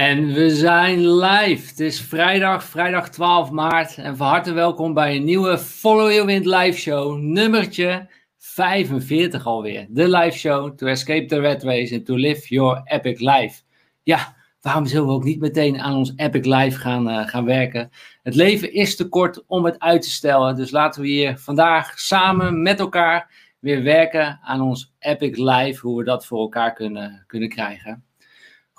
En we zijn live. Het is vrijdag, vrijdag 12 maart. En van harte welkom bij een nieuwe Follow Your Wind live show. Nummertje 45 alweer. De live show to escape the red race and to live your epic life. Ja, waarom zullen we ook niet meteen aan ons epic life gaan, uh, gaan werken? Het leven is te kort om het uit te stellen. Dus laten we hier vandaag samen met elkaar weer werken aan ons epic life. Hoe we dat voor elkaar kunnen, kunnen krijgen.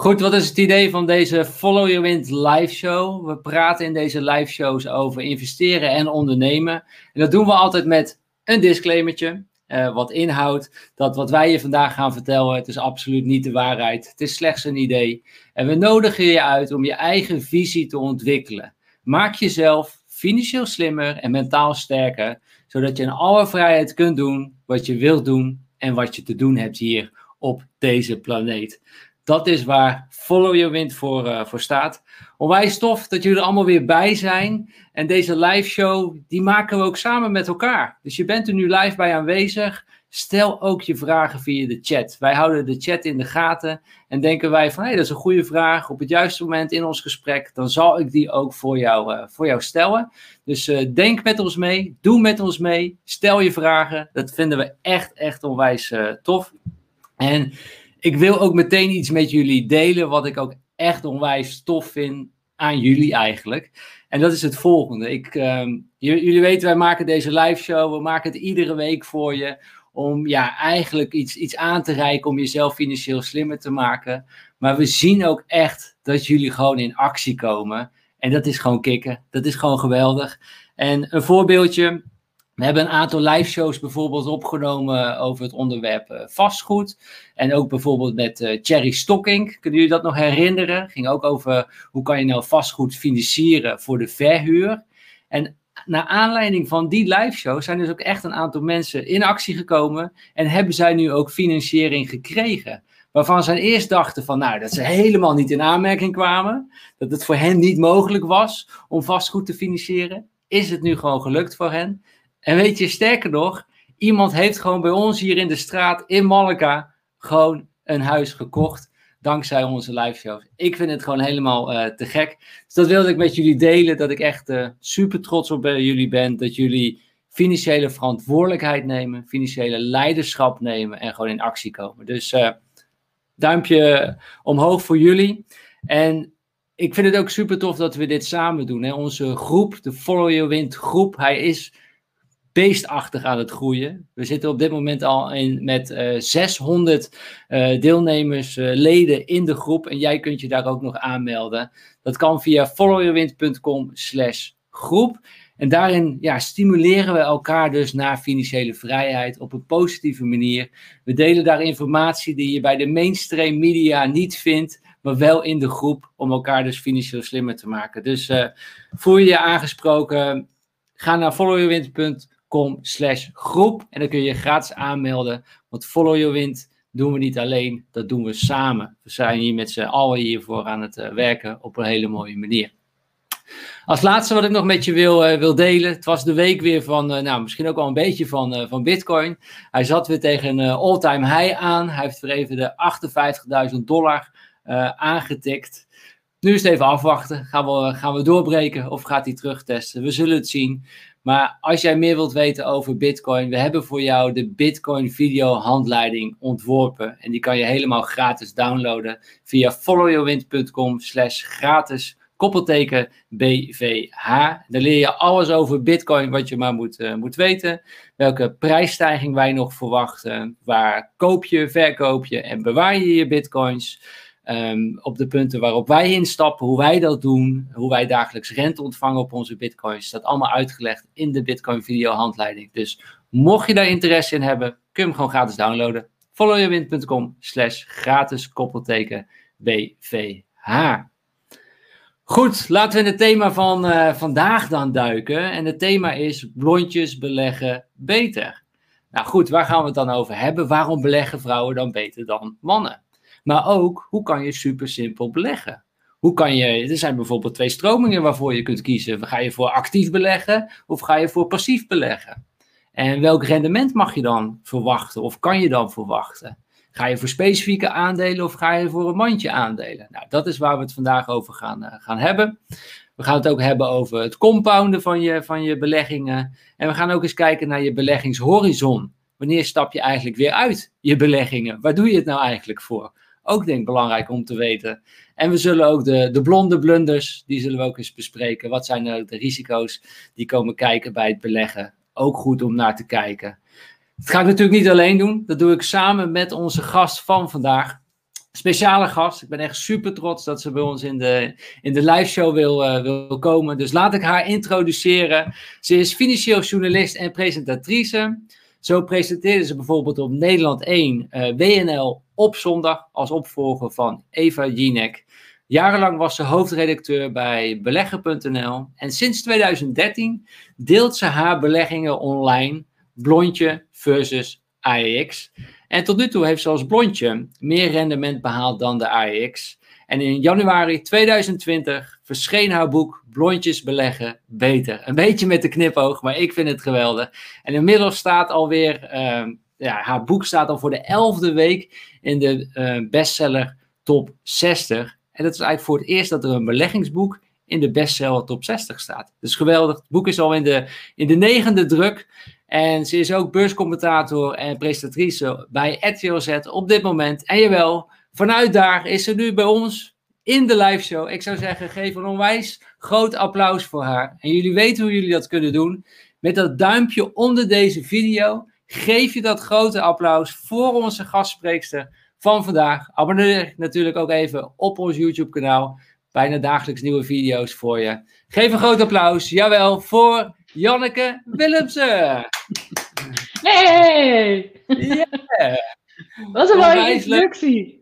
Goed, wat is het idee van deze Follow Your Wind live show? We praten in deze live shows over investeren en ondernemen. En dat doen we altijd met een disclaimertje. Uh, wat inhoudt dat wat wij je vandaag gaan vertellen, het is absoluut niet de waarheid. Het is slechts een idee. En we nodigen je uit om je eigen visie te ontwikkelen. Maak jezelf financieel slimmer en mentaal sterker, zodat je in alle vrijheid kunt doen wat je wilt doen en wat je te doen hebt hier op deze planeet. Dat is waar Follow Your Wind voor, uh, voor staat. Onwijs tof dat jullie er allemaal weer bij zijn. En deze live show, die maken we ook samen met elkaar. Dus je bent er nu live bij aanwezig. Stel ook je vragen via de chat. Wij houden de chat in de gaten. En denken wij van, hé, hey, dat is een goede vraag. Op het juiste moment in ons gesprek, dan zal ik die ook voor jou, uh, voor jou stellen. Dus uh, denk met ons mee. Doe met ons mee. Stel je vragen. Dat vinden we echt, echt onwijs tof. En ik wil ook meteen iets met jullie delen, wat ik ook echt onwijs tof vind aan jullie eigenlijk. En dat is het volgende. Ik, uh, jullie weten, wij maken deze live show. We maken het iedere week voor je. Om ja, eigenlijk iets, iets aan te reiken om jezelf financieel slimmer te maken. Maar we zien ook echt dat jullie gewoon in actie komen. En dat is gewoon kicken. Dat is gewoon geweldig. En een voorbeeldje. We hebben een aantal live shows bijvoorbeeld opgenomen over het onderwerp uh, vastgoed. En ook bijvoorbeeld met uh, Cherry Stocking. Kunnen jullie dat nog herinneren? Ging ook over hoe kan je nou vastgoed financieren voor de verhuur. En naar aanleiding van die live show zijn dus ook echt een aantal mensen in actie gekomen. En hebben zij nu ook financiering gekregen. Waarvan ze eerst dachten van, nou, dat ze helemaal niet in aanmerking kwamen. Dat het voor hen niet mogelijk was om vastgoed te financieren. Is het nu gewoon gelukt voor hen? En weet je, sterker nog, iemand heeft gewoon bij ons hier in de straat in Malika gewoon een huis gekocht. Dankzij onze live shows. Ik vind het gewoon helemaal uh, te gek. Dus dat wilde ik met jullie delen. Dat ik echt uh, super trots op jullie ben. Dat jullie financiële verantwoordelijkheid nemen. Financiële leiderschap nemen. En gewoon in actie komen. Dus duimpje omhoog voor jullie. En ik vind het ook super tof dat we dit samen doen. Hè. Onze groep, de Follow Your Wind groep. Hij is beestachtig aan het groeien. We zitten op dit moment al in, met uh, 600 uh, deelnemers, uh, leden in de groep. En jij kunt je daar ook nog aanmelden. Dat kan via followyourwind.com slash groep. En daarin ja, stimuleren we elkaar dus naar financiële vrijheid op een positieve manier. We delen daar informatie die je bij de mainstream media niet vindt, maar wel in de groep om elkaar dus financieel slimmer te maken. Dus voel je je aangesproken, ga naar followyourwind.com slash groep. En dan kun je je gratis aanmelden. Want Follow Your Wind doen we niet alleen, dat doen we samen. We zijn hier met z'n allen hiervoor aan het uh, werken op een hele mooie manier. Als laatste wat ik nog met je wil, uh, wil delen. Het was de week weer van, uh, nou misschien ook al een beetje van, van Bitcoin. Hij zat weer tegen een all-time high aan. Hij heeft weer even de 58.000 dollar aangetikt. Nu is het even afwachten. Gaan we, gaan we doorbreken of gaat hij terugtesten? We zullen het zien. Maar als jij meer wilt weten over Bitcoin, we hebben voor jou de Bitcoin video handleiding ontworpen. En die kan je helemaal gratis downloaden via followyourwind.com slash gratis koppelteken BVH. Daar leer je alles over Bitcoin wat je maar moet, uh, moet weten. Welke prijsstijging wij nog verwachten. Waar koop je, verkoop je en bewaar je je Bitcoins. Um, op de punten waarop wij instappen, hoe wij dat doen, hoe wij dagelijks rente ontvangen op onze bitcoins, staat allemaal uitgelegd in de Bitcoin video handleiding. Dus mocht je daar interesse in hebben, kun je hem gewoon gratis downloaden. followyourwind.com slash gratis koppelteken BVH. Goed, laten we in het thema van uh, vandaag dan duiken. En het thema is blondjes beleggen beter. Nou goed, waar gaan we het dan over hebben? Waarom beleggen vrouwen dan beter dan mannen? Maar ook, hoe kan je super simpel beleggen? Hoe kan je, er zijn bijvoorbeeld twee stromingen waarvoor je kunt kiezen. Ga je voor actief beleggen of ga je voor passief beleggen? En welk rendement mag je dan verwachten of kan je dan verwachten? Ga je voor specifieke aandelen of ga je voor een mandje aandelen? Nou, dat is waar we het vandaag over gaan, uh, gaan hebben. We gaan het ook hebben over het compounden van je, van je beleggingen. En we gaan ook eens kijken naar je beleggingshorizon. Wanneer stap je eigenlijk weer uit je beleggingen? Waar doe je het nou eigenlijk voor? Ook denk ik belangrijk om te weten. En we zullen ook de, de blonde blunders, die zullen we ook eens bespreken. Wat zijn de risico's die komen kijken bij het beleggen? Ook goed om naar te kijken. Dat ga ik natuurlijk niet alleen doen. Dat doe ik samen met onze gast van vandaag. Speciale gast. Ik ben echt super trots dat ze bij ons in de, in de live show wil, uh, wil komen. Dus laat ik haar introduceren. Ze is financieel journalist en presentatrice. Zo presenteerde ze bijvoorbeeld op Nederland 1 uh, WNL op zondag als opvolger van Eva Jinek. Jarenlang was ze hoofdredacteur bij belegger.nl en sinds 2013 deelt ze haar beleggingen online, blondje versus AEX. En tot nu toe heeft ze als blondje meer rendement behaald dan de AEX. En in januari 2020 verscheen haar boek Blondjes beleggen beter. Een beetje met de knipoog, maar ik vind het geweldig. En inmiddels staat alweer, uh, ja, haar boek staat al voor de elfde week in de uh, bestseller top 60. En dat is eigenlijk voor het eerst dat er een beleggingsboek in de bestseller top 60 staat. Dus geweldig. Het boek is al in de, in de negende druk. En ze is ook beurscommentator en presentatrice bij RTL Z op dit moment. En jawel, vanuit daar is ze nu bij ons in de live show. Ik zou zeggen, geef een onwijs groot applaus voor haar. En jullie weten hoe jullie dat kunnen doen. Met dat duimpje onder deze video geef je dat grote applaus voor onze gastspreekster van vandaag. Abonneer natuurlijk ook even op ons YouTube kanaal. Bijna dagelijks nieuwe video's voor je. Geef een groot applaus, jawel, voor Janneke Willemsen. Hey! Yeah. Wat een mooie introductie.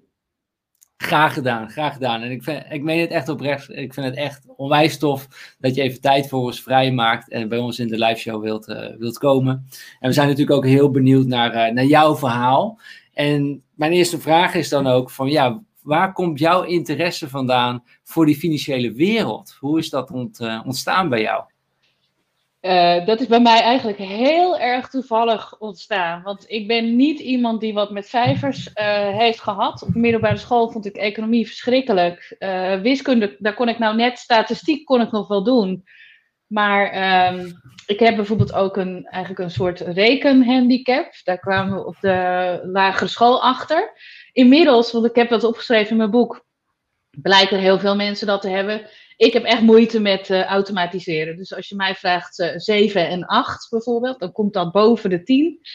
Graag gedaan, graag gedaan. En ik, ik meen het echt oprecht. Ik vind het echt onwijs tof dat je even tijd voor ons vrijmaakt en bij ons in de live show wilt, uh, wilt komen. En we zijn natuurlijk ook heel benieuwd naar, uh, naar jouw verhaal. En mijn eerste vraag is dan ook van ja, waar komt jouw interesse vandaan voor die financiële wereld? Hoe is dat ont, uh, ontstaan bij jou? Uh, dat is bij mij eigenlijk heel erg toevallig ontstaan. Want ik ben niet iemand die wat met cijfers uh, heeft gehad. Op de middelbare school vond ik economie verschrikkelijk. Uh, wiskunde, daar kon ik nou net, statistiek kon ik nog wel doen. Maar ehm, ik heb bijvoorbeeld ook een, eigenlijk een soort rekenhandicap. Daar kwamen we op de lagere school achter. Inmiddels, want ik heb dat opgeschreven in mijn boek, blijken heel veel mensen dat te hebben ik heb echt moeite met uh, automatiseren. Dus als je mij vraagt uh, 7 en 8 bijvoorbeeld, dan komt dat boven de 10. Dat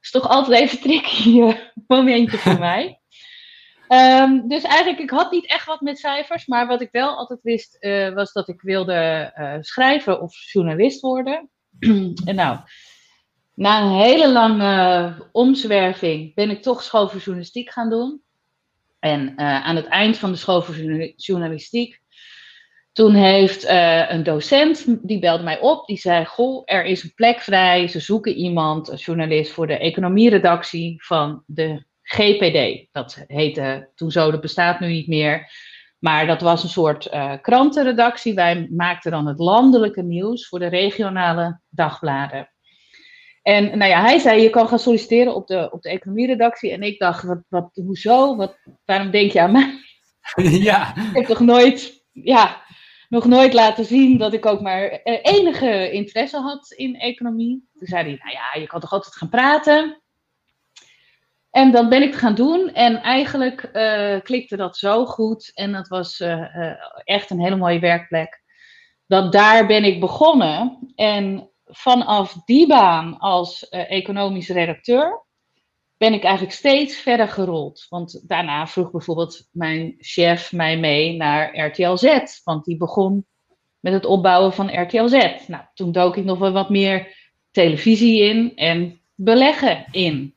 is toch altijd even tricky uh, momentje voor mij. Um, dus eigenlijk, ik had niet echt wat met cijfers, maar wat ik wel altijd wist, was dat ik wilde schrijven of journalist worden. en nou, na een hele lange omzwerving ben ik toch school voor journalistiek gaan doen. En aan het eind van de school voor journalistiek toen heeft uh, een docent, die belde mij op, die zei, goh, er is een plek vrij, ze zoeken iemand, een journalist voor de economieredactie van de GPD. Dat heette toen zo, dat bestaat nu niet meer. Maar dat was een soort uh, krantenredactie. Wij maakten dan het landelijke nieuws voor de regionale dagbladen. En nou ja, hij zei, je kan gaan solliciteren op de, op de economieredactie. En ik dacht, wat, wat, hoezo? Wat, waarom denk je aan mij? Ja. Ik heb toch nooit, ja, nog nooit laten zien dat ik ook maar eh, enige interesse had in economie. Toen zei hij, nou ja, je kan toch altijd gaan praten. En dat ben ik gaan doen. En eigenlijk uh, klikte dat zo goed. En dat was uh, echt een hele mooie werkplek. Dat daar ben ik begonnen. En vanaf die baan als economisch redacteur ben ik eigenlijk steeds verder gerold. Want daarna vroeg bijvoorbeeld mijn chef mij mee naar RTL Z. Want die begon met het opbouwen van RTL Z. Nou, toen dook ik nog wel wat meer televisie in en beleggen in.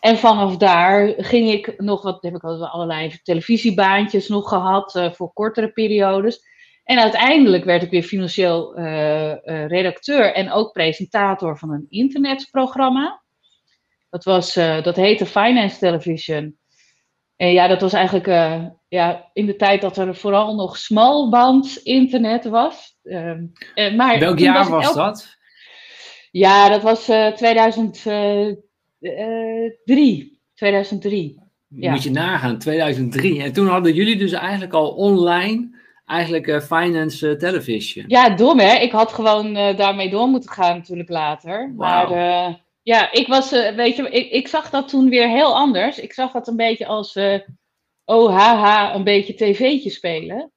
En vanaf daar ging ik nog wat, heb ik allerlei televisiebaantjes nog gehad uh, voor kortere periodes. En uiteindelijk werd ik weer financieel uh, uh, redacteur en ook presentator van een internetprogramma. Dat, was, uh, dat heette Finance Television. En ja, dat was eigenlijk uh, ja, in de tijd dat er vooral nog smalband internet was. Uh, maar Welk jaar was, was elk... dat? Ja, dat was 2003. 2003. Ja. Moet je nagaan, 2003. En toen hadden jullie dus eigenlijk al online eigenlijk eh, finance eh, television. Ja, dom hè. Ik had gewoon eh, daarmee door moeten gaan natuurlijk later. Maar eh, ja, ik was, eh, weet je, ik, ik zag dat toen weer heel anders. Ik zag dat een beetje als, eh oh haha, een beetje tv'tje spelen.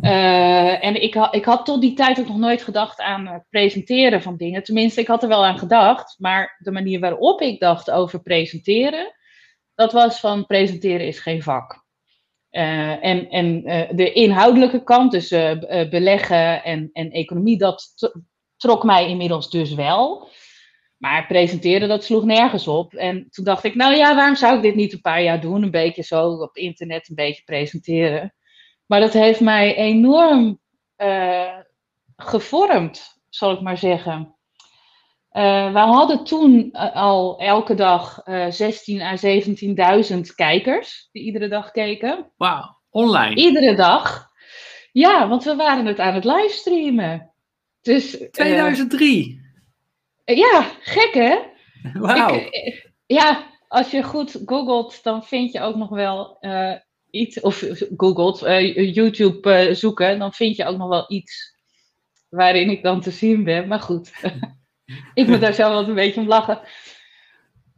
Eh, en ik, ik had tot die tijd ook nog nooit gedacht aan het presenteren van dingen. Tenminste, ik had er wel aan gedacht. Maar de manier waarop ik dacht over presenteren, dat was van presenteren is geen vak. En en de inhoudelijke kant, dus beleggen en, en economie, dat trok mij inmiddels dus wel. Maar presenteren, dat sloeg nergens op. En toen dacht ik, nou ja, waarom zou ik dit niet een paar jaar doen? Een beetje zo op internet, een beetje presenteren. Maar dat heeft mij enorm eh, gevormd, zal ik maar zeggen. Eh, we hadden toen eh, al elke dag eh 16.000 à 17.000 kijkers die iedere dag keken. Wauw, online. Iedere dag. Ja, want we waren het aan het livestreamen. Dus eh, 2003. Ja, gek hè? Wauw. Eh, ja, als je goed googelt, dan vind je ook nog wel eh, iets. Of googelt, eh, YouTube zoeken, dan vind je ook nog wel iets waarin ik dan te zien ben. Maar goed, ik moet daar zelf wel een beetje om lachen.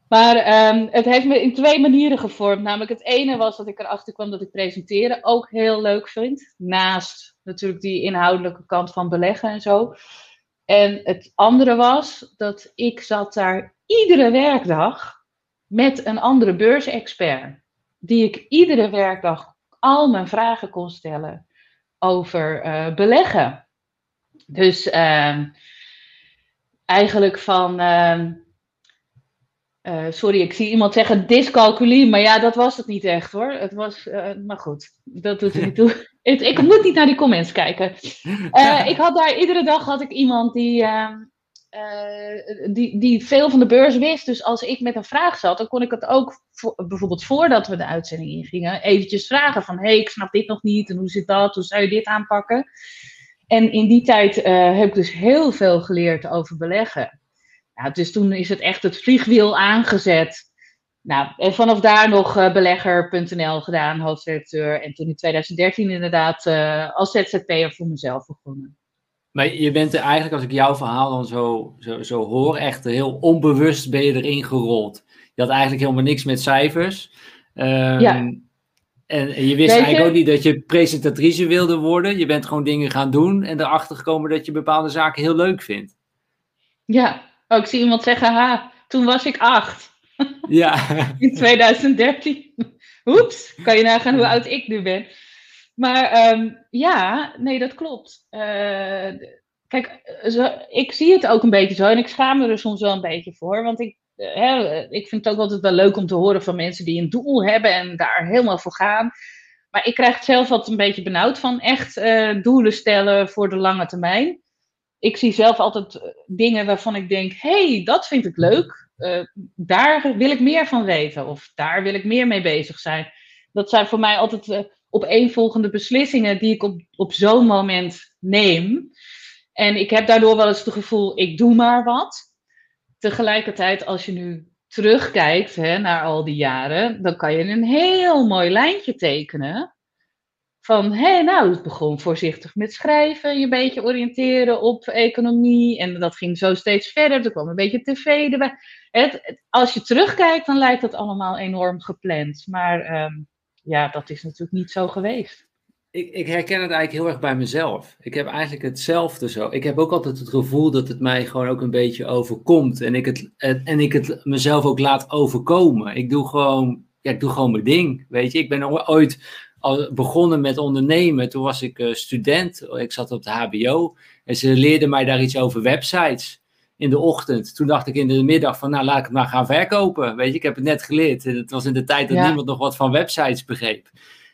Maar ehm, het heeft me in twee manieren gevormd. Namelijk het ene was dat ik erachter kwam dat ik presenteren ook heel leuk vind. Naast natuurlijk die inhoudelijke kant van beleggen en zo. En het andere was dat ik zat daar iedere werkdag met een andere beursexpert. Die ik iedere werkdag al mijn vragen kon stellen over eh, beleggen. Dus ehm, eigenlijk van. ehm, eh, sorry, ik zie iemand zeggen dyscalculie, maar ja, dat was het niet echt hoor. Het was, eh, maar goed, dat doet er niet toe. ik, ik moet niet naar die comments kijken. Eh, ik had daar iedere dag had ik iemand die, ehm, eh, die, die veel van de beurs wist. Dus als ik met een vraag zat, dan kon ik het ook voor- bijvoorbeeld voordat we de uitzending ingingen, eventjes vragen van hé, hey, ik snap dit nog niet en hoe zit dat, hoe zou je dit aanpakken? En in die tijd eh, heb ik dus heel veel geleerd over beleggen. Nou, dus toen is het echt het vliegwiel aangezet. Nou, en vanaf daar nog eh, belegger.nl gedaan, hoofdredacteur. En toen in 2013 inderdaad eh, als ZZP'er voor mezelf begonnen. Maar je bent er eigenlijk, als ik jouw verhaal dan zo, zo, zo hoor, echt heel onbewust ben je erin gerold. Je had eigenlijk helemaal niks met cijfers. Ehm, Ja. En, je wist je- eigenlijk ook niet dat je presentatrice wilde worden. Je bent gewoon dingen gaan doen en erachter gekomen dat je bepaalde zaken heel leuk vindt. Ja, oh, ik zie iemand zeggen, ha, toen was ik acht. Ja, in 2013. Oeps, kan je nagaan hoe oud ik nu ben. Maar ehm, ja, nee, dat klopt. Eh, kijk, zo, ik zie het ook een beetje zo en ik schaam me er soms wel een beetje voor. Want ik, eh, hè, ik vind het ook altijd wel leuk om te horen van mensen die een doel hebben en daar helemaal voor gaan. Maar ik krijg het zelf altijd een beetje benauwd van echt eh, doelen stellen voor de lange termijn. Ik zie zelf altijd dingen waarvan ik denk, hé, hey, dat vind ik leuk. Eh, daar wil ik meer van weten of daar wil ik meer mee bezig zijn. Dat zijn voor mij altijd uh, opeenvolgende beslissingen die ik op, op zo'n moment neem. En ik heb daardoor wel eens het gevoel, ik doe maar wat. Tegelijkertijd, als je nu terugkijkt hè, naar al die jaren, dan kan je een heel mooi lijntje tekenen. Van, hé, hey, nou, het begon voorzichtig met schrijven, je een beetje oriënteren op economie. En dat ging zo steeds verder. Er kwam een beetje tv erbij. Het, als je terugkijkt, dan lijkt dat allemaal enorm gepland. Maar um, ja, dat is natuurlijk niet zo geweest. Ik, ik, herken het eigenlijk heel erg bij mezelf. Ik heb eigenlijk hetzelfde zo. Ik heb ook altijd het gevoel dat het mij gewoon ook een beetje overkomt. En ik het, en ik het mezelf ook laat overkomen. Ik doe gewoon, ja, ik doe gewoon mijn ding. Weet je, ik ben ooit begonnen met ondernemen. Toen was ik uh, student. Ik zat op de HBO. En ze leerden mij daar iets over websites in de ochtend. Toen dacht ik in de middag van, nou laat ik het maar gaan verkopen. Weet je, ik heb het net geleerd. Het was in de tijd dat ja. niemand nog wat van websites begreep.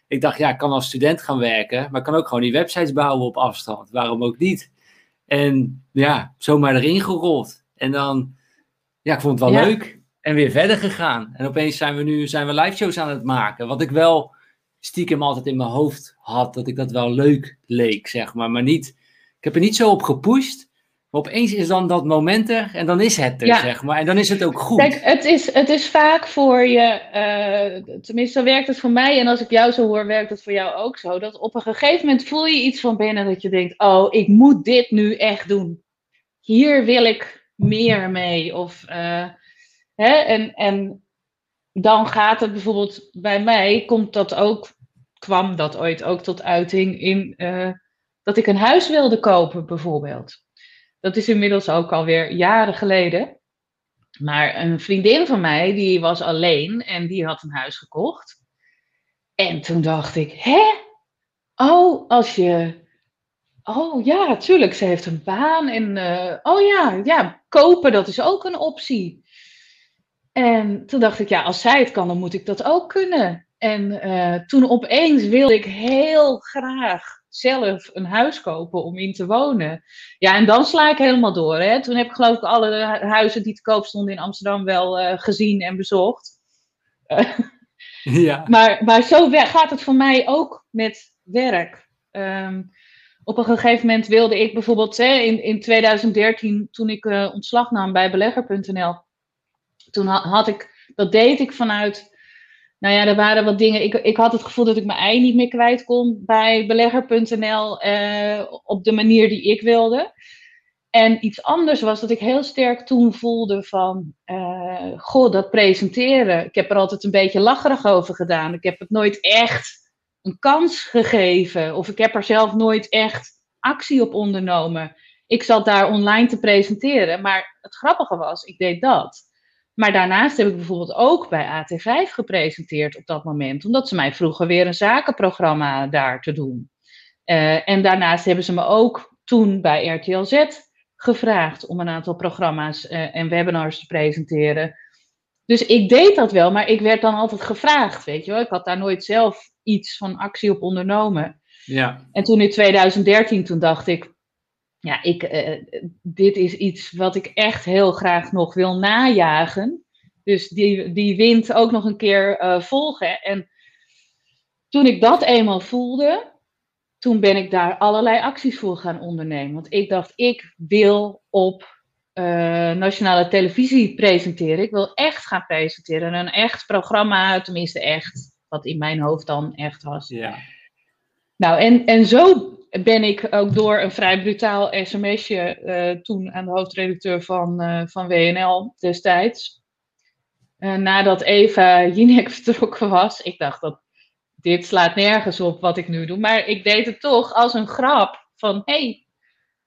Ik dacht, ja, ik kan als student gaan werken, maar ik kan ook gewoon die websites bouwen op afstand. Waarom ook niet? En ja, zomaar erin gerold. En dan, ja, ik vond het wel ja. leuk. En weer verder gegaan. En opeens zijn we nu zijn we live shows aan het maken. Wat ik wel stiekem altijd in mijn hoofd had, dat ik dat wel leuk leek, zeg maar. Maar niet, ik heb er niet zo op gepusht. Opeens is dan dat moment er en dan is het er, zeg maar. En dan is het ook goed. Kijk, het is, het is vaak voor je, uh, tenminste zo werkt het voor mij. En als ik jou zo hoor, werkt het voor jou ook zo. Dat op een gegeven moment voel je iets van binnen dat je denkt, oh, ik moet dit nu echt doen. Hier wil ik meer mee. Of, uh, hè, en, en dan gaat het bijvoorbeeld bij mij, komt dat ook, kwam dat ooit ook tot uiting in uh, dat ik een huis wilde kopen, bijvoorbeeld. Dat is inmiddels ook alweer jaren geleden. Maar een vriendin van mij, die was alleen en die had een huis gekocht. En toen dacht ik, hè? Oh, als je. Oh ja, tuurlijk, ze heeft een baan. En uh, oh ja, ja, kopen, dat is ook een optie. En toen dacht ik, ja, als zij het kan, dan moet ik dat ook kunnen. En uh, toen opeens wilde ik heel graag zelf een huis kopen om in te wonen. Ja, en dan sla ik helemaal door. Hè. Toen heb ik geloof ik alle huizen die te koop stonden in Amsterdam wel uh, gezien en bezocht. Uh, ja. maar, maar zo gaat het voor mij ook met werk. Um, op een gegeven moment wilde ik bijvoorbeeld hè, in, in 2013, toen ik uh, ontslag nam bij belegger.nl, toen had ik, dat deed ik vanuit nou ja, er waren wat dingen. Ik, ik had het gevoel dat ik mijn ei niet meer kwijt kon bij belegger.nl eh, op de manier die ik wilde. En iets anders was dat ik heel sterk toen voelde van, uh, goh, dat presenteren. Ik heb er altijd een beetje lacherig over gedaan. Ik heb het nooit echt een kans gegeven. Of ik heb er zelf nooit echt actie op ondernomen. Ik zat daar online te presenteren. Maar het grappige was, ik deed dat. Maar daarnaast heb ik bijvoorbeeld ook bij AT5 gepresenteerd op dat moment, omdat ze mij vroegen weer een zakenprogramma daar te doen. Uh, en daarnaast hebben ze me ook toen bij RTL Z gevraagd om een aantal programma's uh, en webinars te presenteren. Dus ik deed dat wel, maar ik werd dan altijd gevraagd, weet je wel. Ik had daar nooit zelf iets van actie op ondernomen. Ja. En toen in 2013, toen dacht ik, ja, ik, uh, dit is iets wat ik echt heel graag nog wil najagen. Dus die, die wind ook nog een keer uh, volgen. En toen ik dat eenmaal voelde, toen ben ik daar allerlei acties voor gaan ondernemen. Want ik dacht, ik wil op uh, nationale televisie presenteren. Ik wil echt gaan presenteren. Een echt programma, tenminste echt, wat in mijn hoofd dan echt was. Ja. Nou, en, en zo ben ik ook door een vrij brutaal sms'je uh, toen aan de hoofdredacteur van, uh, van WNL destijds. Uh, nadat Eva Jinek vertrokken was. Ik dacht dat dit slaat nergens op wat ik nu doe. Maar ik deed het toch als een grap. Van hé, hey,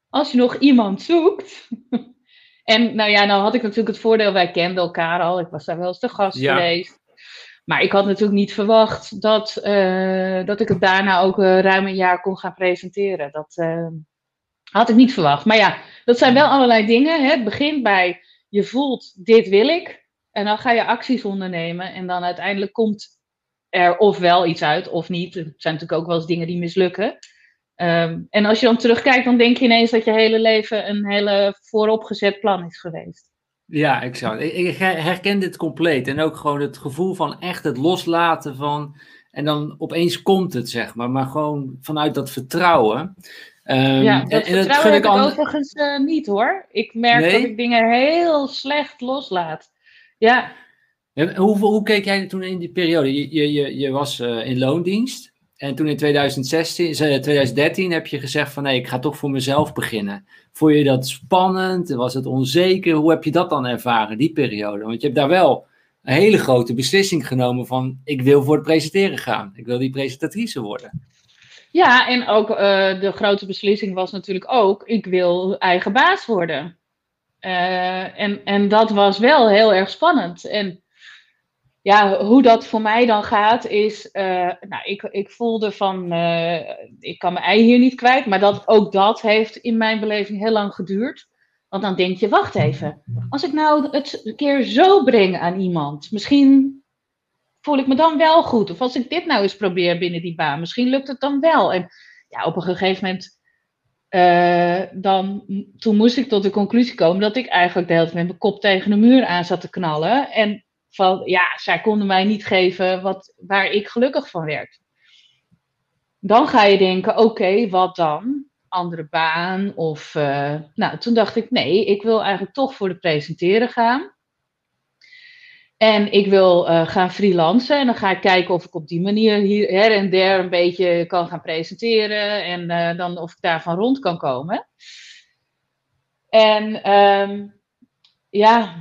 als je nog iemand zoekt. en nou ja, nou had ik natuurlijk het voordeel, wij kenden elkaar al. Ik was daar wel eens te gast geweest. Maar ik had natuurlijk niet verwacht dat, uh, dat ik het daarna ook uh, ruim een jaar kon gaan presenteren. Dat uh, had ik niet verwacht. Maar ja, dat zijn wel allerlei dingen. Hè. Het begint bij je voelt, dit wil ik. En dan ga je acties ondernemen. En dan uiteindelijk komt er ofwel iets uit of niet. Er zijn natuurlijk ook wel eens dingen die mislukken. Um, en als je dan terugkijkt, dan denk je ineens dat je hele leven een hele vooropgezet plan is geweest. Ja, exact. Ik, ik herken dit compleet. En ook gewoon het gevoel van echt het loslaten van. En dan opeens komt het, zeg maar. Maar gewoon vanuit dat vertrouwen. Um, ja, dat en, vertrouwen heb ik overigens uh, niet hoor. Ik merk dat ik dingen heel slecht loslaat. Ja. En hoe, hoe keek jij toen in die periode? Je, je, je was uh, in loondienst. En toen in 2016, 2013 eh, heb je gezegd van nee, ik ga toch voor mezelf beginnen. Vond je dat spannend? Was het onzeker? Hoe heb je dat dan ervaren, die periode? Want je hebt daar wel een hele grote beslissing genomen van ik wil voor het presenteren gaan. Ik wil die presentatrice worden. Ja, en ook uh, de grote beslissing was natuurlijk ook, ik wil eigen baas worden. Uh, en, en dat was wel heel erg spannend. En ja, hoe dat voor mij dan gaat, is. Uh, nou, ik, ik voelde van. Uh, ik kan mijn ei hier niet kwijt. Maar dat, ook dat heeft in mijn beleving heel lang geduurd. Want dan denk je: wacht even. Als ik nou het een keer zo breng aan iemand. Misschien voel ik me dan wel goed. Of als ik dit nou eens probeer binnen die baan. Misschien lukt het dan wel. En ja, op een gegeven moment. Uh, dan, toen moest ik tot de conclusie komen dat ik eigenlijk de hele tijd met mijn kop tegen de muur aan zat te knallen. En van ja, zij konden mij niet geven wat, waar ik gelukkig van werd. Dan ga je denken, oké, wat dan? andere baan. Of, uh, nou, toen dacht ik, nee, ik wil eigenlijk toch voor de presenteren gaan. En ik wil uh, gaan freelancen. En dan ga ik kijken of ik op die manier hier her en der een beetje kan gaan presenteren. En uh, dan of ik daarvan rond kan komen. En um, ja,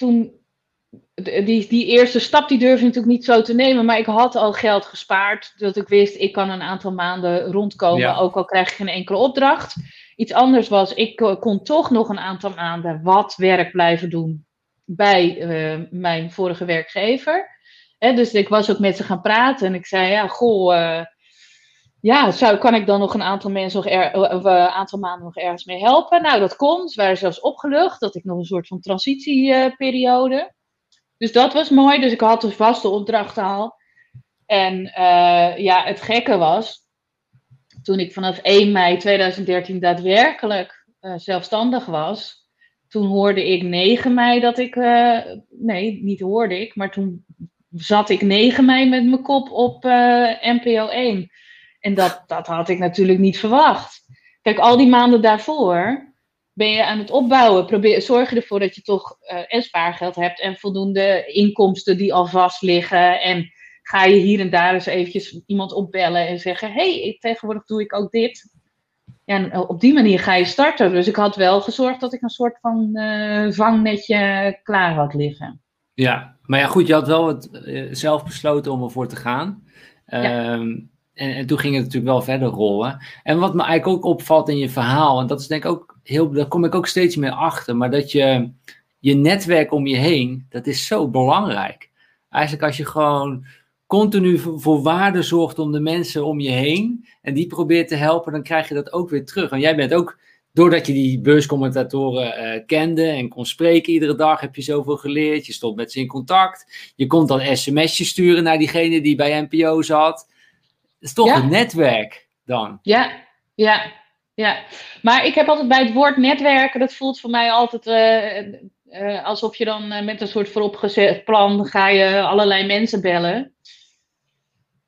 toen. Die, die eerste stap die durfde ik natuurlijk niet zo te nemen. Maar ik had al geld gespaard. Dat ik wist, ik kan een aantal maanden rondkomen. Ja. Ook al krijg ik geen enkele opdracht. Iets anders was, ik kon toch nog een aantal maanden wat werk blijven doen bij uh, mijn vorige werkgever. Hè, dus ik was ook met ze gaan praten en ik zei, ja, goh, uh, ja, zou, kan ik dan nog een aantal mensen nog er, uh, een aantal maanden nog ergens mee helpen? Nou, dat kon. Ze waren zelfs opgelucht dat ik nog een soort van transitieperiode. Dus dat was mooi. Dus ik had een vaste opdracht al. En ja, het gekke was, toen ik vanaf 1 mei 2013 daadwerkelijk zelfstandig was, toen hoorde ik 9 mei dat ik. Uh, nee, niet hoorde ik, maar toen zat ik 9 mei met mijn kop op uh, NPO 1. En dat, dat had ik natuurlijk niet verwacht. Kijk, al die maanden daarvoor ben je aan het opbouwen. Probeer, zorg je ervoor dat je toch uh, en spaargeld hebt en voldoende inkomsten die al vast liggen. En ga je hier en daar eens eventjes iemand opbellen en zeggen: hey, tegenwoordig doe ik ook dit. En op die manier ga je starten. Dus ik had wel gezorgd dat ik een soort van uh, vangnetje klaar had liggen. Ja, maar ja, goed, je had wel het, uh, zelf besloten om ervoor te gaan. Ja. Um, en, en, toen ging het natuurlijk wel verder rollen. En wat me eigenlijk ook opvalt in je verhaal, en dat is denk ik ook heel, daar kom ik ook steeds meer achter, maar dat je je netwerk om je heen, dat is zo belangrijk. Eigenlijk als je gewoon continu voor waarde zorgt om de mensen om je heen en die probeert te helpen, dan krijg je dat ook weer terug. En jij bent ook, doordat je die beurscommentatoren uh, kende en kon spreken iedere dag, heb je zoveel geleerd. Je stond met ze in contact. Je kon dan sms'jes sturen naar diegene die bij NPO zat. Is toch ja. een netwerk dan. Ja, ja, ja. Maar ik heb altijd bij het woord netwerken, dat voelt voor mij altijd uh, uh, alsof je dan met een soort vooropgezet plan ga je allerlei mensen bellen.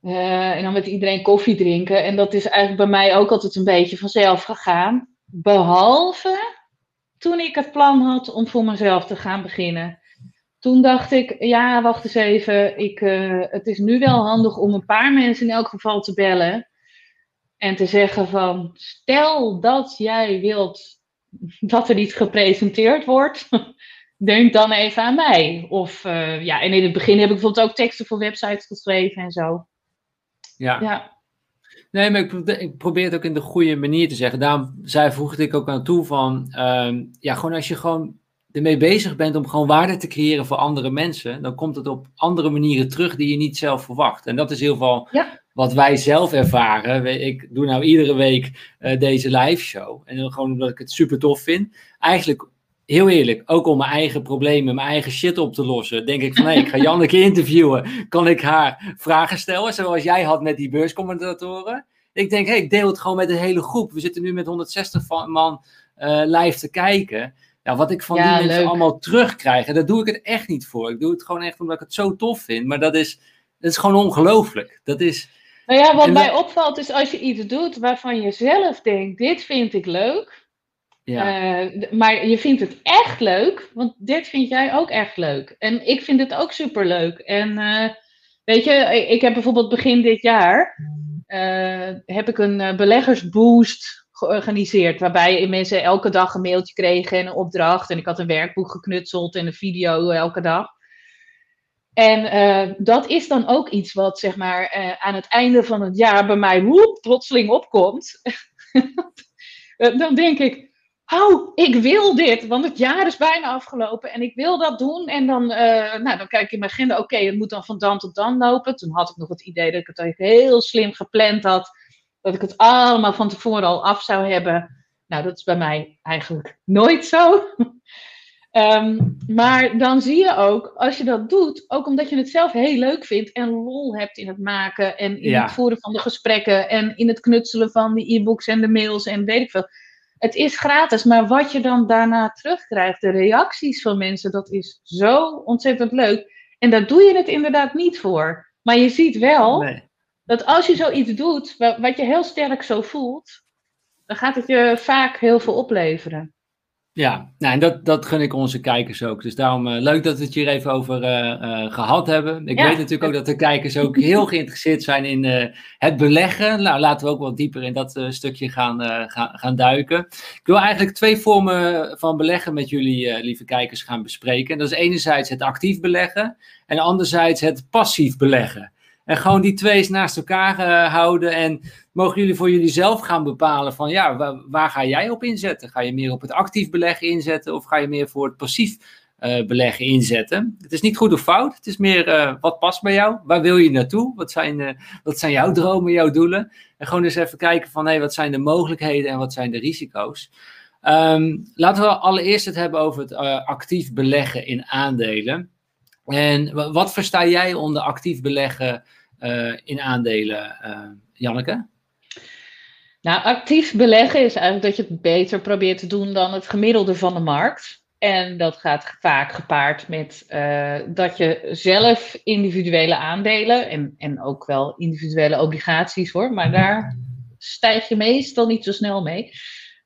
En dan met iedereen koffie drinken. En dat is eigenlijk bij mij ook altijd een beetje vanzelf gegaan. Behalve toen ik het plan had om voor mezelf te gaan beginnen. Toen dacht ik, ja, wacht eens even. Ik, uh, het is nu wel handig om een paar mensen in elk geval te bellen. En te zeggen van, stel dat jij wilt dat er iets gepresenteerd wordt. Denk dan even aan mij. Of uh, ja, en in het begin heb ik bijvoorbeeld ook teksten voor websites geschreven en zo. Ja. ja. Nee, maar ik, probeer het ook in de goede manier te zeggen. Daarom zei, voegde ik ook aan toe van, um, ja, gewoon als je gewoon ermee bezig bent om gewoon waarde te creëren voor andere mensen, dan komt het op andere manieren terug die je niet zelf verwacht. En dat is in ieder geval ja. wat wij zelf ervaren. Ik doe nou iedere week uh, deze live show. En dan gewoon omdat ik het super tof vind. Eigenlijk heel eerlijk, ook om mijn eigen problemen, mijn eigen shit op te lossen, denk ik van hé, ik ga Janneke interviewen. Kan ik haar vragen stellen, zoals jij had met die beurscommentatoren? Ik denk, hé, ik deel het gewoon met de hele groep. We zitten nu met 160 man uh, live te kijken. Ja, wat ik van ja, die mensen allemaal terugkrijg, daar doe ik het echt niet voor. Ik doe het gewoon echt omdat ik het zo tof vind. Maar dat is, dat is gewoon ongelooflijk. Dat is... Nou ja, wat mij opvalt is als je iets doet waarvan je zelf denkt, dit vind ik leuk ja. Uh, maar je vindt het echt leuk, want dit vind jij ook echt leuk. En ik vind het ook super leuk. En uh, weet je, ik heb bijvoorbeeld begin dit jaar uh, heb ik een beleggersboost georganiseerd, waarbij mensen elke dag een mailtje kregen en een opdracht. En ik had een werkboek geknutseld en een video elke dag. En dat is dan ook iets wat zeg maar aan het einde van het jaar bij mij woep, plotseling opkomt. dan denk ik, oh, ik wil dit, want het jaar is bijna afgelopen en ik wil dat doen. En dan, nou, dan kijk ik in mijn agenda, oké, het moet dan van dan tot dan lopen. Toen had ik nog het idee dat ik het heel slim gepland had, dat ik het allemaal van tevoren al af zou hebben. Nou, dat is bij mij eigenlijk nooit zo. um, maar dan zie je ook, als je dat doet, ook omdat je het zelf heel leuk vindt en lol hebt in het maken en in ja. het voeren van de gesprekken en in het knutselen van de e-books en de mails en weet ik veel het is gratis, maar wat je dan daarna terugkrijgt, de reacties van mensen, dat is zo ontzettend leuk. En daar doe je het inderdaad niet voor. Maar je ziet wel nee. Dat als je zoiets doet, wat je heel sterk zo voelt, dan gaat het je vaak heel veel opleveren. Ja, nou, en dat, dat gun ik onze kijkers ook. Dus daarom uh, leuk dat we het hier even over uh, gehad hebben. Ik weet natuurlijk ook dat de kijkers ook heel geïnteresseerd zijn in het beleggen. Nou, laten we ook wat dieper in dat stukje gaan, gaan, gaan duiken. Ik wil eigenlijk twee vormen van beleggen met jullie, lieve kijkers, gaan bespreken. Dat is enerzijds het actief beleggen en anderzijds het passief beleggen. En gewoon die twee eens naast elkaar uh, houden. En mogen jullie voor jullie zelf gaan bepalen van ja, waar, waar, ga jij op inzetten? Ga je meer op het actief beleggen inzetten of ga je meer voor het passief uh, beleggen inzetten? Het is niet goed of fout. Het is meer uh, wat past bij jou? Waar wil je naartoe? Wat zijn, wat zijn jouw dromen, jouw doelen? En gewoon eens even kijken van hey, wat zijn de mogelijkheden en wat zijn de risico's? Um, laten we allereerst het hebben over het actief beleggen in aandelen. En wat versta jij onder actief beleggen uh, in aandelen, uh, Janneke? Nou, actief beleggen is eigenlijk dat je het beter probeert te doen dan het gemiddelde van de markt. En dat gaat vaak gepaard met uh, dat je zelf individuele aandelen en, en ook wel individuele obligaties hoor, maar daar stijg je meestal niet zo snel mee.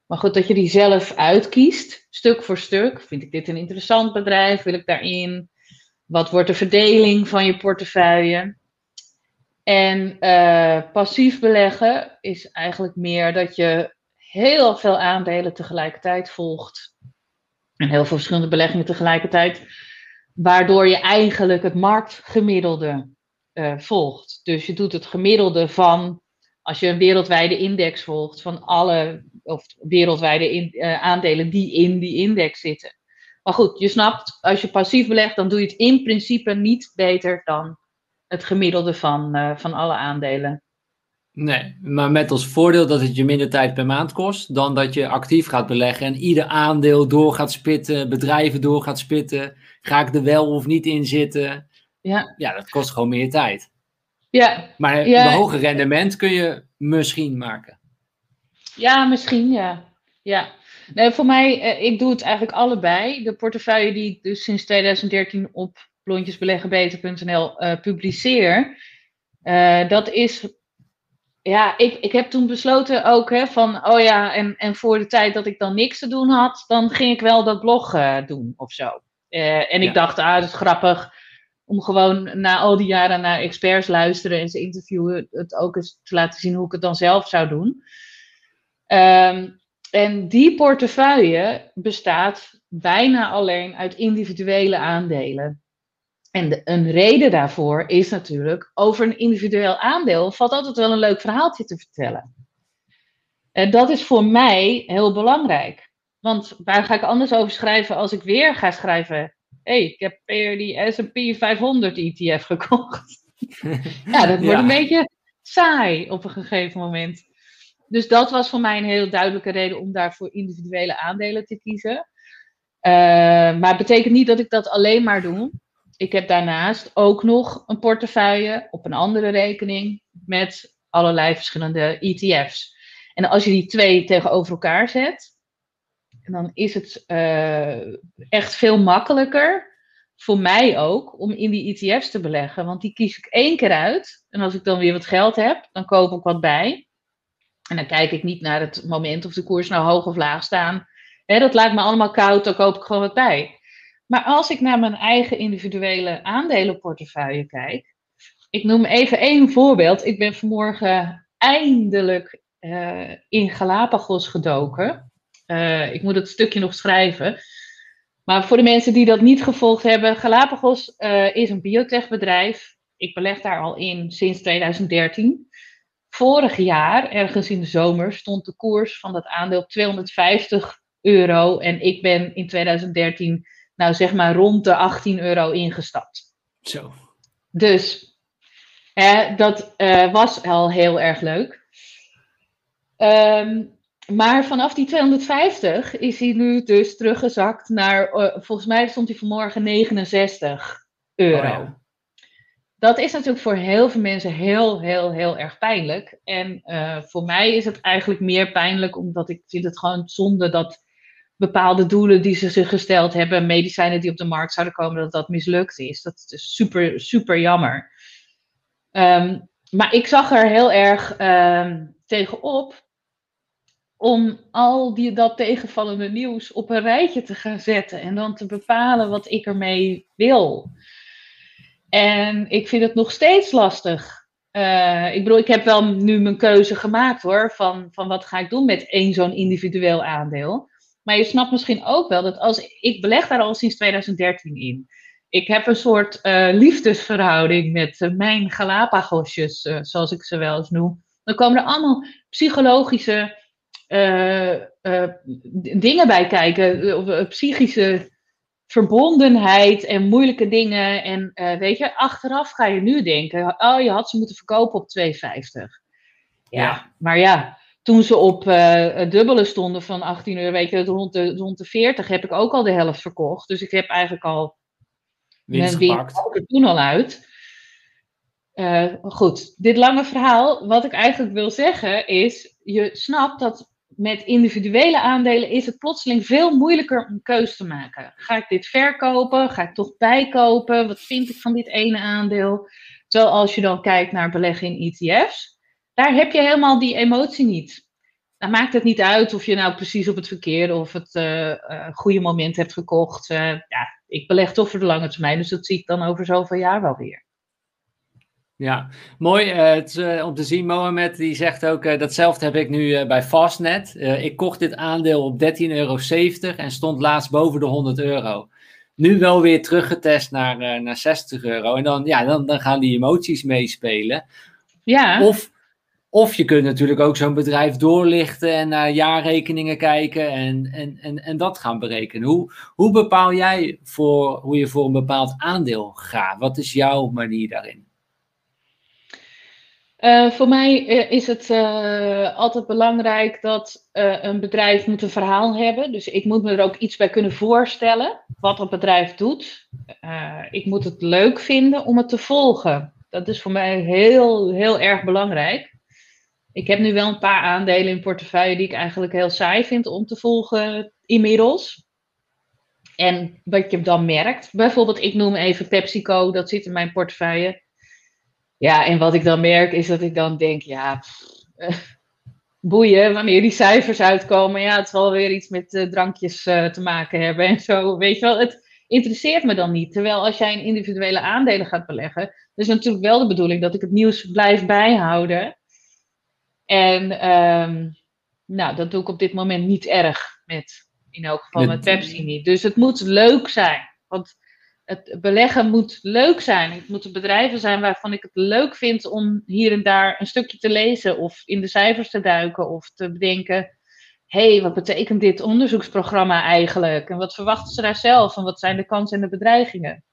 Maar goed, dat je die zelf uitkiest, stuk voor stuk. Vind ik dit een interessant bedrijf? Wil ik daarin? Wat wordt de verdeling van je portefeuille? En uh, passief beleggen is eigenlijk meer dat je heel veel aandelen tegelijkertijd volgt. En heel veel verschillende beleggingen tegelijkertijd. Waardoor je eigenlijk het marktgemiddelde uh, volgt. Dus je doet het gemiddelde van, als je een wereldwijde index volgt, van alle of wereldwijde uh, aandelen die in die index zitten. Maar goed, je snapt, als je passief belegt, dan doe je het in principe niet beter dan het gemiddelde van, uh, van alle aandelen. Nee, maar met als voordeel dat het je minder tijd per maand kost dan dat je actief gaat beleggen en ieder aandeel door gaat spitten, bedrijven door gaat spitten. Ga ik er wel of niet in zitten? Ja, ja dat kost gewoon meer tijd. Ja. Maar ja. een hoger rendement kun je misschien maken. Ja, misschien, ja. Ja. Nee, voor mij, eh, ik doe het eigenlijk allebei. De portefeuille die ik dus sinds 2013 op lontjesbeleggenbeter.nl uh, publiceer, uh, dat is, ja, ik, ik heb toen besloten ook hè, van, oh ja, en, en voor de tijd dat ik dan niks te doen had, dan ging ik wel dat blog uh, doen of zo. en ik dacht, ah, dat is grappig om gewoon na al die jaren naar experts luisteren en ze interviewen, het ook eens te laten zien hoe ik het dan zelf zou doen. Um, en die portefeuille bestaat bijna alleen uit individuele aandelen. En de, een reden daarvoor is natuurlijk, over een individueel aandeel valt altijd wel een leuk verhaaltje te vertellen. En dat is voor mij heel belangrijk. Want waar ga ik anders over schrijven als ik weer ga schrijven, hé, hey, ik heb weer die S&P 500 ETF gekocht. ja, dat wordt ja. een beetje saai op een gegeven moment. Dus dat was voor mij een heel duidelijke reden om daarvoor individuele aandelen te kiezen. Uh, maar het betekent niet dat ik dat alleen maar doe. Ik heb daarnaast ook nog een portefeuille op een andere rekening met allerlei verschillende ETF's. En als je die twee tegenover elkaar zet, dan is het uh, echt veel makkelijker voor mij ook om in die ETF's te beleggen. Want die kies ik één keer uit. En als ik dan weer wat geld heb, dan koop ik wat bij. En dan kijk ik niet naar het moment of de koers nou hoog of laag staan. dat lijkt me allemaal koud, dan koop ik gewoon wat bij. Maar als ik naar mijn eigen individuele aandelenportefeuille kijk. Ik noem even één voorbeeld. Ik ben vanmorgen eindelijk uh, in Galapagos gedoken. Uh, ik moet het stukje nog schrijven. Maar voor de mensen die dat niet gevolgd hebben, Galapagos uh, is een biotechbedrijf. Ik beleg daar al in sinds 2013. Vorig jaar, ergens in de zomer, stond de koers van dat aandeel op 250 euro. En ik ben in 2013, nou zeg maar, rond de 18 euro ingestapt. Zo. Dus hè, dat uh, was al heel erg leuk. Um, maar vanaf die 250 is hij nu dus teruggezakt naar, uh, volgens mij stond hij vanmorgen 69 euro. Oh ja dat is natuurlijk voor heel veel mensen heel, heel, heel erg pijnlijk. En uh, voor mij is het eigenlijk meer pijnlijk, omdat ik vind het gewoon zonde dat bepaalde doelen die ze zich gesteld hebben, medicijnen die op de markt zouden komen, dat dat mislukt is. Dat is super, super jammer. Um, maar ik zag er heel erg uh, tegenop om al die, dat tegenvallende nieuws op een rijtje te gaan zetten en dan te bepalen wat ik ermee wil. En ik vind het nog steeds lastig. Uh, ik bedoel, ik heb wel nu mijn keuze gemaakt hoor, van, van wat ga ik doen met één zo'n individueel aandeel. Maar je snapt misschien ook wel dat als ik beleg daar al sinds 2013 in. Ik heb een soort uh, liefdesverhouding met uh, mijn Galapagosjes, zoals ik ze wel eens noem. Dan komen er allemaal psychologische dingen bij kijken, psychische verbondenheid en moeilijke dingen. En uh, weet je, achteraf ga je nu denken, oh, je had ze moeten verkopen op 2,50. Ja, ja, maar ja, toen ze op uh, dubbele stonden van 18 euro, weet je, rond de, rond de 40 heb ik ook al de helft verkocht. Dus ik heb eigenlijk al winst gepakt. er toen al uit. Uh, goed, dit lange verhaal, wat ik eigenlijk wil zeggen is, je snapt dat met individuele aandelen is het plotseling veel moeilijker om een keus te maken. Ga ik dit verkopen? Ga ik toch bijkopen? Wat vind ik van dit ene aandeel? Terwijl als je dan kijkt naar beleggen in ETF's, daar heb je helemaal die emotie niet. Dan maakt het niet uit of je nou precies op het verkeerde of het uh, uh, goede moment hebt gekocht. Uh, ja, ik beleg toch voor de lange termijn, dus dat zie ik dan over zoveel jaar wel weer. Ja, mooi uh, het, uh, om te zien. Mohamed die zegt ook, uh, datzelfde heb ik nu bij Fastnet. ik kocht dit aandeel op 13,70 euro en stond laatst boven de 100 euro. Nu wel weer teruggetest naar, naar 60 euro. En dan, ja, dan, dan gaan die emoties meespelen. Ja. Of, of je kunt natuurlijk ook zo'n bedrijf doorlichten en naar jaarrekeningen kijken en, en, en, en dat gaan berekenen. Hoe, hoe bepaal jij voor, hoe je voor een bepaald aandeel gaat? Wat is jouw manier daarin? Uh, voor mij uh, is het uh, altijd belangrijk dat een bedrijf moet een verhaal hebben. Dus ik moet me er ook iets bij kunnen voorstellen wat het bedrijf doet. ik moet het leuk vinden om het te volgen. Dat is voor mij heel, heel erg belangrijk. Ik heb nu wel een paar aandelen in portefeuille die ik eigenlijk heel saai vind om te volgen inmiddels. En wat je dan merkt, bijvoorbeeld ik noem even PepsiCo, dat zit in mijn portefeuille ja, en wat ik dan merk is dat ik dan denk, ja, uh, boeien, wanneer die cijfers uitkomen, ja, het zal weer iets met uh, drankjes uh, te maken hebben en zo, weet je wel. Het interesseert me dan niet. Terwijl als jij in individuele aandelen gaat beleggen, is natuurlijk wel de bedoeling dat ik het nieuws blijf bijhouden. En um, nou, dat doe ik op dit moment niet erg met, in elk geval met Pepsi niet. Dus het moet leuk zijn. Want het beleggen moet leuk zijn. Het moeten bedrijven zijn waarvan ik het leuk vind om hier en daar een stukje te lezen of in de cijfers te duiken of te bedenken. Hé, hey, wat betekent dit onderzoeksprogramma eigenlijk? En wat verwachten ze daar zelf? En wat zijn de kansen en de bedreigingen?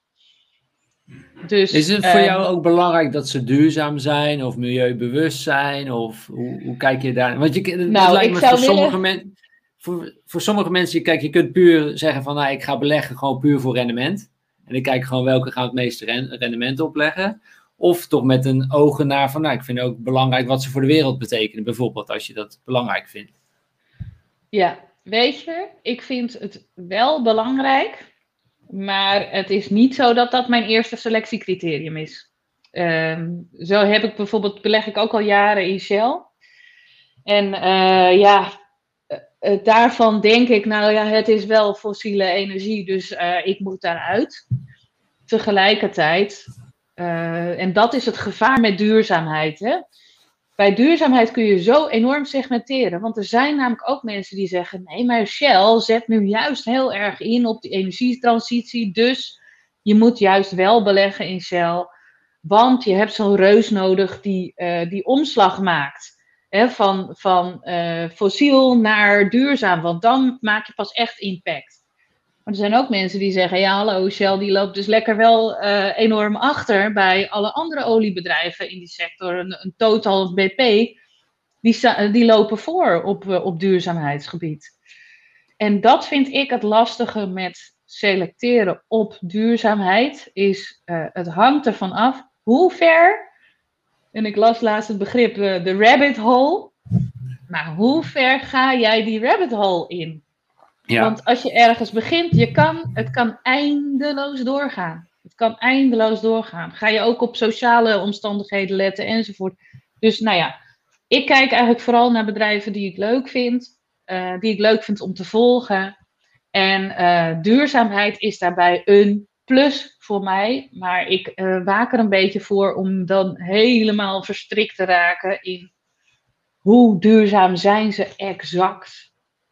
Dus, is het voor jou ehm, ook belangrijk dat ze duurzaam zijn of milieubewust zijn? Of hoe, hoe kijk je daar? Want je, nou, lijkt me voor sommige mensen. Voor, voor sommige mensen, kijk, je kunt puur zeggen van nou, ik ga beleggen gewoon puur voor rendement. En ik kijk gewoon welke gaan het meeste rendement opleggen. Of toch met een ogen naar van, nou, ik vind ook belangrijk wat ze voor de wereld betekenen. Bijvoorbeeld, als je dat belangrijk vindt. Ja, weet je, ik vind het wel belangrijk. Maar het is niet zo dat dat mijn eerste selectiecriterium is. Um, zo heb ik bijvoorbeeld, beleg ik ook al jaren in Shell. En uh, ja, uh, daarvan denk ik, nou ja, het is wel fossiele energie, dus uh, ik moet daaruit. Tegelijkertijd, uh, en dat is het gevaar met duurzaamheid. Hè? Bij duurzaamheid kun je zo enorm segmenteren, want er zijn namelijk ook mensen die zeggen: nee, maar Shell zet nu juist heel erg in op die energietransitie, dus je moet juist wel beleggen in Shell, want je hebt zo'n reus nodig die die omslag maakt van van uh, fossiel naar duurzaam, want dan maak je pas echt impact. Maar er zijn ook mensen die zeggen, ja hallo, Shell die loopt dus lekker wel uh, enorm achter bij alle andere oliebedrijven in die sector. Een, een Total BP, die, die lopen voor op, uh, op duurzaamheidsgebied. En dat vind ik het lastige met selecteren op duurzaamheid, is het hangt ervan af hoe ver en ik las laatst het begrip uh, de rabbit hole. Maar hoe ver ga jij die rabbit hole in? Ja. Want als je ergens begint, je kan, het kan eindeloos doorgaan. Het Het kan eindeloos doorgaan. Ga je ook op sociale omstandigheden letten enzovoort. Dus nou ja, ik kijk eigenlijk vooral naar bedrijven die ik leuk vind, uh, die ik leuk vind om te volgen. En uh, duurzaamheid is daarbij een plus voor mij, maar ik uh, waak er een beetje voor om dan helemaal verstrikt te raken in hoe duurzaam zijn ze exact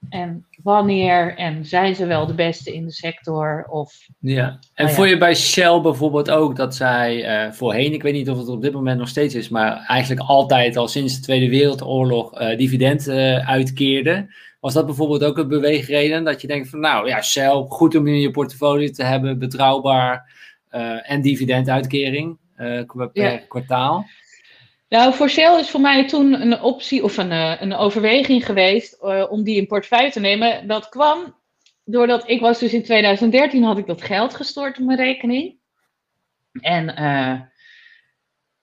en wanneer en zijn ze wel de beste in de sector? Of, ja, en nou ja. je bij Shell bijvoorbeeld ook dat zij uh, voorheen, ik weet niet of het op dit moment nog steeds is, maar eigenlijk altijd al sinds de Tweede Wereldoorlog uh, dividend uh, uitkeerden. Was dat bijvoorbeeld ook een beweegreden dat je denkt van nou ja, Shell, goed om in je portfolio te hebben, betrouwbaar en dividenduitkering per ja. kwartaal? Nou, voor Shell is voor mij toen een optie of een, uh, een overweging geweest uh, om die in portefeuille te nemen. Dat kwam doordat ik was dus in 2013 had ik dat geld gestort op mijn rekening. En uh,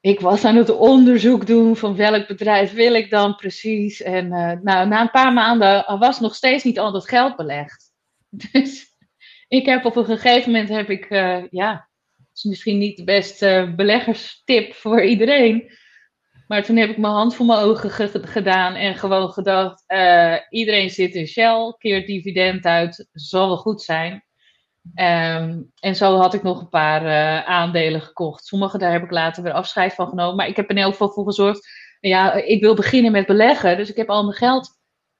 ik was aan het onderzoek doen van welk bedrijf wil ik dan precies. En nou, na een paar maanden was nog steeds niet al dat geld belegd. Dus ik heb op een gegeven moment heb ik, ja, is misschien niet de beste beleggerstip voor iedereen. Maar toen heb ik mijn hand voor mijn ogen gedaan en gewoon gedacht: uh, iedereen zit in Shell, keert dividend uit, zal wel goed zijn. Um, en zo had ik nog een paar uh, aandelen gekocht. Sommige daar heb ik later weer afscheid van genomen. Maar ik heb er in elk geval voor gezorgd. Ja, ik wil beginnen met beleggen. Dus ik heb al mijn geld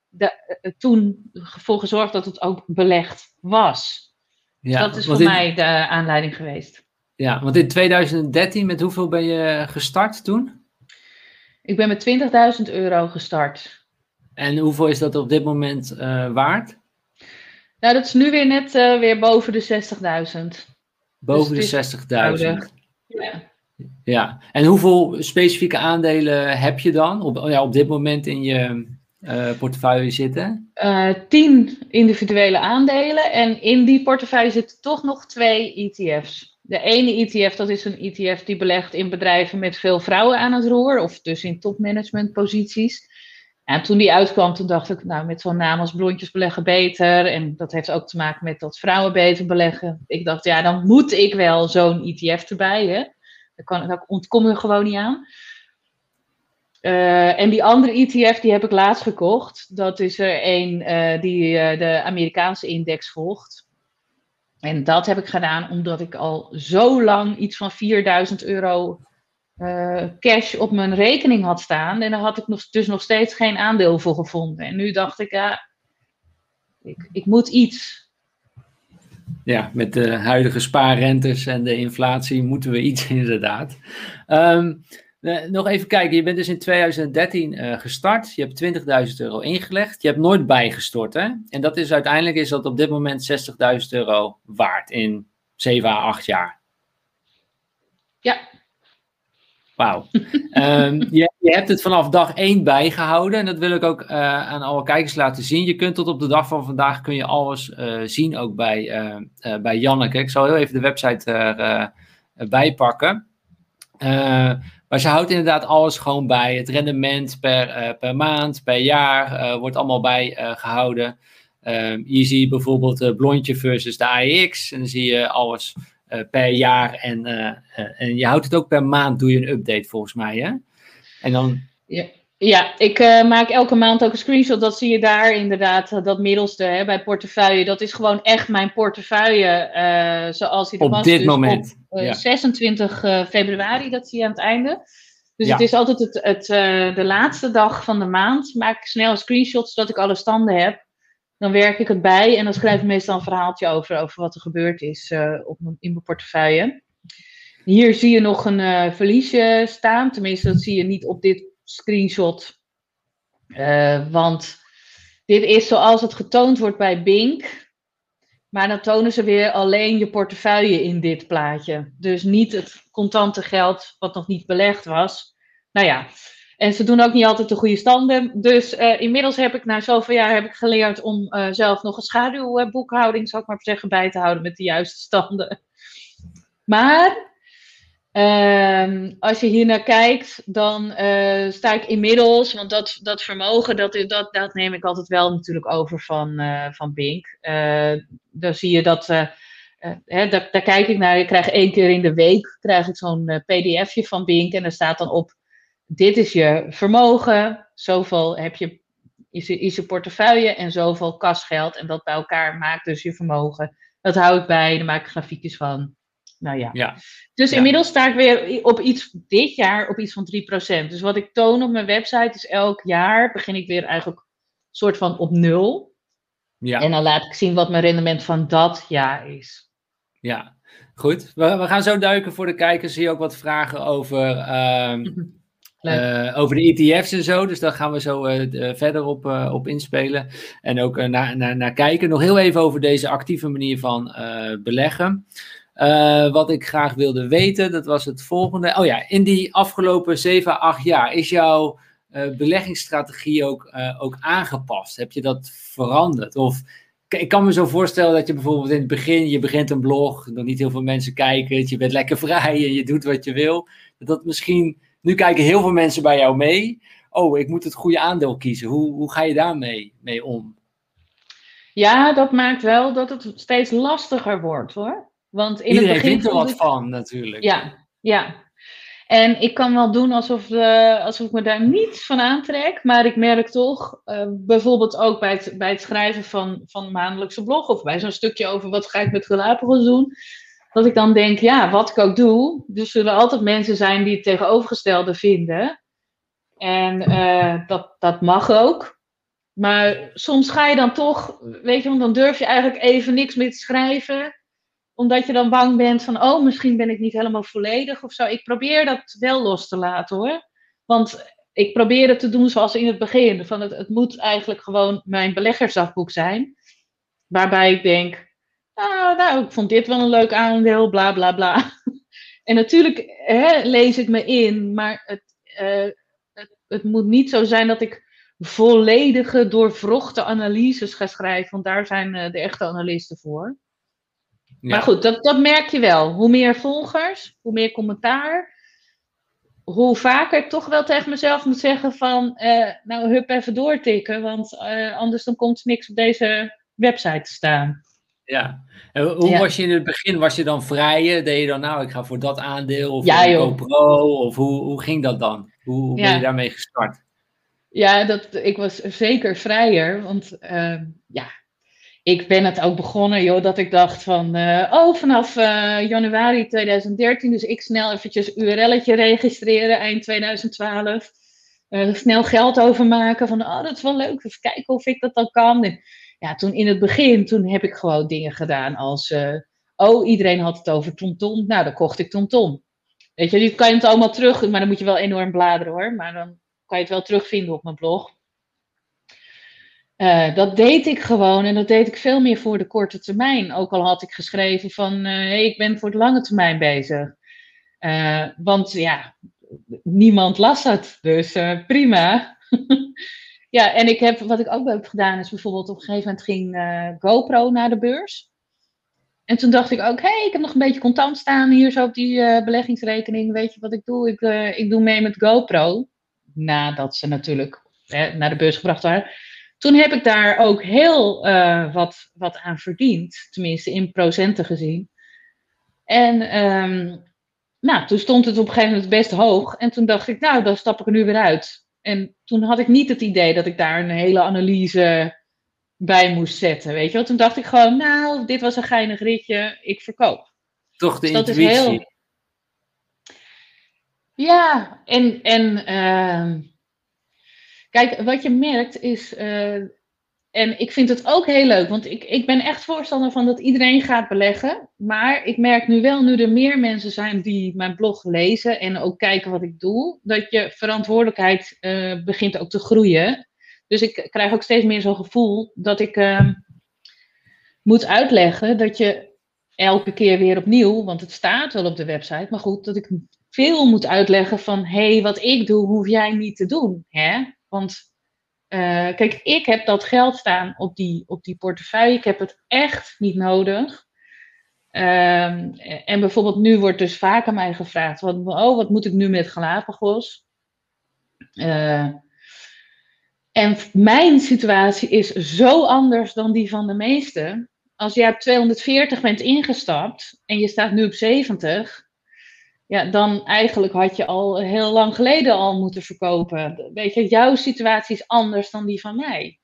de, uh, toen voor gezorgd dat het ook belegd was. Dus ja, dus dat is voor in, mij de aanleiding geweest. Ja, want in 2013, met hoeveel ben je gestart toen? Ik ben met 20.000 euro gestart. En hoeveel is dat op dit moment uh, waard? Nou, dat is nu weer net uh, weer boven de 60.000. Boven dus de 60.000. Ja. ja. En hoeveel specifieke aandelen heb je dan op, ja, op dit moment in je uh, portefeuille zitten? tien individuele aandelen. En in die portefeuille zitten toch nog twee ETF's. De ene ETF, dat is een ETF die belegt in bedrijven met veel vrouwen aan het roer, of dus in topmanagementposities. En toen die uitkwam, toen dacht ik, nou, met zo'n naam als blondjes beleggen beter. En dat heeft ook te maken met dat vrouwen beter beleggen. Ik dacht, ja, dan moet ik wel zo'n ETF erbij, hè. Daar, kan, daar ontkom je gewoon niet aan. Uh, en die andere ETF, die heb ik laatst gekocht. Dat is er een uh, die uh, de Amerikaanse index volgt. En dat heb ik gedaan omdat ik al zo lang iets van 4000 euro uh, cash op mijn rekening had staan. En daar had ik nog, dus nog steeds geen aandeel voor gevonden. En nu dacht ik, ja, ik, ik moet iets. Ja, met de huidige spaarrentes en de inflatie moeten we iets inderdaad. Um, uh, nog even kijken, je bent dus in 2013 uh, eh, gestart. Je hebt 20.000 euro ingelegd. Je hebt nooit bijgestort, hè? En dat is uiteindelijk is dat op dit moment 60.000 euro waard in 7 à 8 jaar. Ja. Wauw. um, je, je, hebt het vanaf dag 1 bijgehouden. En dat wil ik ook uh, aan alle kijkers laten zien. Je kunt tot op de dag van vandaag kun je alles uh, zien, ook bij, uh, bij Janneke. Ik zal heel even de website erbij pakken. Maar ze houdt inderdaad alles gewoon bij. Het rendement per, per maand, per jaar wordt allemaal bijgehouden. Hier zie je bijvoorbeeld de blondje versus de AEX. En dan zie je alles per jaar. En, en je houdt het ook per maand, doe je een update volgens mij. Hè? En dan... Ja. Ja, ik uh, maak elke maand ook een screenshot. Dat zie je daar inderdaad, dat middelste hè, bij portefeuille. Dat is gewoon echt mijn portefeuille uh, zoals die er op was. dit dus moment. Op uh, ja. 26 februari, dat zie je aan het einde. Dus ja. het is altijd het, het, de laatste dag van de maand. Maak ik snel een screenshot zodat ik alle standen heb. Dan werk ik het bij en dan schrijf ik meestal een verhaaltje over, over wat er gebeurd is op, in mijn portefeuille. Hier zie je nog een verliesje staan. Tenminste, dat zie je niet op dit screenshot. Uh, want dit is zoals het getoond wordt bij Bink. Maar dan tonen ze weer alleen je portefeuille in dit plaatje. Dus niet het contante geld wat nog niet belegd was. Nou ja, en ze doen ook niet altijd de goede standen. Dus uh, inmiddels heb ik na zoveel jaar heb ik geleerd om uh, zelf nog een schaduwboekhouding, zou ik maar zeggen, bij te houden met de juiste standen. Maar Um, als je hier naar kijkt, dan uh, sta ik inmiddels, want dat, dat vermogen, dat, dat, dat neem ik altijd wel natuurlijk over van, van Bink. Dan zie je dat hè, daar, daar, kijk ik naar. Ik krijg één keer in de week krijg ik zo'n pdfje van Bink. En daar staat dan op, dit is je vermogen. Zoveel heb je, is, je, is je portefeuille en zoveel kasgeld. En dat bij elkaar maakt dus je vermogen. Dat hou ik bij, daar maak ik grafiekjes van. Nou ja. ja. Dus inmiddels sta ik weer op iets, dit jaar op iets van 3%. Dus wat ik toon op mijn website is elk jaar begin ik weer eigenlijk soort van op nul. Ja. En dan laat ik zien wat mijn rendement van dat jaar is. Ja, goed. We, we gaan zo duiken voor de kijkers. Zie je ook wat vragen over, uh, uh, over de ETF's en zo. Dus daar gaan we zo uh, verder op, op inspelen. En ook naar, naar, naar kijken. Nog heel even over deze actieve manier van beleggen. Wat ik graag wilde weten, dat was het volgende. Oh ja, in die afgelopen 7, 8 jaar is jouw beleggingsstrategie ook, ook aangepast? Heb je dat veranderd? Of ik kan me zo voorstellen dat je bijvoorbeeld in het begin, je begint een blog, nog niet heel veel mensen kijken, je bent lekker vrij en je doet wat je wil. Dat misschien, nu kijken heel veel mensen bij jou mee. Oh, ik moet het goede aandeel kiezen. Hoe, hoe ga je daarmee mee om? Ja, dat maakt wel dat het steeds lastiger wordt hoor. Want in Iedereen het begin vindt er wat van, natuurlijk. Ja, ja. En ik kan wel doen alsof, uh, alsof ik me daar niets van aantrek. Maar ik merk toch, uh, bijvoorbeeld ook bij het, bij het schrijven van, van maandelijkse blog. Of bij zo'n stukje over wat ga ik met Galapagos doen. Dat ik dan denk, ja, wat ik ook doe. Er zullen altijd mensen zijn die het tegenovergestelde vinden. En uh, dat, dat mag ook. Maar soms ga je dan toch, weet je, dan durf je eigenlijk even niks meer te schrijven omdat je dan bang bent van, oh, misschien ben ik niet helemaal volledig of zo. Ik probeer dat wel los te laten hoor. Want ik probeer het te doen zoals in het begin. Van het, het moet eigenlijk gewoon mijn beleggersdagboek zijn. Waarbij ik denk, ah, nou, ik vond dit wel een leuk aandeel, bla bla bla. En natuurlijk hè, lees ik me in, maar het, uh, het, het moet niet zo zijn dat ik volledige, doorvrochte analyses ga schrijven. Want daar zijn uh, de echte analisten voor. Maar goed, dat, dat merk je wel. Hoe meer volgers, hoe meer commentaar, hoe vaker ik toch wel tegen mezelf moet zeggen van, uh, nou hup even doortikken, want anders dan komt er niks op deze website te staan. Ja, en hoe was je in het begin? Was je dan vrij? Deed je dan nou, ik ga voor dat aandeel of ja, GoPro? Of hoe, hoe ging dat dan? Hoe, hoe ben je daarmee gestart? Ja, dat, ik was zeker vrijer, want uh, ja, ik ben het ook begonnen, joh, dat ik dacht van, uh, oh, vanaf uh, januari 2013, dus ik snel eventjes URL'tje registreren, eind 2012. Uh, eh, snel geld overmaken, van, oh, dat is wel leuk, even kijken of ik dat dan kan. En, ja, toen in het begin, toen heb ik gewoon dingen gedaan als, oh, iedereen had het over TomTom, nou, dan kocht ik TomTom. Weet je, nu kan je het allemaal terug, maar dan moet je wel enorm bladeren hoor, maar dan kan je het wel terugvinden op mijn blog. Uh, dat deed ik gewoon en dat deed ik veel meer voor de korte termijn. Ook al had ik geschreven van uh, hey, ik ben voor de lange termijn bezig. Want ja, niemand las het, dus prima. ja, en ik heb, wat ik ook heb gedaan is bijvoorbeeld op een gegeven moment ging GoPro naar de beurs. En toen dacht ik ook, hé, hey, ik heb nog een beetje contant staan hier zo op die beleggingsrekening. Weet je wat ik doe? Ik, ik doe mee met GoPro. Nadat ze natuurlijk naar de beurs gebracht waren. Toen heb ik daar ook heel wat, wat aan verdiend, tenminste in procenten gezien. En um, nou, toen stond het op een gegeven moment best hoog. En toen dacht ik, nou, dan stap ik er nu weer uit. En toen had ik niet het idee dat ik daar een hele analyse bij moest zetten, weet je wel. Toen dacht ik gewoon, nou, dit was een geinig ritje, ik verkoop. Toch de dus intuïtie. Heel... Ja, en, en uh, Kijk, wat je merkt is, uh, en ik vind het ook heel leuk, want ik, ik ben echt voorstander van dat iedereen gaat beleggen. Maar ik merk nu wel, nu er meer mensen zijn die mijn blog lezen en ook kijken wat ik doe, dat je verantwoordelijkheid uh, begint ook te groeien. Dus ik krijg ook steeds meer zo'n gevoel dat ik uh, moet uitleggen dat je elke keer weer opnieuw, want het staat wel op de website, maar goed, dat ik veel moet uitleggen van hé, hey, wat ik doe, hoef jij niet te doen. Hè? Want uh, kijk, ik heb dat geld staan op die, op die portefeuille. Ik heb het echt niet nodig. Um, en bijvoorbeeld nu wordt dus vaak aan mij gevraagd: wat, oh, wat moet ik nu met Galapagos? Uh, en mijn situatie is zo anders dan die van de meesten. als je op 240 bent ingestapt en je staat nu op 70, ja, dan eigenlijk had je al heel lang geleden al moeten verkopen. Weet je, jouw situatie is anders dan die van mij.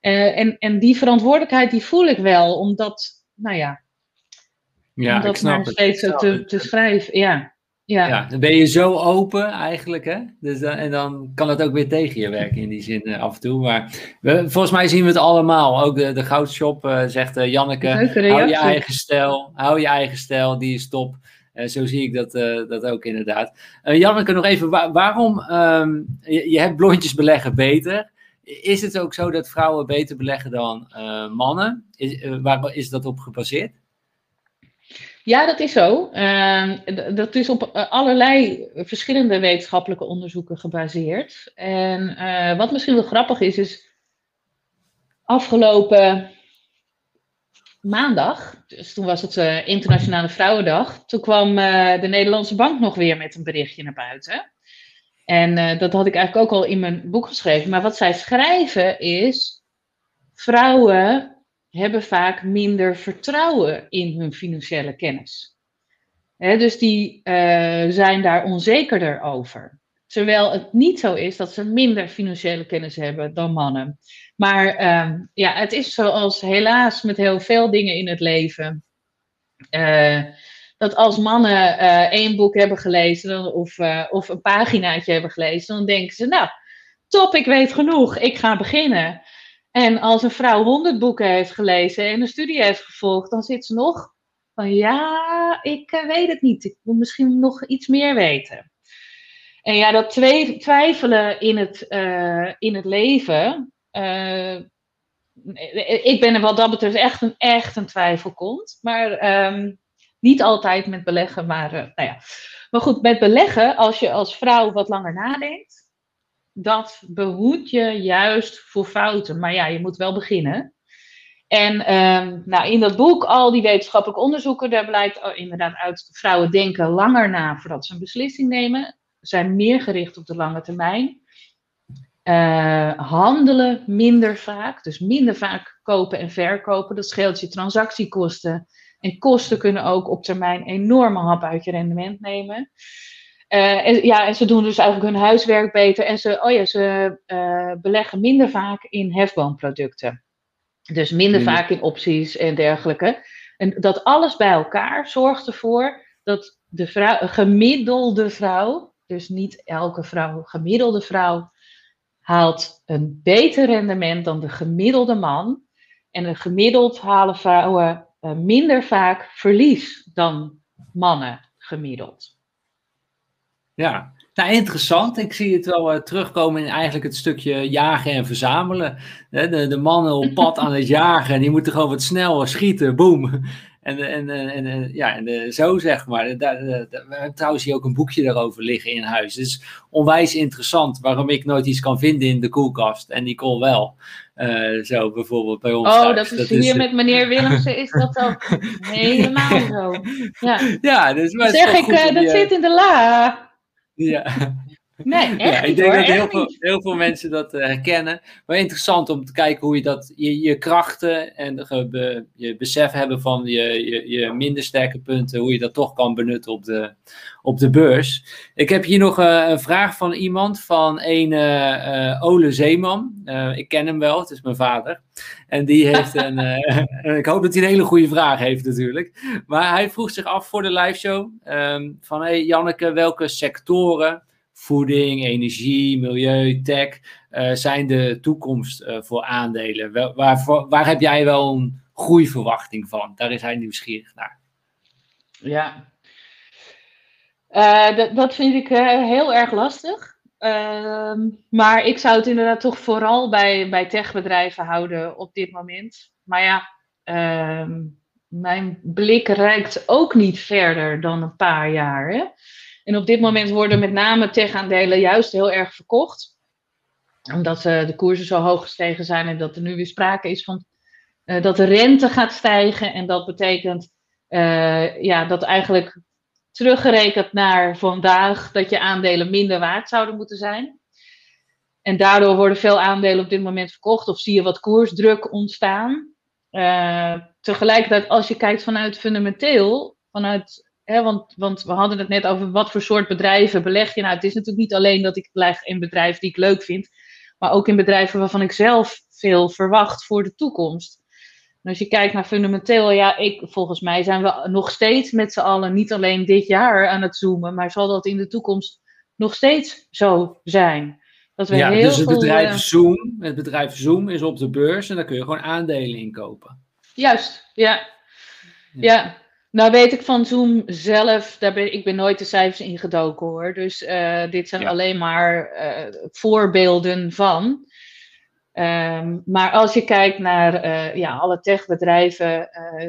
Uh, en, en die verantwoordelijkheid die voel ik wel, omdat, nou ja, ja om dat maar steeds te, te schrijven. Ja. Ja. ja, dan ben je zo open eigenlijk, hè? Dus dan, en dan kan het ook weer tegen je werken in die zin uh, af en toe. Maar we, volgens mij zien we het allemaal. Ook de, de goudshop uh, zegt uh, Janneke, hou je eigen stijl, hou je eigen stijl, die is top. Zo zie ik dat, dat ook inderdaad. Janneke, nog even, waar, waarom, um, je, hebt blondjes beleggen beter. Is het ook zo dat vrouwen beter beleggen dan mannen? Is, waar is dat op gebaseerd? Ja, dat is zo. Uh, dat is op eh, allerlei verschillende wetenschappelijke onderzoeken gebaseerd. En uh, wat misschien wel grappig is, is afgelopen maandag, dus toen was het uh, Internationale Vrouwendag, toen kwam de Nederlandse Bank nog weer met een berichtje naar buiten. En dat had ik eigenlijk ook al in mijn boek geschreven. Maar wat zij schrijven is, vrouwen hebben vaak minder vertrouwen in hun financiële kennis. dus die zijn daar onzekerder over. Terwijl het niet zo is dat ze minder financiële kennis hebben dan mannen. Maar uh, ja, het is zoals helaas met heel veel dingen in het leven. Uh, dat als mannen uh, één boek hebben gelezen of, of een paginaatje hebben gelezen, dan denken ze, nou, top, ik weet genoeg, ik ga beginnen. En als een vrouw honderd boeken heeft gelezen en een studie heeft gevolgd, dan zit ze nog van ja, ik eh, weet het niet. Ik wil misschien nog iets meer weten. En ja, dat twijfelen in het, in het leven. Uh, ik ben er wat dat betreft echt een, echt een twijfelkont. Maar um, niet altijd met beleggen. Maar, uh, nou ja. maar goed, met beleggen, als je als vrouw wat langer nadenkt dat behoedt je juist voor fouten. Maar ja, je moet wel beginnen. En um, nou, in dat boek, al die wetenschappelijke onderzoeken, daar blijkt oh, inderdaad uit, vrouwen denken langer na voordat ze een beslissing nemen, zijn meer gericht op de lange termijn, uh, handelen minder vaak, dus minder vaak kopen en verkopen, dat scheelt je transactiekosten. En kosten kunnen ook op termijn enorme hap uit je rendement nemen. Uh, en, ja, en ze doen dus eigenlijk hun huiswerk beter en ze, oh ja, ze uh, beleggen minder vaak in hefboomproducten. Dus minder vaak in opties en dergelijke. En dat alles bij elkaar zorgt ervoor dat de vrouw, gemiddelde vrouw, dus niet elke vrouw, gemiddelde vrouw, haalt een beter rendement dan de gemiddelde man. En een gemiddeld halen vrouwen uh, minder vaak verlies dan mannen gemiddeld. Ja, nou, interessant. Ik zie het wel uh, terugkomen in eigenlijk het stukje jagen en verzamelen. De, de mannen op pad aan het jagen, die moeten gewoon wat sneller schieten, boom. En, en, en, en ja, en zo zeg maar. Daar, we hebben trouwens hier ook een boekje daarover liggen in huis. Het is onwijs interessant waarom ik nooit iets kan vinden in de koelkast en Nicole wel. Uh, zo bijvoorbeeld bij ons. Oh, dat is hier met meneer Willemsen is dat ook helemaal zo. Ja, ja dus, maar zeg ik, uh, dat zit in de la. Ja. Nee, echt ja, ik denk dat heel veel, heel veel, mensen dat uh, herkennen. Maar interessant om te kijken hoe je dat, je, je krachten en de, je besef hebben van je, je, je, minder sterke punten, hoe je dat toch kan benutten op de, op de beurs. Ik heb hier nog uh, een vraag van iemand, van een uh, Ole Zeeman. ik ken hem wel, het is mijn vader. En die heeft een, ik hoop dat hij een hele goede vraag heeft natuurlijk. Maar hij vroeg zich af voor de liveshow um, van, hey Janneke, welke sectoren voeding, energie, milieu, tech uh, zijn de toekomst uh, voor aandelen? Waar, waar heb jij wel een groeiverwachting van? Daar is hij nieuwsgierig naar. Ja, dat, dat vind ik heel erg lastig. Ehm, maar ik zou het inderdaad toch vooral bij, bij techbedrijven houden op dit moment. Maar ja, ehm, mijn blik reikt ook niet verder dan een paar jaar. Hè? En op dit moment worden met name tech-aandelen juist heel erg verkocht. Omdat uh, de koersen zo hoog gestegen zijn en dat er nu weer sprake is van uh, dat de rente gaat stijgen. En dat betekent uh, ja, dat eigenlijk teruggerekend naar vandaag dat je aandelen minder waard zouden moeten zijn. En daardoor worden veel aandelen op dit moment verkocht of zie je wat koersdruk ontstaan. tegelijkertijd, als je kijkt vanuit fundamenteel, vanuit, want, want we hadden het net over wat voor soort bedrijven beleg je. Nou, het is natuurlijk niet alleen dat ik beleg in bedrijven die ik leuk vind, maar ook in bedrijven waarvan ik zelf veel verwacht voor de toekomst. En als je kijkt naar fundamenteel, ja, ik, volgens mij zijn we nog steeds met z'n allen, niet alleen dit jaar aan het zoomen, maar zal dat in de toekomst nog steeds zo zijn. Dat we ja, heel dus het bedrijf, uh, Zoom, het bedrijf Zoom is op de beurs en daar kun je gewoon aandelen in kopen. Juist, ja. Ja, nou weet ik van Zoom zelf, daar ben, ik ben nooit de cijfers ingedoken hoor. Dus uh, dit zijn alleen maar uh, voorbeelden van. Um, maar als je kijkt naar uh, ja, alle techbedrijven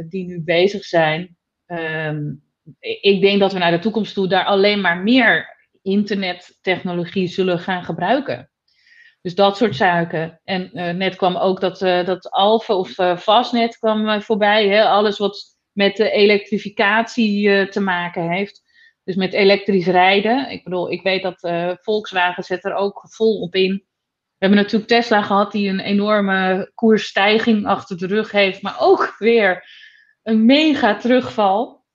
die nu bezig zijn, um, ik denk dat we naar de toekomst toe daar alleen maar meer internettechnologie zullen gaan gebruiken. Dus dat soort zaken. En net kwam ook dat, dat Alpha of Fastnet kwam voorbij. Hè? Alles wat met de elektrificatie te maken heeft. Dus met elektrisch rijden. Ik bedoel, ik weet dat Volkswagen zet er ook vol op in. We hebben natuurlijk Tesla gehad die een enorme koersstijging achter de rug heeft. Maar ook weer een mega terugval.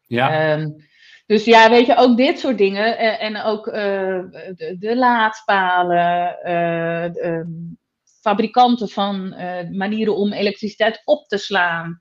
Ja. Um, dus ja, weet je, ook dit soort dingen. En, en ook uh, de, de, laadpalen, uh, fabrikanten van uh, manieren om elektriciteit op te slaan.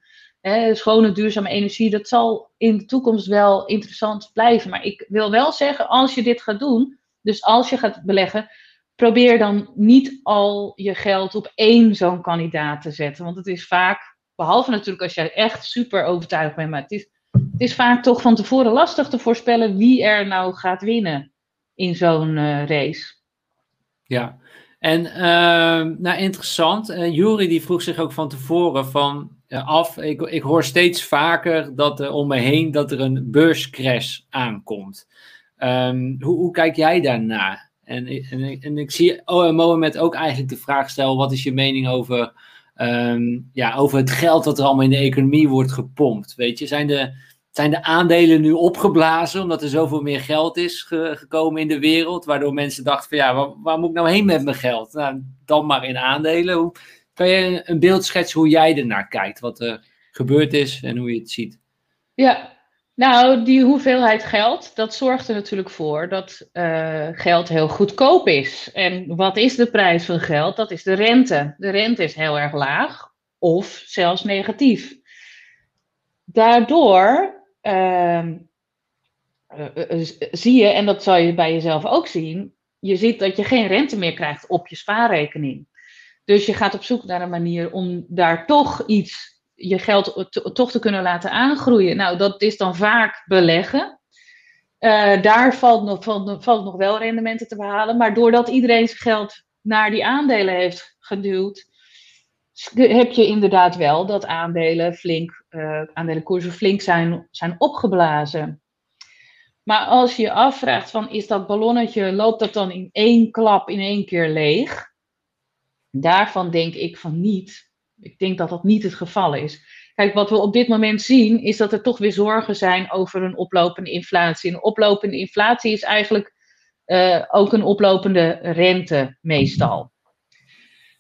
Schone, duurzame energie, dat zal in de toekomst wel interessant blijven. Maar ik wil wel zeggen, als je dit gaat doen, dus als je gaat beleggen, probeer dan niet al je geld op één zo'n kandidaat te zetten. Want het is vaak, behalve natuurlijk als jij echt super overtuigd bent, maar het is het is vaak toch van tevoren lastig te voorspellen wie er nou gaat winnen in zo'n uh, race. Ja, en uh, nou interessant. Uh, Jury die vroeg zich ook van tevoren van af. Ik, ik hoor steeds vaker dat er om me heen dat er een beurscrash aankomt. Um, hoe, hoe, kijk jij daarnaar? En, en, en ik zie oh, Mohamed ook eigenlijk de vraag stellen: wat is je mening over, um, ja, over het geld dat er allemaal in de economie wordt gepompt? Weet je, zijn de, zijn de aandelen nu opgeblazen omdat er zoveel meer geld is gekomen in de wereld, waardoor mensen dachten van ja, waar, waar, moet ik nou heen met mijn geld? Nou, dan maar in aandelen. Hoe, kan je een beeld schetsen hoe jij ernaar kijkt, wat er gebeurd is en hoe je het ziet? Ja, nou, die hoeveelheid geld, dat zorgt er natuurlijk voor dat uh, geld heel goedkoop is. En wat is de prijs van geld? Dat is de rente. De rente is heel erg laag of zelfs negatief. Daardoor uh, zie je, en dat zal je bij jezelf ook zien, je ziet dat je geen rente meer krijgt op je spaarrekening. Dus je gaat op zoek naar een manier om daar toch iets, je geld toch te kunnen laten aangroeien. Nou, dat is dan vaak beleggen. Uh, daar valt nog, valt, nog wel rendementen te behalen. Maar doordat iedereen zijn geld naar die aandelen heeft geduwd, heb je inderdaad wel dat aandelen flink, uh, aandelenkoersen flink zijn, zijn opgeblazen. Maar als je je afvraagt van is dat ballonnetje, loopt dat dan in één klap in één keer leeg? Daarvan denk ik van niet. Ik denk dat dat niet het geval is. Kijk, wat we op dit moment zien, is dat er toch weer zorgen zijn over een oplopende inflatie. Een oplopende inflatie is eigenlijk uh, ook een oplopende rente meestal.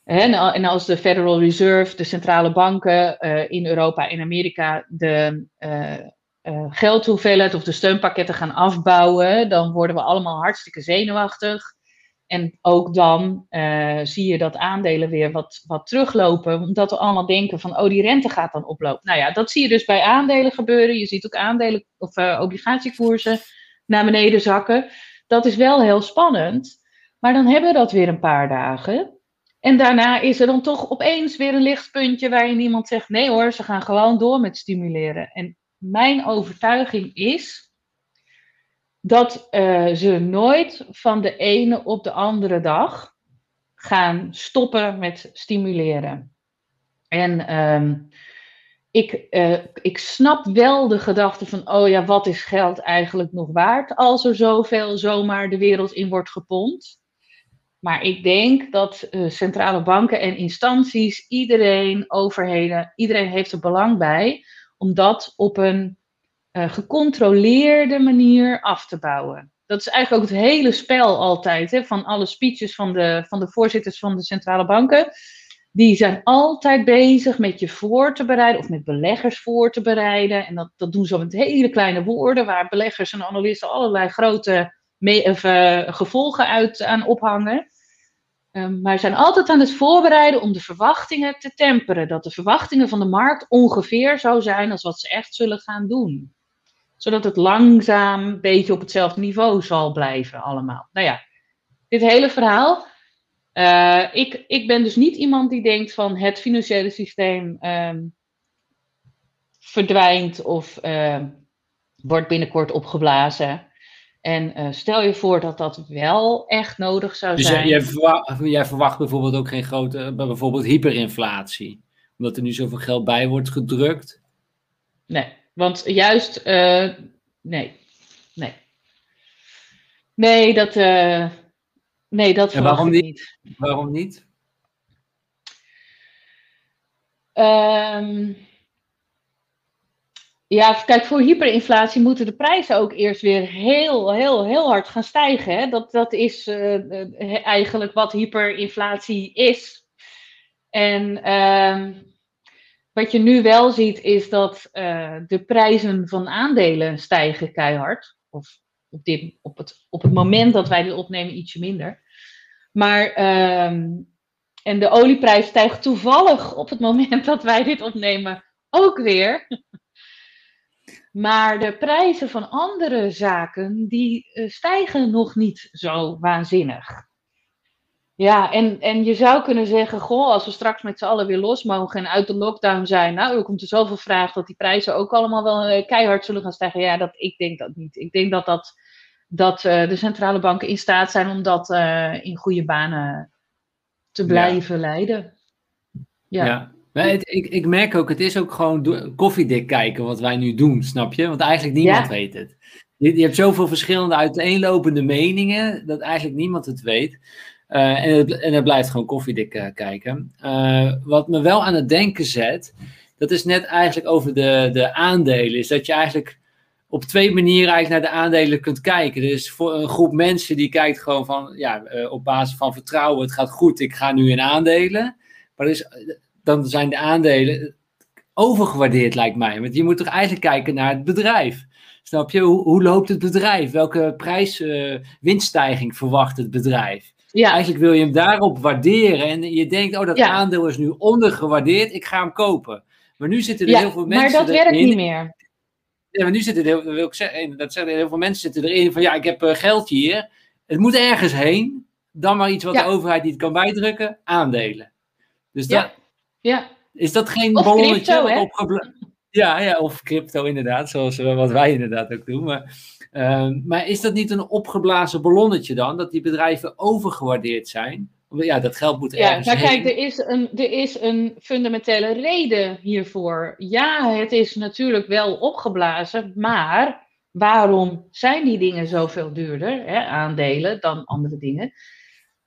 En als de Federal Reserve, de centrale banken uh, in Europa en Amerika, de uh, geldhoeveelheid of de steunpakketten gaan afbouwen, dan worden we allemaal hartstikke zenuwachtig. En ook dan zie je dat aandelen weer wat, wat teruglopen, omdat we allemaal denken van, oh, die rente gaat dan oplopen. Nou ja, dat zie je dus bij aandelen gebeuren. Je ziet ook aandelen of obligatiekoersen naar beneden zakken. Dat is wel heel spannend. Maar dan hebben we dat weer een paar dagen. En daarna is er dan toch opeens weer een lichtpuntje waarin iemand zegt: nee hoor, ze gaan gewoon door met stimuleren. En mijn overtuiging is dat uh, ze nooit van de ene op de andere dag gaan stoppen met stimuleren. En um, ik, uh, ik snap wel de gedachte van: oh ja, wat is geld eigenlijk nog waard als er zoveel zomaar de wereld in wordt gepompt? Maar ik denk dat uh, centrale banken en instanties, iedereen, overheden, iedereen heeft er belang bij om dat op een uh, gecontroleerde manier af te bouwen. Dat is eigenlijk ook het hele spel altijd, hè, van alle speeches van de, van de voorzitters van de centrale banken. die zijn altijd bezig met je voor te bereiden of met beleggers voor te bereiden. En dat, dat doen ze met hele kleine woorden, waar beleggers en analisten allerlei grote of, uh, gevolgen uit aan ophangen. Um, maar zijn altijd aan het voorbereiden om de verwachtingen te temperen. Dat de verwachtingen van de markt ongeveer zo zijn als wat ze echt zullen gaan doen. Zodat het langzaam een beetje op hetzelfde niveau zal blijven allemaal. Nou ja, dit hele verhaal uh, ik, ik ben dus niet iemand die denkt van het financiële systeem um, verdwijnt of uh, wordt binnenkort opgeblazen. En uh, stel je voor dat dat wel echt nodig zou dus zijn. Dus jij, verwacht, jij verwacht bijvoorbeeld ook geen grote, bijvoorbeeld hyperinflatie, omdat er nu zoveel geld bij wordt gedrukt? Nee, want juist, nee, nee. Nee, dat, Nee, dat en waarom niet? niet? Waarom niet? Um, ja, kijk, voor hyperinflatie moeten de prijzen ook eerst weer heel, heel, heel hard gaan stijgen. Hè? Dat, dat is uh, eigenlijk wat hyperinflatie is. En um, wat je nu wel ziet, is dat uh, de prijzen van aandelen stijgen keihard. Of op, dit, op, het, op het moment dat wij dit opnemen ietsje minder. Maar, ehm, en de olieprijs stijgt toevallig op het moment dat wij dit opnemen ook weer. Maar de prijzen van andere zaken, die eh, stijgen nog niet zo waanzinnig. Ja, en, en je zou kunnen zeggen, goh, als we straks met z'n allen weer los mogen en uit de lockdown zijn, nou, er komt er zoveel vraag dat die prijzen ook allemaal wel eh, keihard zullen gaan stijgen. Ja, dat, ik denk dat niet. Ik denk dat dat dat uh, de centrale banken in staat zijn om dat uh, in goede banen te blijven ja. leiden. Ja. ja. Het, ik, ik merk ook, het is ook gewoon koffiedik kijken wat wij nu doen, snap je? Want eigenlijk niemand weet het. Je, je, hebt zoveel verschillende uiteenlopende meningen dat eigenlijk niemand het weet. Uh, en, het, en het blijft gewoon koffiedik kijken. wat me wel aan het denken zet, dat is net eigenlijk over de, de aandelen. Is dat je eigenlijk op twee manieren eigenlijk naar de aandelen kunt kijken. Dus voor een groep mensen die kijkt gewoon van, ja, op basis van vertrouwen, het gaat goed, ik ga nu in aandelen. Maar dan zijn de aandelen overgewaardeerd, lijkt mij. Want je moet toch eigenlijk kijken naar het bedrijf. Snap je? Hoe, loopt het bedrijf? Welke prijs, uh, verwacht het bedrijf? Ja. Eigenlijk wil je hem daarop waarderen. En je denkt, oh, dat ja. aandeel is nu ondergewaardeerd, ik ga hem kopen. Maar nu zitten er ja, heel veel mensen. Maar dat werkt niet meer. Ja, maar nu zitten er heel, wil ik zeggen, dat zeggen heel veel mensen zitten erin van ja, ik heb uh, geld hier. Het moet ergens heen. Dan maar iets wat de overheid niet kan bijdrukken. Aandelen. Dus dat, ja. is dat geen ballonnetje crypto, opgeblazen? Ja, ja, of crypto inderdaad, zoals uh, wat wij inderdaad ook doen. Maar, uh, maar is dat niet een opgeblazen ballonnetje dan? Dat die bedrijven overgewaardeerd zijn? ja, dat geld moet ja, ergens maar heen. kijk, er is, een, er is een fundamentele reden hiervoor. Ja, het is natuurlijk wel opgeblazen, maar waarom zijn die dingen zoveel duurder, hè, aandelen, dan andere dingen?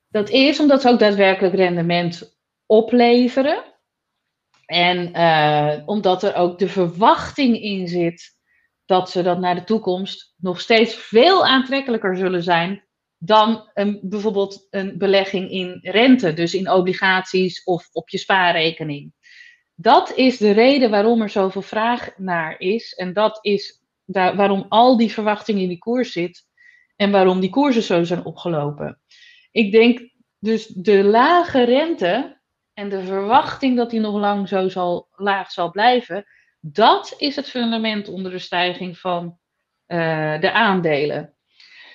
Dat is omdat ze ook daadwerkelijk rendement opleveren. En uh, omdat er ook de verwachting in zit dat ze dat naar de toekomst nog steeds veel aantrekkelijker zullen zijn dan een, bijvoorbeeld een belegging in rente, dus in obligaties of op je spaarrekening. Dat is de reden waarom er zoveel vraag naar is. En dat is daar, waarom al die verwachting in die koers zit. En waarom die koersen zo zijn opgelopen. Ik denk dus de lage rente en de verwachting dat die nog lang zo zal, laag zal blijven. Dat is het fundament onder de stijging van uh, de aandelen.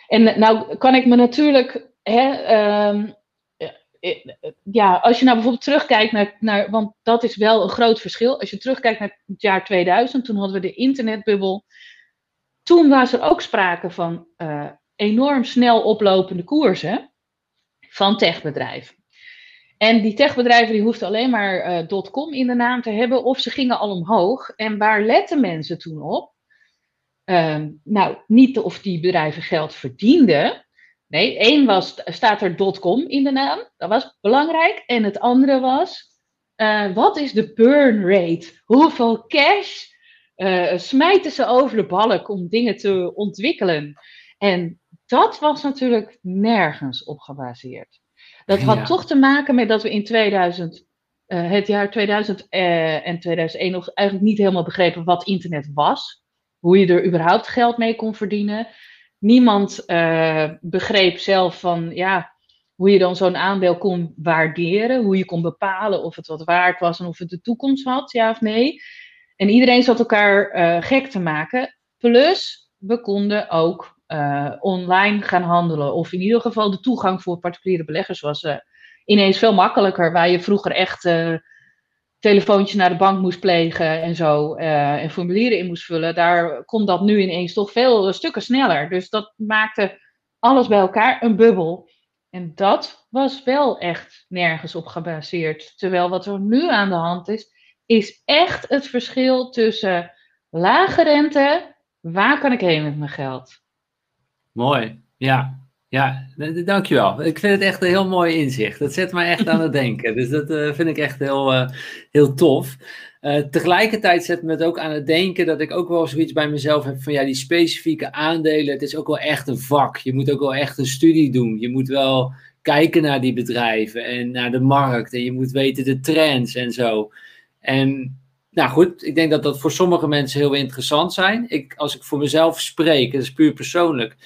En nou kan ik me natuurlijk, hè, um, ja, als je nou bijvoorbeeld terugkijkt naar, naar, want dat is wel een groot verschil. Als je terugkijkt naar het jaar 2000, toen hadden we de internetbubbel. Toen was er ook sprake van enorm snel oplopende koersen van techbedrijven. En die techbedrijven die hoefden alleen maar uh, .com in de naam te hebben of ze gingen al omhoog. En waar letten mensen toen op? Uh, nou, niet of die bedrijven geld verdienden. Nee, één was, staat er .com in de naam. Dat was belangrijk. En het andere was, uh, wat is de burn rate? Hoeveel cash uh, smijten ze over de balk om dingen te ontwikkelen? En dat was natuurlijk nergens op gebaseerd. Dat had ja. toch te maken met dat we in 2000 het jaar 2000 en 2001 nog eigenlijk niet helemaal begrepen wat internet was. Hoe je er überhaupt geld mee kon verdienen. Niemand begreep zelf van, ja, hoe je dan zo'n aandeel kon waarderen, hoe je kon bepalen of het wat waard was en of het de toekomst had, ja of nee. En iedereen zat elkaar gek te maken. Plus, we konden ook uh, online gaan handelen. Of in ieder geval de toegang voor particuliere beleggers was uh, ineens veel makkelijker. Waar je vroeger echt telefoontjes naar de bank moest plegen en zo. en formulieren in moest vullen. Daar kon dat nu ineens toch veel stukken sneller. Dus dat maakte alles bij elkaar een bubbel. En dat was wel echt nergens op gebaseerd. Terwijl wat er nu aan de hand is, is echt het verschil tussen lage rente, waar kan ik heen met mijn geld? Mooi, ja. Ja, dankjewel. Ik vind het echt een heel mooi inzicht. Dat zet mij echt aan het denken. Dus dat uh, vind ik echt heel, uh, heel tof. Uh, tegelijkertijd zet me het ook aan het denken dat ik ook wel zoiets bij mezelf heb van ja, die specifieke aandelen, het is ook wel echt een vak. Je moet ook wel echt een studie doen. Je moet wel kijken naar die bedrijven en naar de markt en je moet weten de trends en zo. En nou goed, ik denk dat dat voor sommige mensen heel interessant zijn. Ik, als ik voor mezelf spreek, dat is puur persoonlijk,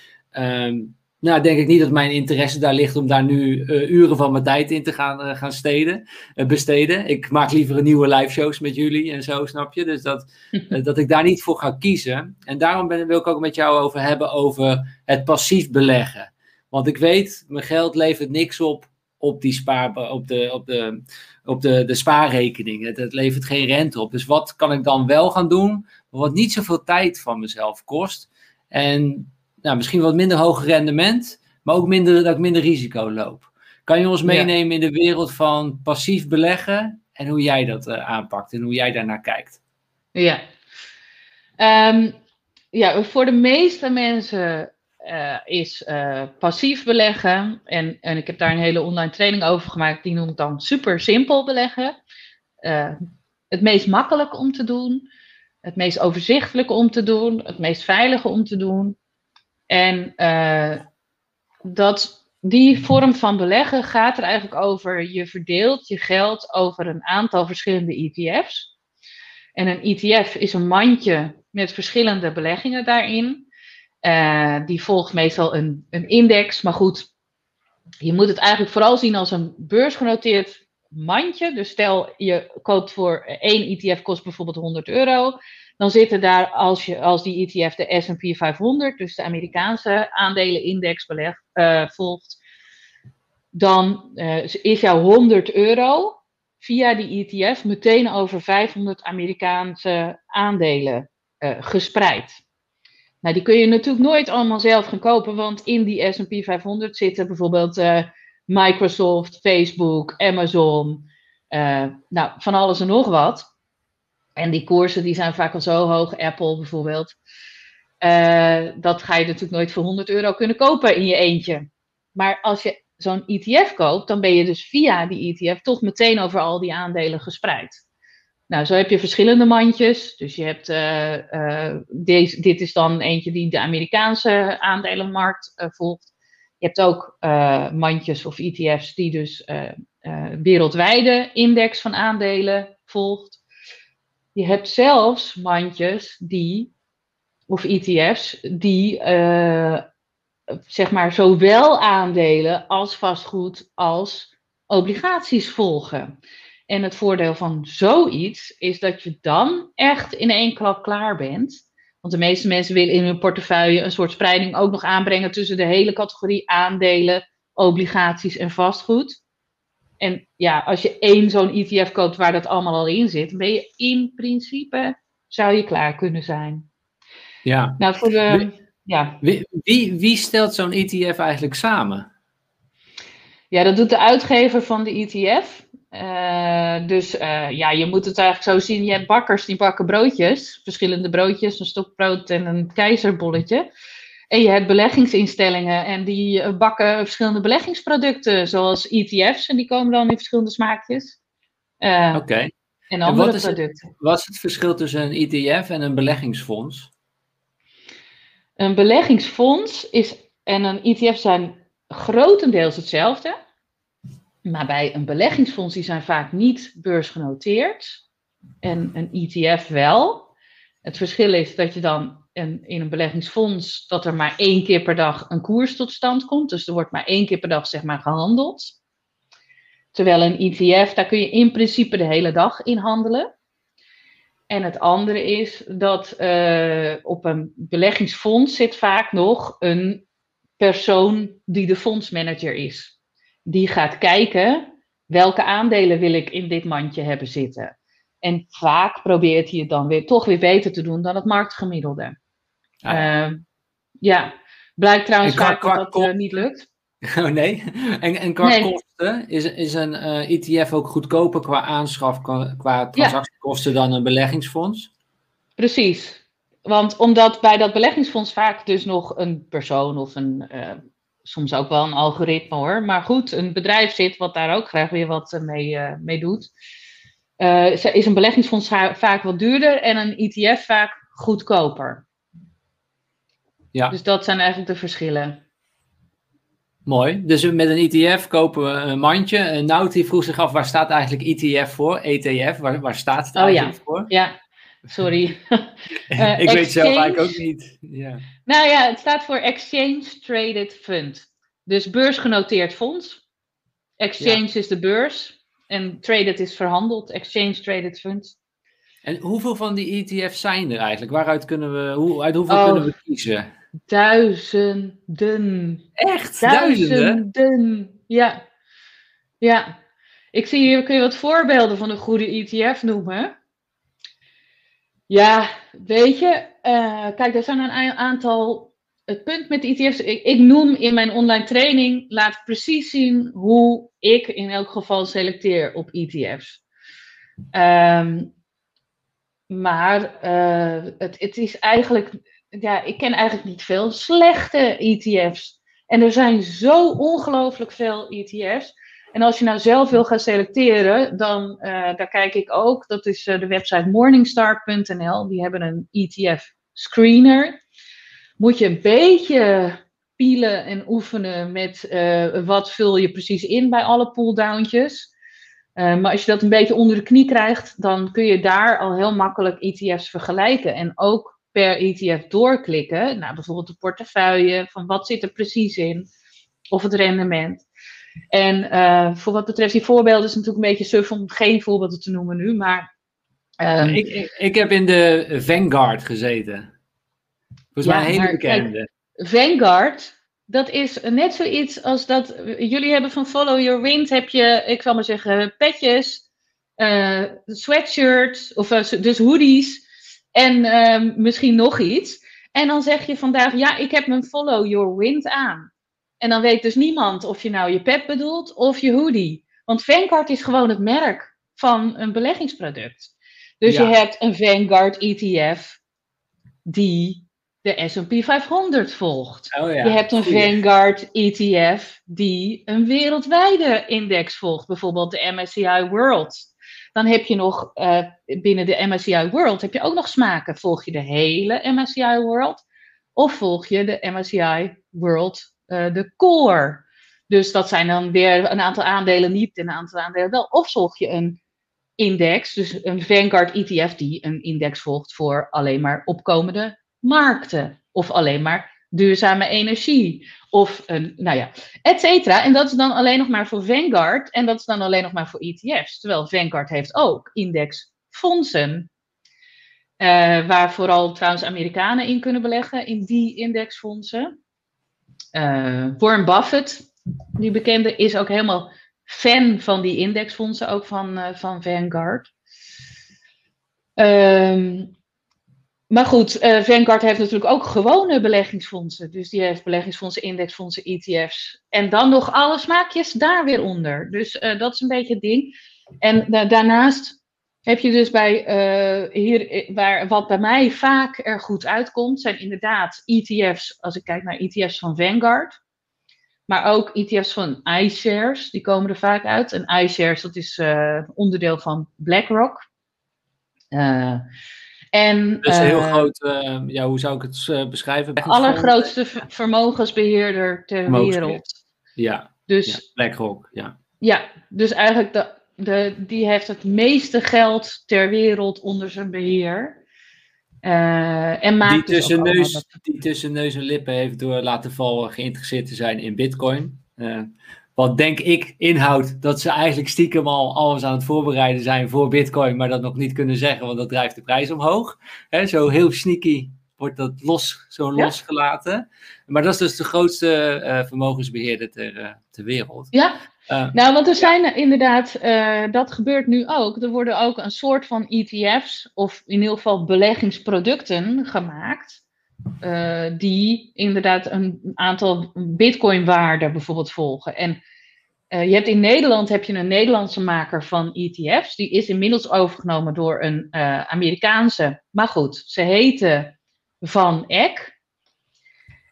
um, nou, denk ik niet dat mijn interesse daar ligt om daar nu uh, uren van mijn tijd in te gaan, uh, gaan steden, uh, besteden. Ik maak liever een nieuwe live shows met jullie en zo, snap je? Dus dat, dat ik daar niet voor ga kiezen. En daarom ben, wil ik ook met jou over hebben over het passief beleggen. Want ik weet, mijn geld levert niks op op, die spaar, op, de, op, de, op de, de spaarrekening. Het, het levert geen rente op. Dus wat kan ik dan wel gaan doen, wat niet zoveel tijd van mezelf kost? En nou, misschien wat minder hoog rendement, maar ook minder, dat ik minder risico loop. Kan je ons meenemen in de wereld van passief beleggen en hoe jij dat uh, aanpakt en hoe jij daarnaar kijkt? Ja. Um, ja, voor de meeste mensen uh, is uh, passief beleggen. En, en ik heb daar een hele online training over gemaakt. Die noem ik dan super simpel beleggen. het meest makkelijk om te doen. Het meest overzichtelijk om te doen. Het meest veilige om te doen. En uh, dat, die vorm van beleggen gaat er eigenlijk over, je verdeelt je geld over een aantal verschillende ETF's. En een ETF is een mandje met verschillende beleggingen daarin. Uh, die volgt meestal een, een index, maar goed, je moet het eigenlijk vooral zien als een beursgenoteerd mandje. Dus stel je koopt voor één ETF kost bijvoorbeeld 100 euro dan zitten daar, als, je, als die ETF de SP 500, dus de Amerikaanse aandelenindex beleg, uh, volgt, dan uh, is jouw 100 euro via die ETF meteen over 500 Amerikaanse aandelen gespreid. Nou, die kun je natuurlijk nooit allemaal zelf gaan kopen, want in die SP 500 zitten bijvoorbeeld Microsoft, Facebook, Amazon, nou, van alles en nog wat. En die koersen die zijn vaak al zo hoog, Apple bijvoorbeeld. Uh, dat ga je natuurlijk nooit voor 100 euro kunnen kopen in je eentje. Maar als je zo'n ETF koopt, dan ben je dus via die ETF toch meteen over al die aandelen gespreid. Nou, zo heb je verschillende mandjes. Dus je hebt, uh, deze, dit is dan eentje die de Amerikaanse aandelenmarkt volgt. Je hebt ook mandjes of ETF's die dus wereldwijde index van aandelen volgt. Je hebt zelfs mandjes die, of ETF's, die zeg maar zowel aandelen als vastgoed als obligaties volgen. En het voordeel van zoiets is dat je dan echt in één klap klaar bent. Want de meeste mensen willen in hun portefeuille een soort spreiding ook nog aanbrengen tussen de hele categorie aandelen, obligaties en vastgoed. En ja, als je één zo'n ETF koopt waar dat allemaal al in zit, dan ben je in principe, zou je klaar kunnen zijn. Ja. Nou, voor de, wie, ja. Wie, wie, wie stelt zo'n ETF eigenlijk samen? Ja, dat doet de uitgever van de ETF. Uh, eh, dus uh, ja, je moet het eigenlijk zo zien. Je hebt bakkers die bakken broodjes, verschillende broodjes, een stokbrood en een keizerbolletje. En je hebt beleggingsinstellingen en die eh, bakken verschillende beleggingsproducten, zoals ETF's, en die komen dan in verschillende smaakjes. Uh, Oké. En andere wat is producten. Het, wat is het verschil tussen een ETF en een beleggingsfonds? Een beleggingsfonds is, en een ETF zijn grotendeels hetzelfde. Maar bij een beleggingsfonds, die zijn vaak niet beursgenoteerd. En een ETF wel. Het verschil is dat je dan in, een beleggingsfonds, dat er maar één keer per dag een koers tot stand komt. Dus er wordt maar één keer per dag zeg maar gehandeld. Terwijl een ETF, daar kun je in principe de hele dag in handelen. En het andere is dat uh, op een beleggingsfonds zit vaak nog een persoon die de fondsmanager is. Die gaat kijken welke aandelen wil ik in dit mandje hebben zitten. En vaak probeert hij het dan weer toch weer beter te doen dan het marktgemiddelde. Ah, ja. Uh, ja, blijkt trouwens vaak dat dat uh, niet lukt. Oh nee? En, en qua nee. kosten, is, is een uh, eh, ETF ook goedkoper qua aanschaf, qua, qua transactiekosten ja. dan een beleggingsfonds? Precies. Want omdat bij dat beleggingsfonds vaak dus nog een persoon of een, uh, soms ook wel een algoritme hoor, maar goed, een bedrijf zit wat daar ook graag weer wat mee, uh, mee doet, is een beleggingsfonds vaak wat duurder en een ETF vaak goedkoper. Ja. Dus dat zijn eigenlijk de verschillen. Mooi. Dus met een ETF kopen we een mandje. Nauti vroeg zich af, waar staat eigenlijk ETF voor? ETF, waar, waar staat het eigenlijk oh, ja. voor? Ja, sorry. uh, ik weet zelf eigenlijk ook niet. Ja. Nou ja, het staat voor Exchange Traded Fund. Dus beursgenoteerd fonds. Exchange ja. is de beurs. En traded is verhandeld. Exchange Traded Fund. En hoeveel van die ETF's zijn er eigenlijk? Waaruit kunnen we, hoe, uit hoeveel oh. kunnen we kiezen? Duizenden. Echt? Duizenden? Duizenden. Ja. Ja. Ik zie hier, kun je wat voorbeelden van een goede ETF noemen? Ja, weet je, uh, kijk, er zijn een aantal. Het punt met ETF's, ik, noem in mijn online training, laat precies zien hoe ik in elk geval selecteer op ETF's. Um, maar uh, het, het is eigenlijk ja, ik ken eigenlijk niet veel slechte ETF's. En er zijn zo ongelooflijk veel ETF's. En als je nou zelf wil gaan selecteren, dan uh, daar kijk ik ook. Dat is uh, de website morningstar.nl. Die hebben een ETF screener. Moet je een beetje pielen en oefenen met uh, wat vul je precies in bij alle pulldowntjes. maar als je dat een beetje onder de knie krijgt, dan kun je daar al heel makkelijk ETF's vergelijken. En ook per ETF doorklikken. Nou, bijvoorbeeld de portefeuille, van wat zit er precies in, of het rendement. En uh, voor wat betreft die voorbeelden is het natuurlijk een beetje suf om geen voorbeelden te noemen nu, maar... Um, ik, ik, ik, heb in de Vanguard gezeten. Volgens ja, mij een hele bekende. Kijk, Vanguard, dat is net zoiets als dat jullie hebben van Follow Your Wind, heb je, ik zal maar zeggen, petjes, uh, sweatshirts, of uh, dus hoodies, en uh, misschien nog iets. En dan zeg je vandaag, ja, ik heb mijn Follow Your Wind aan. En dan weet dus niemand of je nou je pet bedoelt of je hoodie. Want Vanguard is gewoon het merk van een beleggingsproduct. Dus ja. je hebt een Vanguard ETF die de S&P 500 volgt. Oh ja. Je hebt een Goeie. Vanguard ETF die een wereldwijde index volgt. Bijvoorbeeld de MSCI World. Dan heb je nog uh, binnen de MSCI World heb je ook nog smaken. Volg je de hele MSCI World of volg je de MSCI World uh, de core? Dus dat zijn dan weer een aantal aandelen niet en een aantal aandelen wel. Of volg je een index, dus een Vanguard ETF die een index volgt voor alleen maar opkomende markten. Of alleen maar duurzame energie. Of een, nou ja, et cetera. En dat is dan alleen nog maar voor Vanguard. En dat is dan alleen nog maar voor ETF's. Terwijl Vanguard heeft ook indexfondsen. Uh, waar vooral trouwens Amerikanen in kunnen beleggen, in die indexfondsen. Uh, Warren Buffett, die bekende, is ook helemaal fan van die indexfondsen, ook van, uh, van Vanguard. Um, maar goed, uh, Vanguard heeft natuurlijk ook gewone beleggingsfondsen. Dus die heeft beleggingsfondsen, indexfondsen, ETF's. En dan nog alle smaakjes daar weer onder. Dus dat is een beetje het ding. En daarnaast heb je dus bij, hier, waar, wat bij mij vaak er goed uitkomt, zijn inderdaad ETF's, als ik kijk naar ETF's van Vanguard. Maar ook ETF's van iShares, die komen er vaak uit. En iShares, dat is onderdeel van BlackRock. En, dus heel groot, ja, hoe zou ik het beschrijven? De allergrootste vermogensbeheerder ter wereld. Ja, dus, ja, BlackRock, ja. Ja, dus eigenlijk de, de, die heeft het meeste geld ter wereld onder zijn beheer. Uh, en maakt die, dus tussen neus, dat... die tussen neus en lippen heeft door laten vallen geïnteresseerd te zijn in bitcoin. Uh, wat denk ik inhoudt dat ze eigenlijk stiekem al alles aan het voorbereiden zijn voor bitcoin, maar dat nog niet kunnen zeggen, want dat drijft de prijs omhoog. He, zo heel sneaky wordt dat los, zo Ja. losgelaten. Maar dat is dus de grootste eh, vermogensbeheerder ter, eh, ter wereld. Ja, Eh, nou, want er zijn er inderdaad, eh, dat gebeurt nu ook. Er worden ook een soort van ETF's, of in ieder geval beleggingsproducten gemaakt. eh, die inderdaad een aantal bitcoin-waarden bijvoorbeeld volgen. En eh, je hebt in Nederland heb je een Nederlandse maker van ETF's. Die is inmiddels overgenomen door een Amerikaanse. Maar goed, ze heten Van Eck.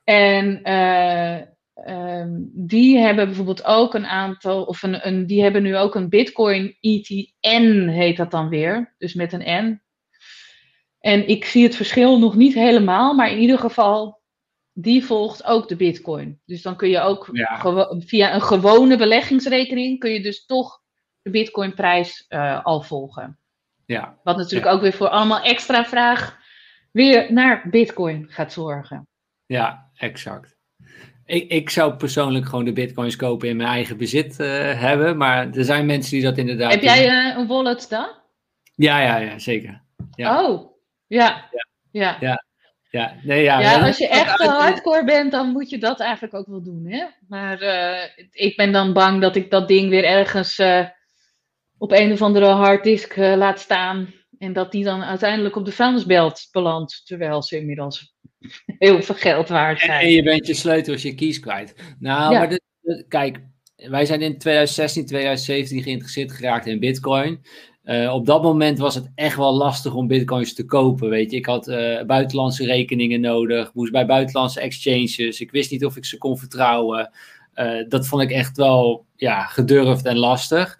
En eh, ehm, die hebben bijvoorbeeld ook een aantal, of een, een, die hebben nu ook een Bitcoin ETN, heet dat dan weer. Dus met een N. En ik zie het verschil nog niet helemaal, maar in ieder geval, die volgt ook de Bitcoin. Dus dan kun je ook Ja. via een gewone beleggingsrekening, kun je dus toch de Bitcoinprijs eh al volgen. ja, Wat natuurlijk ook weer voor allemaal extra vraag weer naar Bitcoin gaat zorgen. ja, exact. Ik, ik zou persoonlijk gewoon de bitcoins kopen in mijn eigen bezit eh, hebben, maar er zijn mensen die dat inderdaad Heb jij eh, een wallet dan? Ja, ja, ja, zeker. Ja. Oh, ja. Ja. Ja. Ja. Ja, nee, ja, Ja, als je echt hardcore bent, dan moet je dat eigenlijk ook wel doen. Hè? Maar eh, ik ben dan bang dat ik dat ding weer ergens op een of andere harddisk laat staan. En dat die dan uiteindelijk op de vuilnisbelt belandt. Terwijl ze inmiddels heel veel geld waard zijn. en je bent je sleutels, je keys kwijt. Nou, Ja. maar dit, kijk, wij zijn in 2016, 2017 geïnteresseerd geraakt in Bitcoin. Eh, op dat moment was het echt wel lastig om Bitcoins te kopen. Weet je, ik had eh, buitenlandse rekeningen nodig, moest bij buitenlandse exchanges. Ik wist niet of ik ze kon vertrouwen. Eh, dat vond ik echt wel ja, gedurfd en lastig.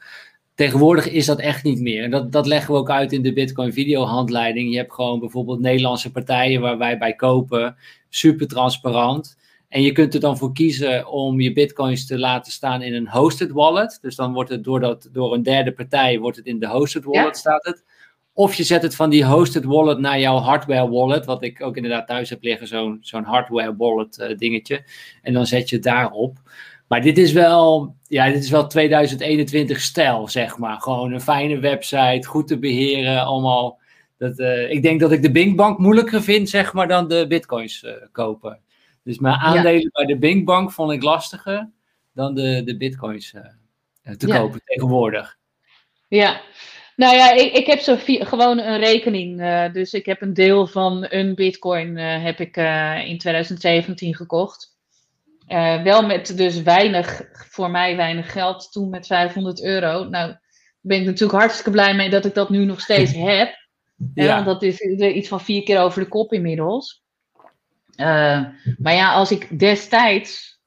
Tegenwoordig is dat echt niet meer. Dat, dat leggen we ook uit in de Bitcoin videohandleiding. Je hebt gewoon bijvoorbeeld Nederlandse partijen waar wij bij kopen. Super transparant. En je kunt er dan voor kiezen om je bitcoins te laten staan in een hosted wallet. Dus dan wordt het door, dat, door een derde partij wordt het in de hosted wallet Ja. staat het. Of je zet het van die hosted wallet naar jouw hardware wallet. Wat ik ook inderdaad thuis heb liggen, zo'n zo'n hardware wallet eh, dingetje. En dan zet je het daarop. Maar dit is wel, ja, dit is wel 2021 stijl, zeg maar. Gewoon een fijne website, goed te beheren, allemaal. Dat, eh, ik denk dat ik de Binkbank moeilijker vind, zeg maar, dan de bitcoins eh, kopen. Dus mijn aandelen bij de Binkbank vond ik lastiger dan de, de bitcoins eh, te Ja. kopen tegenwoordig. Ja, nou ja, ik, ik heb zo gewoon een rekening. dus ik heb een deel van een bitcoin heb ik in 2017 gekocht. Eh, wel met dus weinig, voor mij weinig geld, toen met 500 euro. Nou, daar ben ik natuurlijk hartstikke blij mee dat ik dat nu nog steeds heb. Hè, Ja. want dat is iets van vier keer over de kop inmiddels. Eh, maar ja, als ik destijds,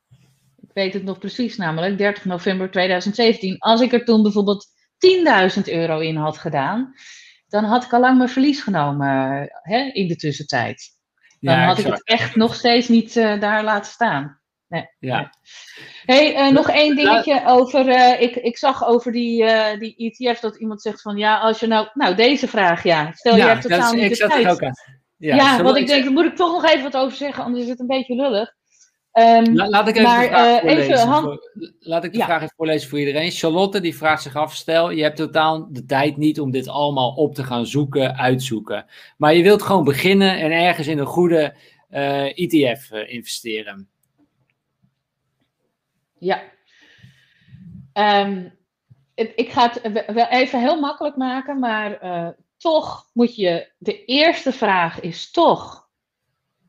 ik weet het nog precies namelijk, 30 november 2017, als ik er toen bijvoorbeeld 10.000 euro in had gedaan, dan had ik al lang mijn verlies genomen eh, hè, in de tussentijd. Dan Ja, had ik het echt nog steeds niet eh, daar laten staan. Ja. Hey, eh, nog één Nou- dingetje over. eh, ik, ik zag over die, eh die ETF dat iemand zegt van ja, als je nou. Nou, deze vraag ja. Stel je hebt totaal is- niet de tijd. ook aan. Ja, want ik denk, daar moet ik toch nog even wat over zeggen, anders is het een beetje lullig. Ehm, La- laat ik even Maar, de vraag even voorlezen. hand- voor- laat ik de Ja. vraag even voorlezen voor iedereen. Charlotte die vraagt zich af, stel je hebt totaal de tijd niet om dit allemaal op te gaan zoeken, uitzoeken. Maar je wilt gewoon beginnen en ergens in een goede ETF eh, investeren. Ja. Ehm, ik ga het we- wel even heel makkelijk maken, maar eh, toch moet je. De eerste vraag is toch: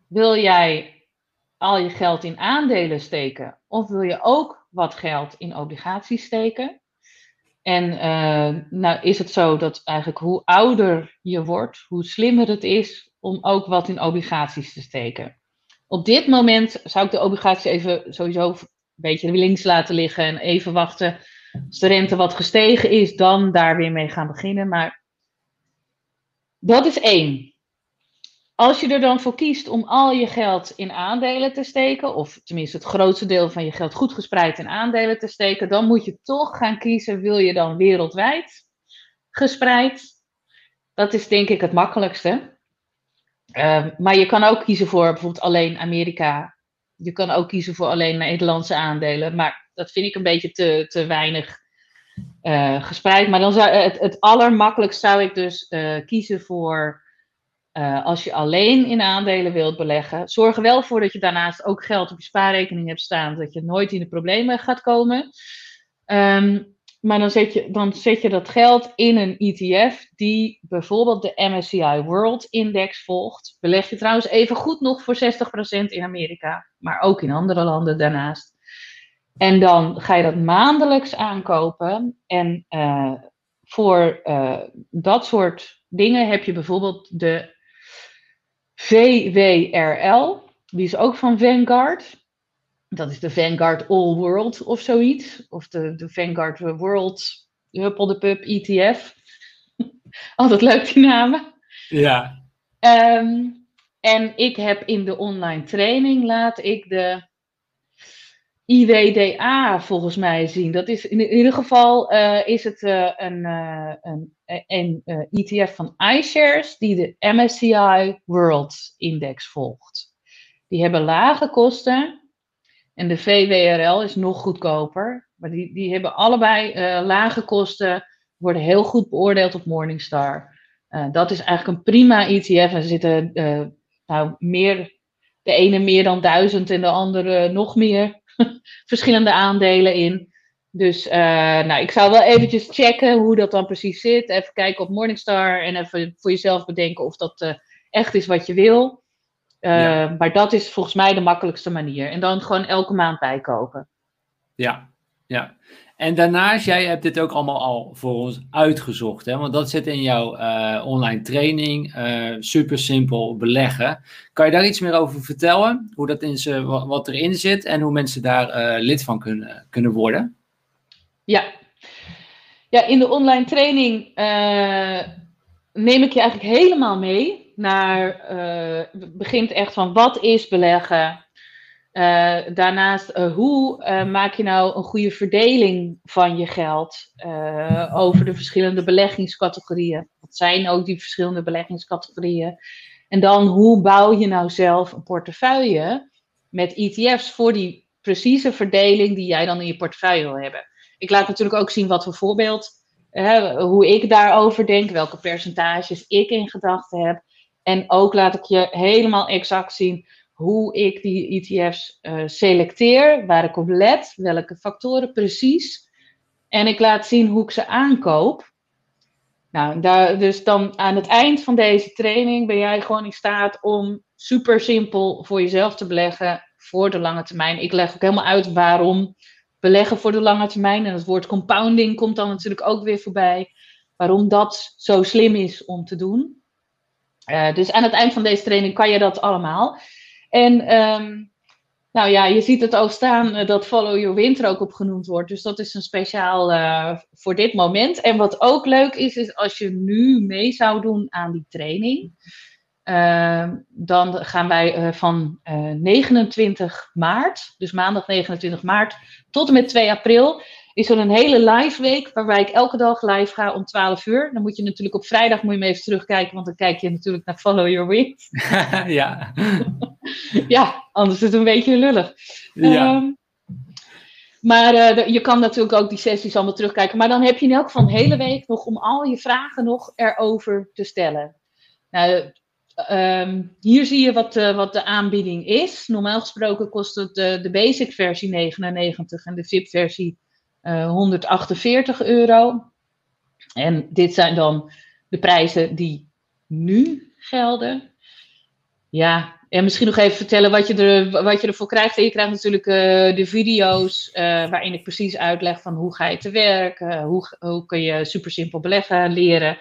wil jij al je geld in aandelen steken? Of wil je ook wat geld in obligaties steken? En eh, nou is het zo dat eigenlijk hoe ouder je wordt, hoe slimmer het is om ook wat in obligaties te steken. Op dit moment zou ik de obligaties even sowieso beetje links laten liggen en even wachten. Als de rente wat gestegen is, dan daar weer mee gaan beginnen. Maar dat is één. als je er dan voor kiest om al je geld in aandelen te steken, of tenminste het grootste deel van je geld goed gespreid in aandelen te steken, dan moet je toch gaan kiezen, wil je dan wereldwijd gespreid? Dat is denk ik het makkelijkste. Ehm, maar je kan ook kiezen voor bijvoorbeeld alleen Amerika. Je kan ook kiezen voor alleen Nederlandse aandelen. Maar dat vind ik een beetje te, te weinig uh, gespreid. Maar dan zou, het, het allermakkelijkst zou ik dus uh, kiezen voor als je alleen in aandelen wilt beleggen. Zorg er wel voor dat je daarnaast ook geld op je spaarrekening hebt staan. Dat je nooit in de problemen gaat komen. Um, maar dan zet, je, dan zet je dat geld in een ETF die bijvoorbeeld de MSCI World Index volgt. Beleg je trouwens even goed nog voor 60% in Amerika, maar ook in andere landen daarnaast. En dan ga je dat maandelijks aankopen. En uh, voor uh, dat soort dingen heb je bijvoorbeeld de VWRL. Die is ook van Vanguard. Dat is de Vanguard All World of zoiets. Of de, de Vanguard World Huppel de Pup ETF. Altijd leuk die namen. Ja. Um, en ik heb in de online training laat ik de IWDA volgens mij zien. Dat is in, ieder geval uh, is het uh, een, uh, een, een ETF van iShares die de MSCI World Index volgt. Die hebben lage kosten en de VWRL is nog goedkoper. Maar die, die hebben allebei lage kosten, worden heel goed beoordeeld op Morningstar. dat is eigenlijk een prima ETF. Er zitten nou, meer, de ene meer dan duizend en de andere nog meer verschillende aandelen in. Dus nou, ik zou wel eventjes checken hoe dat dan precies zit. Even kijken op Morningstar en even voor jezelf bedenken of dat echt is wat je wil. Uh, ja. Maar dat is volgens mij de makkelijkste manier. En dan gewoon elke maand bijkopen. Ja, ja. En daarnaast, jij hebt dit ook allemaal al voor ons uitgezocht, hè? want dat zit in jouw uh, online training, uh, super simpel beleggen. Kan je daar iets meer over vertellen? Hoe dat in ze, wat, wat erin zit en hoe mensen daar uh, lid van kunnen, kunnen worden? Ja. ja, in de online training neem ik je eigenlijk helemaal mee naar, het begint echt van wat is beleggen? Uh, daarnaast, uh, hoe maak je nou een goede verdeling van je geld over de verschillende beleggingscategorieën? Wat zijn ook die verschillende beleggingscategorieën? En dan, hoe bouw je nou zelf een portefeuille met ETF's voor die precieze verdeling die jij dan in je portefeuille wil hebben? Ik laat natuurlijk ook zien wat voor voorbeeld, hoe ik daarover denk, welke percentages ik in gedachten heb. En ook laat ik je helemaal exact zien hoe ik die ETF's uh, selecteer, waar ik op let, welke factoren precies. En ik laat zien hoe ik ze aankoop. Nou, daar, dus dan aan het eind van deze training ben jij gewoon in staat om super simpel voor jezelf te beleggen voor de lange termijn. Ik leg ook helemaal uit waarom beleggen voor de lange termijn. En het woord compounding komt dan natuurlijk ook weer voorbij. Waarom dat zo slim is om te doen. Uh, dus aan het eind van deze training kan je dat allemaal. En um, nou ja, je ziet het ook staan uh, dat Follow Your Winter ook opgenoemd wordt. Dus dat is een speciaal uh, voor dit moment. En wat ook leuk is, is als je nu mee zou doen aan die training. Uh, dan gaan wij van 29 maart, dus maandag 29 maart, tot en met 2 april is er een hele live week waarbij ik elke dag live ga om 12 uur. Dan moet je natuurlijk op vrijdag moet je me even terugkijken, want dan kijk je natuurlijk naar Follow Your Wind. ja. ja, anders is het een beetje lullig. Ja. Um, maar uh, je kan natuurlijk ook die sessies allemaal terugkijken. Maar dan heb je in elk geval een hele week nog om al je vragen nog erover te stellen. Nou, um, hier zie je wat, uh, wat de aanbieding is. Normaal gesproken kost het uh, de basic versie 99 en de VIP versie 148 euro. En dit zijn dan de prijzen die nu gelden. Ja, en misschien nog even vertellen wat je, er, wat je ervoor krijgt. Je krijgt natuurlijk uh, de video's uh, waarin ik precies uitleg van hoe ga je te werk, hoe, hoe kun je super simpel beleggen leren.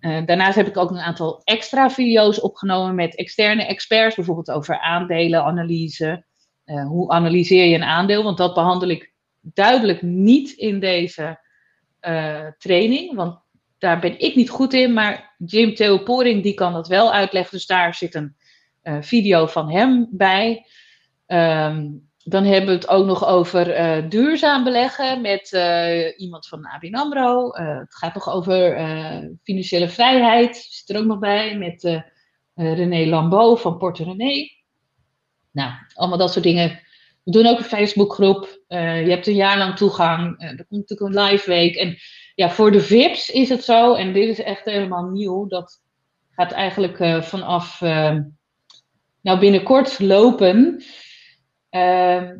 daarnaast heb ik ook een aantal extra video's opgenomen met externe experts, bijvoorbeeld over aandelenanalyse. hoe analyseer je een aandeel? Want dat behandel ik duidelijk niet in deze training, want daar ben ik niet goed in. Maar Jim Theoporing die kan dat wel uitleggen, dus daar zit een video van hem bij. Ehm, dan hebben we het ook nog over uh, duurzaam beleggen met iemand van ABN AMRO. Het gaat nog over financiële vrijheid, zit er ook nog bij, met René Lambeau van Porte René. Nou, allemaal dat soort dingen. We doen ook een Facebookgroep. Je hebt een jaar lang toegang. er komt natuurlijk een live week. En ja, voor de VIP's is het zo, en dit is echt helemaal nieuw, dat gaat eigenlijk vanaf nou, binnenkort lopen.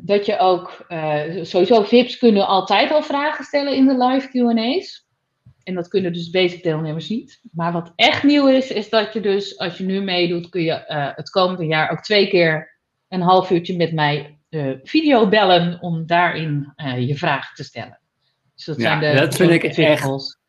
Dat je ook, uh, sowieso VIP's kunnen altijd al vragen stellen in de live QA's. En dat kunnen dus basic deelnemers niet. Maar wat echt nieuw is, is dat je dus, als je nu meedoet, kun je het komende jaar ook twee keer een half uurtje met mij uh, video bellen om daarin je vragen te stellen. Dus dat ja, zijn de dat vind ik echt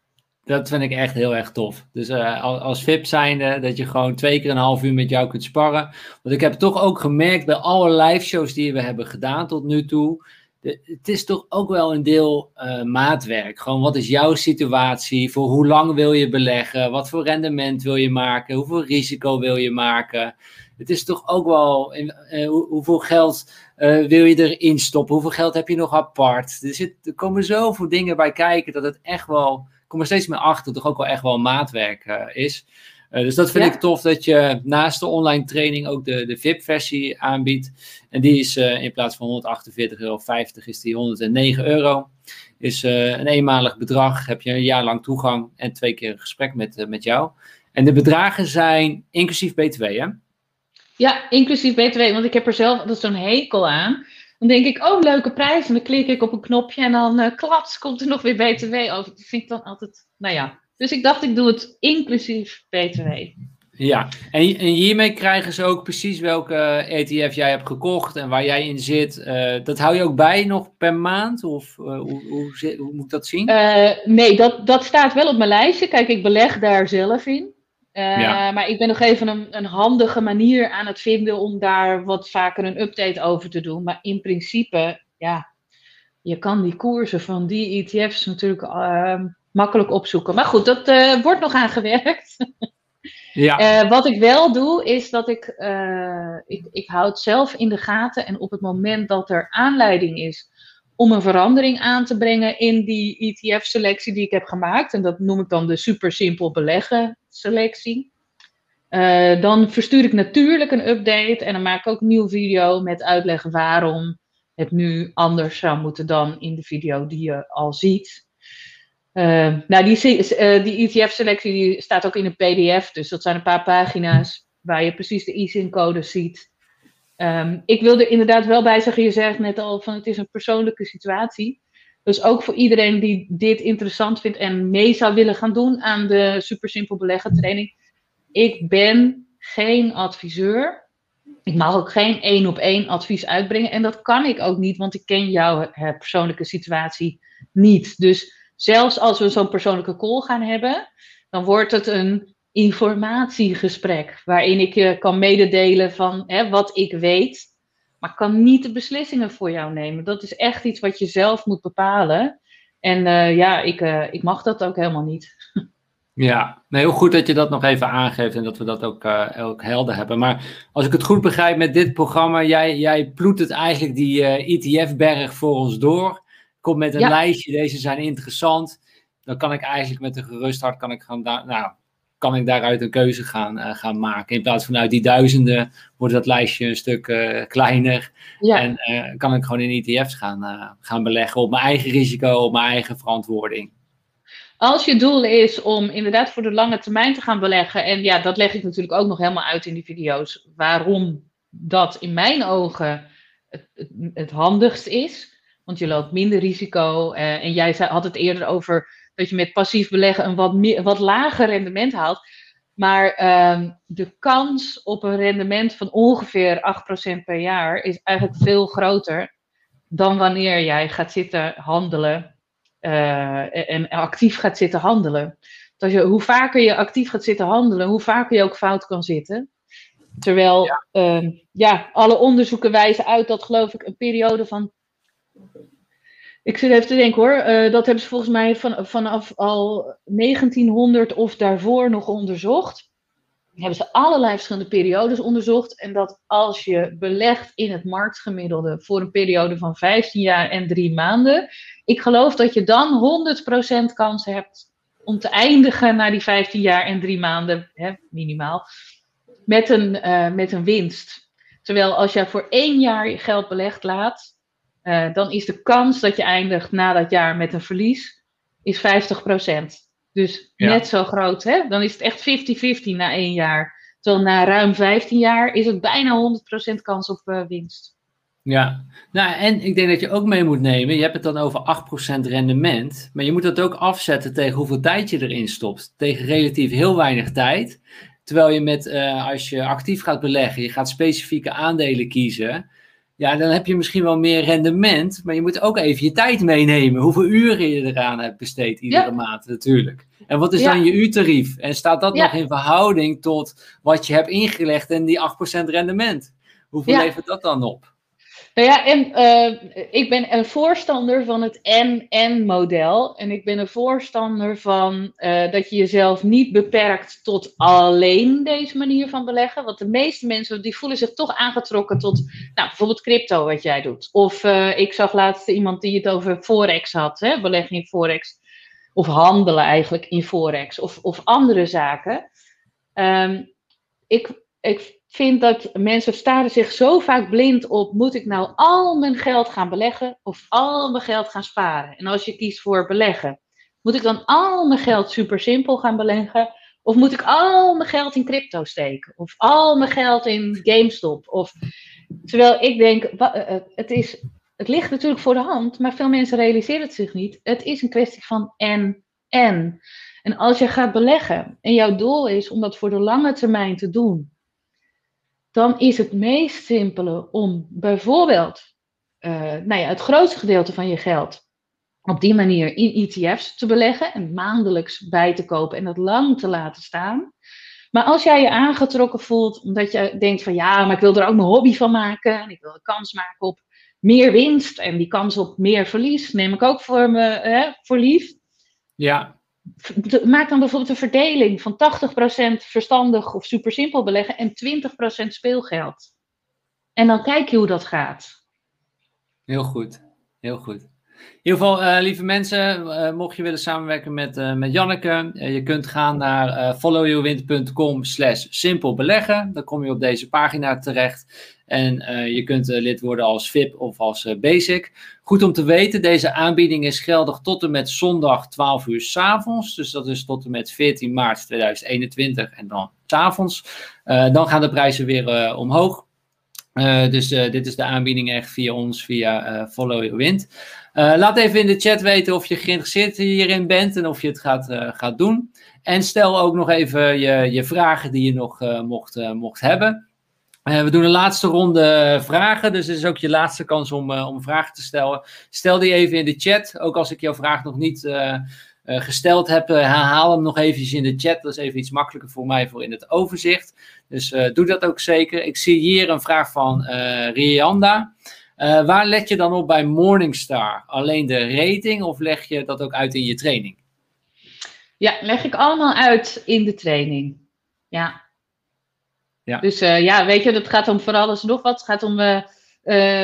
dat vind ik echt heel erg tof. Dus uh, als VIP zijnde, dat je gewoon twee keer een half uur met jou kunt sparren. Want ik heb toch ook gemerkt bij alle live shows die we hebben gedaan tot nu toe. Het is toch ook wel een deel uh, maatwerk. Gewoon wat is jouw situatie? Voor hoe lang wil je beleggen? Wat voor rendement wil je maken? Hoeveel risico wil je maken? Het is toch ook wel, uh, hoeveel geld wil je erin stoppen? Hoeveel geld heb je nog apart? Er, zit, er komen zoveel dingen bij kijken dat het echt wel kom er steeds meer achter dat toch ook wel echt wel maatwerk is. Uh, dus dat vind ik tof dat je naast de online training ook de, de VIP-versie aanbiedt. En die is uh, in plaats van 148,50 euro is die 109 euro. Is een eenmalig bedrag, heb je een jaar lang toegang en twee keer een gesprek met, met jou. En de bedragen zijn inclusief BTW, hè? Ja, inclusief BTW, want ik heb er zelf altijd zo'n hekel aan. Dan denk ik, oh, leuke prijs. En dan klik ik op een knopje en dan uh, klats, komt er nog weer BTW over. Dat vind ik dan altijd, nou ja. Dus ik dacht, ik doe het inclusief BTW. Ja, en, en hiermee krijgen ze ook precies welke ETF jij hebt gekocht en waar jij in zit. Uh, dat hou je ook bij nog per maand? Of uh, hoe, hoe, hoe, moet ik dat zien? nee, dat, dat staat wel op mijn lijstje. Kijk, ik beleg daar zelf in. Maar ik ben nog even een, een, handige manier aan het vinden om daar wat vaker een update over te doen. Maar in principe, ja, je kan die koersen van die ETF's natuurlijk uh, makkelijk opzoeken. Maar goed, dat uh, wordt nog aan gewerkt. ja. Eh, wat ik wel doe, is dat ik, ik, ik houd zelf in de gaten. En op het moment dat er aanleiding is om een verandering aan te brengen in die ETF-selectie die ik heb gemaakt. En dat noem ik dan de super simpel beleggen selectie. Dan verstuur ik natuurlijk een update en dan maak ik ook een nieuwe video met uitleggen waarom het nu anders zou moeten dan in de video die je al ziet. Uh, nou, die, uh, die ETF-selectie staat ook in een PDF, dus dat zijn een paar pagina's waar je precies de ISIN-code ziet. Um, ik wil er inderdaad wel bij zeggen, je zegt net al van het is een persoonlijke situatie. Dus ook voor iedereen die dit interessant vindt en mee zou willen gaan doen aan de super simpel beleggen training. Ik ben geen adviseur. Ik mag ook geen één op één advies uitbrengen. En dat kan ik ook niet, want ik ken jouw persoonlijke situatie niet. Dus zelfs als we zo'n persoonlijke call gaan hebben, dan wordt het een informatiegesprek. Waarin ik je kan mededelen van hè, wat ik weet. Maar kan niet de beslissingen voor jou nemen. Dat is echt iets wat je zelf moet bepalen. En uh, ja, ik, uh, ik mag dat ook helemaal niet. Ja, nee, heel goed dat je dat nog even aangeeft en dat we dat ook, uh, helder hebben. Maar als ik het goed begrijp met dit programma, jij, jij ploet het eigenlijk die ETF-berg voor ons door. Komt met een ja. lijstje, deze zijn interessant. Dan kan ik eigenlijk met een gerust hart kan ik gaan, nou, kan ik daaruit een keuze gaan, uh, gaan maken. In plaats van uit die duizenden wordt dat lijstje een stuk uh, kleiner. Ja. En uh, kan ik gewoon in ETF's gaan, gaan beleggen op mijn eigen risico, op mijn eigen verantwoording. Als je doel is om inderdaad voor de lange termijn te gaan beleggen, en ja, dat leg ik natuurlijk ook nog helemaal uit in die video's, waarom dat in mijn ogen het, het, het handigst is. Want je loopt minder risico. en jij had het eerder over dat je met passief beleggen een wat, meer, wat lager rendement haalt. Maar ehm, de kans op een rendement van ongeveer 8% per jaar is eigenlijk veel groter dan wanneer jij gaat zitten handelen uh, en actief gaat zitten handelen. Dus je, hoe vaker je actief gaat zitten handelen, hoe vaker je ook fout kan zitten. Terwijl, ja, uh, ja alle onderzoeken wijzen uit dat, geloof ik, een periode van Ik zit even te denken hoor. Uh, dat hebben ze volgens mij van, vanaf al 1900 of daarvoor nog onderzocht. Hebben ze allerlei verschillende periodes onderzocht. En dat als je belegt in het marktgemiddelde voor een periode van 15 jaar en 3 maanden. Ik geloof dat je dan 100% kans hebt om te eindigen na die 15 jaar en 3 maanden, hè, minimaal, met een, uh, met een winst. Terwijl als jij voor één jaar geld belegd laat, uh, dan is de kans dat je eindigt na dat jaar met een verlies is 50%. Dus net zo groot. Hè? Dan is het echt 50-50 na één jaar. Terwijl na ruim 15 jaar is het bijna 100% kans op uh, winst. Ja, nou en ik denk dat je ook mee moet nemen, je hebt het dan over 8% rendement, maar je moet dat ook afzetten tegen hoeveel tijd je erin stopt. Tegen relatief heel weinig tijd. Terwijl je met, uh, als je actief gaat beleggen, je gaat specifieke aandelen kiezen, ja, dan heb je misschien wel meer rendement, maar je moet ook even je tijd meenemen. Hoeveel uren je eraan hebt besteed iedere maand natuurlijk. En wat is dan je uurtarief? En staat dat nog in verhouding tot wat je hebt ingelegd en die 8% rendement? Hoeveel levert dat dan op? Nou ja, en uh, ik ben een voorstander van het en-en-model. En ik ben een voorstander van uh, dat je jezelf niet beperkt tot alleen deze manier van beleggen. Want de meeste mensen die voelen zich toch aangetrokken tot nou, bijvoorbeeld crypto, wat jij doet. Of uh, ik zag laatst iemand die het over Forex had, hè, beleggen in Forex. Of handelen eigenlijk in Forex. Of, of andere zaken. Um, ik, ik vind dat mensen staren zich zo vaak blind op: moet ik nou al mijn geld gaan beleggen of al mijn geld gaan sparen? En als je kiest voor beleggen, moet ik dan al mijn geld super simpel gaan beleggen? Of moet ik al mijn geld in crypto steken? Of al mijn geld in GameStop? Of, terwijl ik denk, eh, eh, het, is, het ligt natuurlijk voor de hand, maar veel mensen realiseren het zich niet. Het is een kwestie van en, en. En als je gaat beleggen en jouw doel is om dat voor de lange termijn te doen, dan is het meest simpele om bijvoorbeeld uh, nou ja, het grootste gedeelte van je geld op die manier in ETF's te beleggen en maandelijks bij te kopen en dat lang te laten staan. Maar als jij je aangetrokken voelt omdat je denkt van ja, maar ik wil er ook mijn hobby van maken en ik wil een kans maken op meer winst en die kans op meer verlies neem ik ook voor, me, hè, voor lief. Ja maak dan bijvoorbeeld een verdeling van 80% verstandig of super simpel beleggen en 20% speelgeld. En dan kijk je hoe dat gaat. Heel goed, heel goed. In ieder geval, uh, lieve mensen, uh, mocht je willen samenwerken met, uh, met Janneke, je kunt gaan naar followyourwind.com slash simpel beleggen. Dan kom je op deze pagina terecht. En je kunt lid worden als VIP of als Basic. Goed om te weten, deze aanbieding is geldig tot en met zondag 12 uur s avonds. Dus dat is tot en met 14 maart 2021 en dan s avonds. dan gaan de prijzen weer omhoog. dus dit is de aanbieding echt via ons, via Follow Your Wind. Laat even in de chat weten of je geïnteresseerd hierin bent en of je het gaat, gaat doen. En stel ook nog even je, je vragen die je nog mocht, mocht hebben. We doen een laatste ronde vragen, dus het is ook je laatste kans om, om vragen te stellen. Stel die even in de chat, ook als ik jouw vraag nog niet gesteld heb, herhaal hem nog eventjes in de chat. Dat is even iets makkelijker voor mij voor in het overzicht. Dus doe dat ook zeker. Ik zie hier een vraag van Rianda. Waar let je dan op bij Morningstar? Alleen de rating of leg je dat ook uit in je training? Ja, leg ik allemaal uit in de training. Ja. Ja. Dus uh, ja, weet je, dat gaat om voor alles nog wat. Het gaat om uh,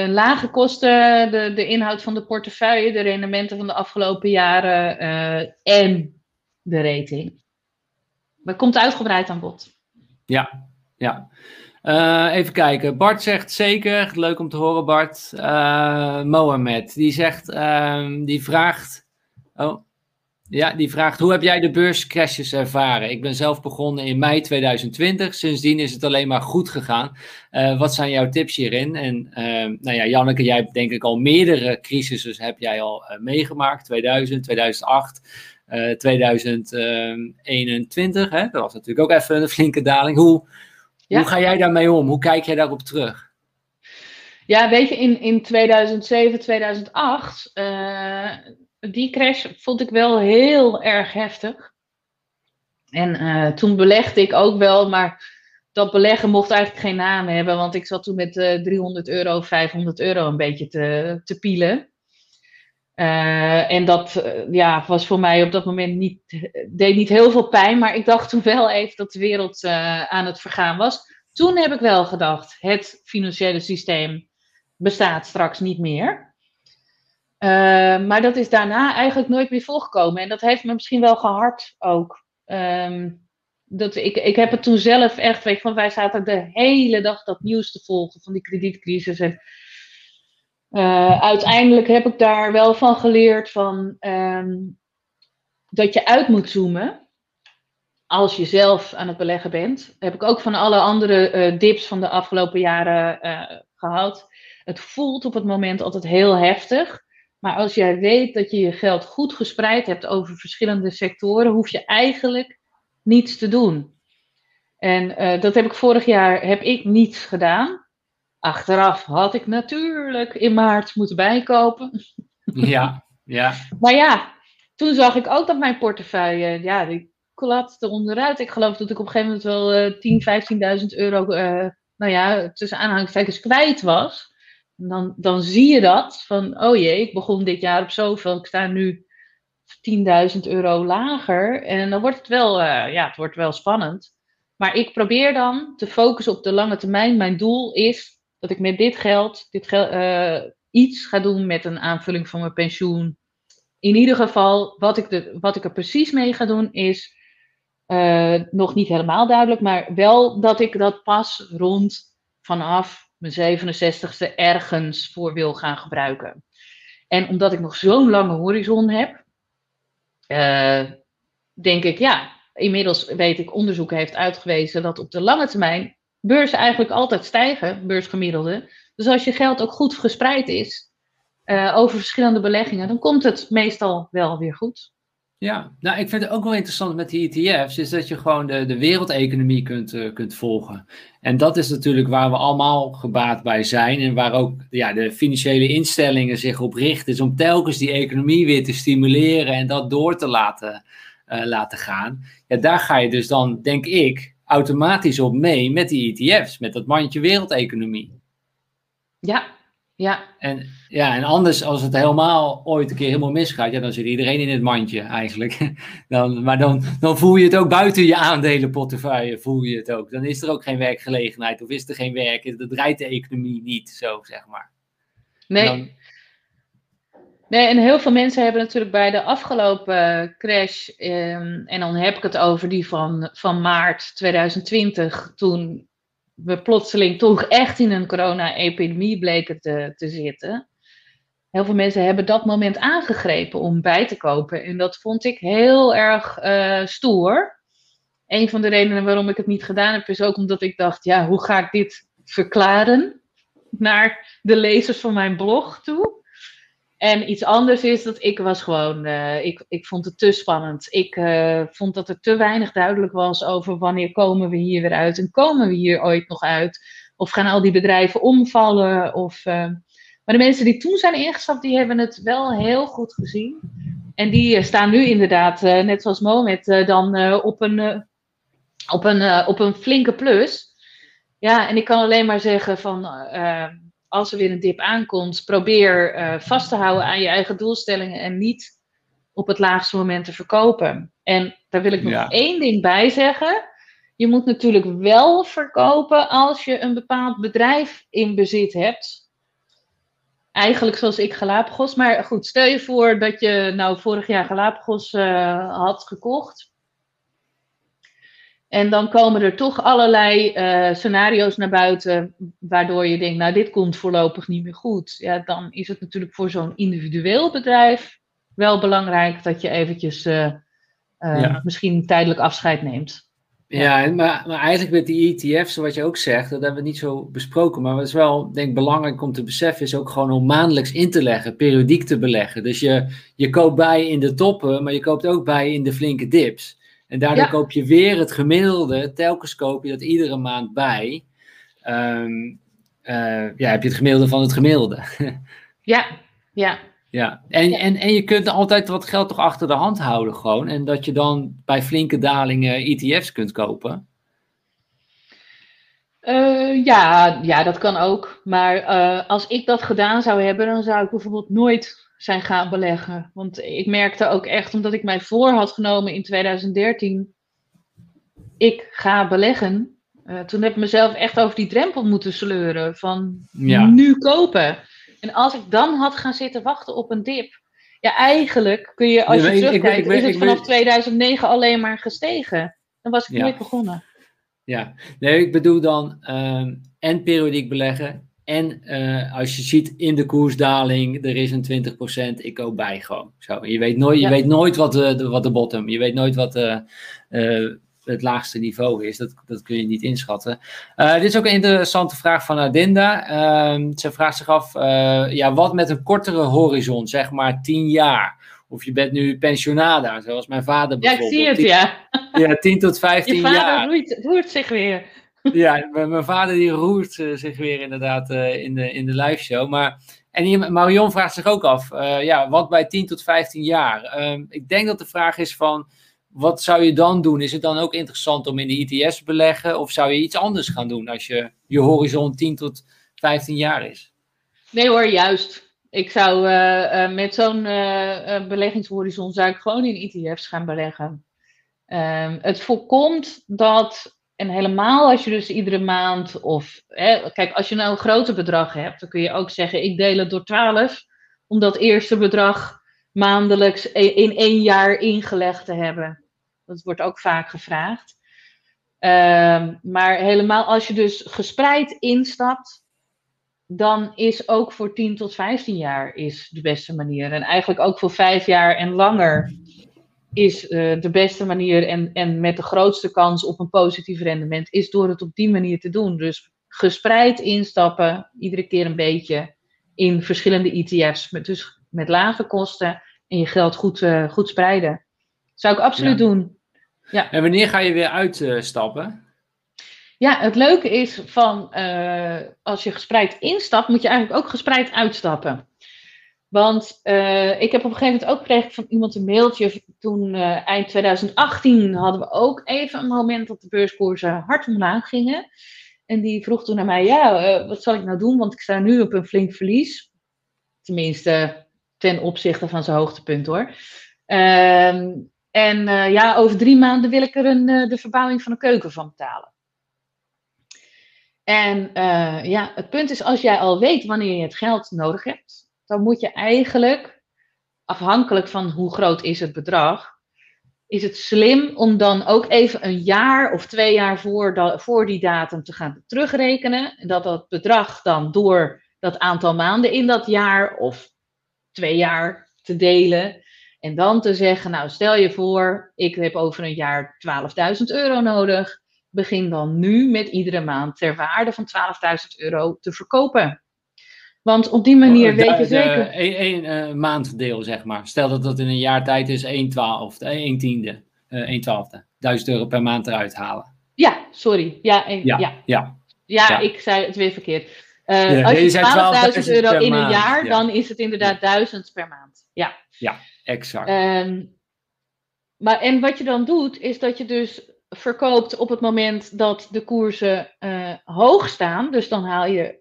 lage kosten, de, de inhoud van de portefeuille, de rendementen van de afgelopen jaren en de rating. Maar komt uitgebreid aan bod. Ja, ja. Even kijken. Bart zegt zeker. Leuk om te horen, Bart. Mohamed, die zegt, uh, die vraagt. Oh, ja, die vraagt: hoe heb jij de beurscrashes ervaren? Ik ben zelf begonnen in mei 2020. Sindsdien is het alleen maar goed gegaan. Uh, wat zijn jouw tips hierin? En ehm, nou ja, Janneke, jij hebt denk ik al meerdere crisissen heb jij al meegemaakt. 2000, 2008. 2021, hè? dat was natuurlijk ook even een flinke daling. Hoe, hoe ga jij daarmee om? Hoe kijk jij daarop terug? Ja, weet je, in, in 2007, 2008, uh, die crash vond ik wel heel erg heftig. En uh, toen belegde ik ook wel, maar dat beleggen mocht eigenlijk geen naam hebben, want ik zat toen met uh, 300 euro, 500 euro een beetje te, te pielen. Uh, en dat ja, was voor mij op dat moment niet, deed niet heel veel pijn, maar ik dacht toen wel even dat de wereld aan het vergaan was. Toen heb ik wel gedacht, het financiële systeem bestaat straks niet meer. Maar dat is daarna eigenlijk nooit meer volgekomen. En dat heeft me misschien wel gehard ook. Um, dat, ik, ik heb het toen zelf echt, weet van wij zaten de hele dag dat nieuws te volgen van die kredietcrisis. En uh, uiteindelijk heb ik daar wel van geleerd van, um, dat je uit moet zoomen als je zelf aan het beleggen bent. heb ik ook van alle andere uh, dips van de afgelopen jaren uh, gehad. Het voelt op het moment altijd heel heftig. Maar als jij weet dat je je geld goed gespreid hebt over verschillende sectoren, hoef je eigenlijk niets te doen. En uh, dat heb ik vorig jaar heb ik niets gedaan. Achteraf had ik natuurlijk in maart moeten bijkopen. Ja, ja. maar ja, toen zag ik ook dat mijn portefeuille, ja, die klapte onderuit. Ik geloof dat ik op een gegeven moment wel uh, 10.000, 15.000 euro, uh, nou ja, tussen aanhalingstekens kwijt was. Dan, dan zie je dat, van oh jee, ik begon dit jaar op zoveel, ik sta nu 10.000 euro lager. En dan wordt het wel, uh, ja, het wordt wel spannend. Maar ik probeer dan te focussen op de lange termijn. Mijn doel is dat ik met dit geld, dit geld uh, iets ga doen met een aanvulling van mijn pensioen. In ieder geval, wat ik, de, wat ik er precies mee ga doen is uh, nog niet helemaal duidelijk, maar wel dat ik dat pas rond vanaf mijn 67ste ergens voor wil gaan gebruiken. En omdat ik nog zo'n lange horizon heb, uh, denk ik, ja, inmiddels weet ik, onderzoek heeft uitgewezen dat op de lange termijn beurzen eigenlijk altijd stijgen, beursgemiddelde. Dus als je geld ook goed gespreid is uh, over verschillende beleggingen, dan komt het meestal wel weer goed. Ja, nou ik vind het ook wel interessant met die ETF's, is dat je gewoon de, de wereldeconomie kunt, uh, kunt volgen. En dat is natuurlijk waar we allemaal gebaat bij zijn en waar ook ja, de financiële instellingen zich op richten, is om telkens die economie weer te stimuleren en dat door te laten, uh, laten gaan. Ja, daar ga je dus dan, denk ik, automatisch op mee met die ETF's, met dat mandje wereldeconomie. Ja, ja. En, ja, en anders, als het helemaal ooit een keer helemaal misgaat, ja, dan zit iedereen in het mandje eigenlijk. Dan, maar dan, dan voel je het ook buiten je aandelenportefeuille, voel je het ook. Dan is er ook geen werkgelegenheid of is er geen werk, dat draait de economie niet, zo zeg maar. Nee. Dan, Nee, en heel veel mensen hebben natuurlijk bij de afgelopen crash, um, en dan heb ik het over die van, van maart 2020, toen we plotseling toch echt in een corona-epidemie bleken te, te zitten. Heel veel mensen hebben dat moment aangegrepen om bij te kopen. En dat vond ik heel erg uh, stoer. Een van de redenen waarom ik het niet gedaan heb, is ook omdat ik dacht: ja, hoe ga ik dit verklaren naar de lezers van mijn blog toe? En iets anders is dat ik was gewoon, uh, ik, ik vond het te spannend. Ik uh, vond dat er te weinig duidelijk was over wanneer komen we hier weer uit en komen we hier ooit nog uit. Of gaan al die bedrijven omvallen. Of, uh, maar de mensen die toen zijn ingestapt, die hebben het wel heel goed gezien. En die staan nu inderdaad, net zoals Mohamed, dan op, een, op, een, op een flinke plus. Ja, en ik kan alleen maar zeggen van als er weer een dip aankomt, probeer uh, vast te houden aan je eigen doelstellingen en niet op het laagste moment te verkopen. En daar wil ik nog ja. één ding bij zeggen. Je moet natuurlijk wel verkopen als je een bepaald bedrijf in bezit hebt. Eigenlijk zoals ik Galapagos. Maar goed, stel je voor dat je nou vorig jaar Galapagos uh, had gekocht. En dan komen er toch allerlei uh, scenario's naar buiten, waardoor je denkt, nou dit komt voorlopig niet meer goed. Ja, dan is het natuurlijk voor zo'n individueel bedrijf wel belangrijk dat je eventjes uh, uh, ja. misschien tijdelijk afscheid neemt. Ja, maar, maar eigenlijk met die ETF's, wat je ook zegt, dat hebben we niet zo besproken. Maar wat is wel, denk ik, belangrijk om te beseffen, is ook gewoon om maandelijks in te leggen, periodiek te beleggen. Dus je, je koopt bij in de toppen, maar je koopt ook bij in de flinke dips. En daardoor ja. koop je weer het gemiddelde, telkens koop je dat iedere maand bij. Um, uh, ja, heb je het gemiddelde van het gemiddelde. ja, ja. Ja, en, ja. En, en je kunt altijd wat geld toch achter de hand houden gewoon. En dat je dan bij flinke dalingen ETF's kunt kopen. Uh, ja, ja, dat kan ook. Maar uh, als ik dat gedaan zou hebben, dan zou ik bijvoorbeeld nooit zijn gaan beleggen. Want ik merkte ook echt, omdat ik mij voor had genomen in 2013, ik ga beleggen. Uh, toen heb ik mezelf echt over die drempel moeten sleuren van ja. nu kopen. En als ik dan had gaan zitten wachten op een dip, ja, eigenlijk kun je, als je terugkijkt, is het vanaf 2009 alleen maar gestegen. Dan was ik ja. nooit begonnen. Ja, nee, ik bedoel dan uh, en periodiek beleggen. En uh, als je ziet in de koersdaling, er is een 20%, ik koop bij gewoon. Zo, je weet nooit, je weet nooit wat de, de, wat de bottom, je weet nooit wat de, uh, het laagste niveau is. Dat, dat kun je niet inschatten. Uh, dit is ook een interessante vraag van Adinda. Uh, ze vraagt zich af, ja, wat met een kortere horizon, zeg maar 10 jaar? Of je bent nu pensionada, zoals mijn vader bijvoorbeeld. Ja, ik zie het, ja. Ja, 10 tot 15 jaar. Je vader Roeit, roert zich weer. Ja, mijn vader die roert uh, zich weer inderdaad uh, in de, in de live show. Maar, en hier, Marion vraagt zich ook af, uh, ja, wat bij 10 tot 15 jaar? Ehm, ik denk dat de vraag is van, wat zou je dan doen? Is het dan ook interessant om in de ITS te beleggen? Of zou je iets anders gaan doen als je, je horizon 10 tot 15 jaar is? Nee hoor, juist. Ik zou met zo'n beleggingshorizon zou ik gewoon in ETF's gaan beleggen. Um, het voorkomt dat, en helemaal als je dus iedere maand of, hè, kijk, als je nou een groter bedrag hebt, dan kun je ook zeggen, ik deel het door 12, om dat eerste bedrag maandelijks in één jaar ingelegd te hebben. Dat wordt ook vaak gevraagd. Um, maar helemaal als je dus gespreid instapt, dan is ook voor 10 tot 15 jaar is de beste manier. En eigenlijk ook voor 5 jaar en langer is uh, de beste manier en, en met de grootste kans op een positief rendement, is door het op die manier te doen. Dus gespreid instappen, iedere keer een beetje in verschillende ETF's, met, dus met lage kosten en je geld goed, uh, goed spreiden. Zou ik absoluut doen. Ja. En wanneer ga je weer uitstappen? Ja, het leuke is van uh, als je gespreid instapt, moet je eigenlijk ook gespreid uitstappen. Want uh, ik heb op een gegeven moment ook gekregen van iemand een mailtje. Toen uh, eind 2018 hadden we ook even een moment dat de beurskoersen hard omlaag gingen. En die vroeg toen naar mij, ja, wat zal ik nou doen? Want ik sta nu op een flink verlies. Tenminste, ten opzichte van zijn hoogtepunt hoor. Ehm, en ja, over drie maanden wil ik er een, de verbouwing van een keuken van betalen. En ja, het punt is, als jij al weet wanneer je het geld nodig hebt, dan moet je eigenlijk, afhankelijk van hoe groot is het bedrag, is het slim om dan ook even een jaar of twee jaar voor, voor die datum te gaan terugrekenen. En dat dat bedrag dan door dat aantal maanden in dat jaar of twee jaar te delen. En dan te zeggen, nou stel je voor, ik heb over een jaar 12.000 euro nodig begin dan nu met iedere maand ter waarde van 12.000 euro te verkopen. Want op die manier weet je zeker. Een, uh, maanddeel, zeg maar. Stel dat dat in een jaar tijd is 1 twaalfde, 1 tiende, uh, 1 twaalfde. 1000 euro per maand eruit halen. Ja, sorry. Ja, een, ja, ja. ja. ja, ik zei het weer verkeerd. Uh, als je 12.000 euro in een jaar, dan is het inderdaad 1000 per maand. Ja, ja exact. Um, maar en wat je dan doet, is dat je dus verkoopt op het moment dat de koersen uh, hoog staan. Dus dan haal je,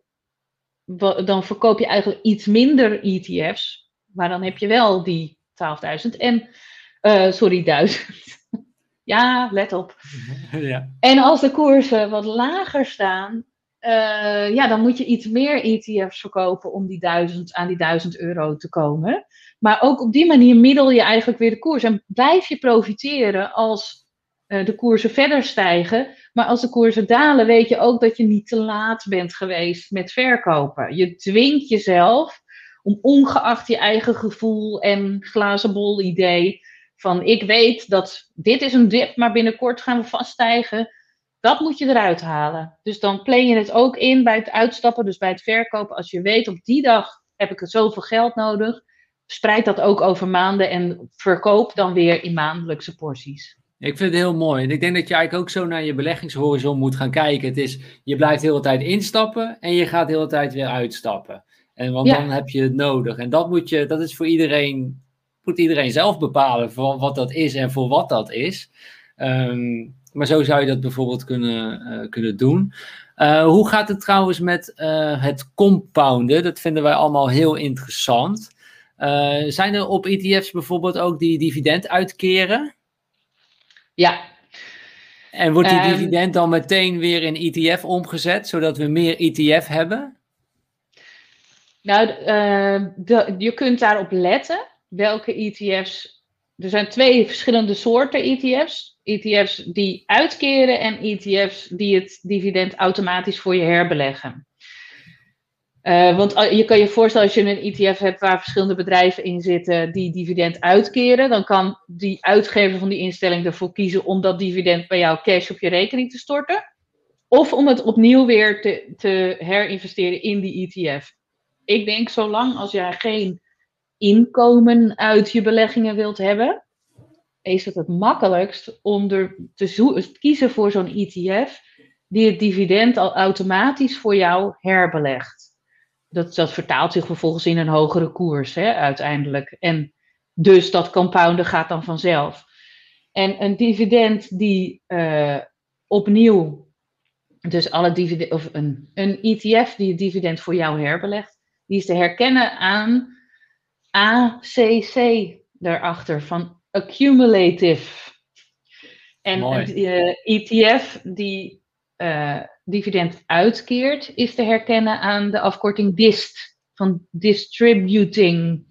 dan verkoop je eigenlijk iets minder ETF's. Maar dan heb je wel die 12.000 en, uh, sorry, 1000. ja, let op. Ja. En als de koersen wat lager staan, uh, ja, dan moet je iets meer ETF's verkopen om die 1000, aan die 1000 euro te komen. Maar ook op die manier middel je eigenlijk weer de koers en blijf je profiteren als de koersen verder stijgen. Maar als de koersen dalen, weet je ook dat je niet te laat bent geweest met verkopen. Je dwingt jezelf om ongeacht je eigen gevoel en glazen bol idee van ik weet dat dit is een dip, maar binnenkort gaan we vaststijgen. Dat moet je eruit halen. Dus dan plan je het ook in bij het uitstappen, dus bij het verkopen. Als je weet op die dag heb ik zoveel geld nodig, spreid dat ook over maanden en verkoop dan weer in maandelijkse porties. Ik vind het heel mooi. En ik denk dat je eigenlijk ook zo naar je beleggingshorizon moet gaan kijken. Het is, je blijft de hele tijd instappen en je gaat de hele tijd weer uitstappen. En want dan heb je het nodig. En dat moet je, dat is voor iedereen, moet iedereen zelf bepalen voor wat dat is en voor wat dat is. Ehm, maar zo zou je dat bijvoorbeeld kunnen, kunnen doen. hoe gaat het trouwens met het compounden? Dat vinden wij allemaal heel interessant. zijn er op ETF's bijvoorbeeld ook die dividend uitkeren? Ja, en wordt die ehm, dividend dan meteen weer in ETF omgezet, zodat we meer ETF hebben? Nou, uh, de, je kunt daarop letten welke ETF's. Er zijn twee verschillende soorten ETF's. ETF's die uitkeren en ETF's die het dividend automatisch voor je herbeleggen. Uh, want je kan je voorstellen, als je een ETF hebt waar verschillende bedrijven in zitten die dividend uitkeren, dan kan die uitgever van die instelling ervoor kiezen om dat dividend bij jou cash op je rekening te storten. Of om het opnieuw weer te, te herinvesteren in die ETF. Ik denk, zolang als jij geen inkomen uit je beleggingen wilt hebben, is het het makkelijkst om er te kiezen voor zo'n ETF die het dividend al automatisch voor jou herbelegt dat, dat vertaalt zich vervolgens in een hogere koers hè, uiteindelijk. En dus dat compounden gaat dan vanzelf. En een dividend die uh, opnieuw, dus alle dividend, of een, een ETF die het dividend voor jou herbelegt, die is te herkennen aan ACC daarachter van accumulative. En een uh, ETF die uh, dividend uitkeert, is te herkennen aan de afkorting DIST, van distributing,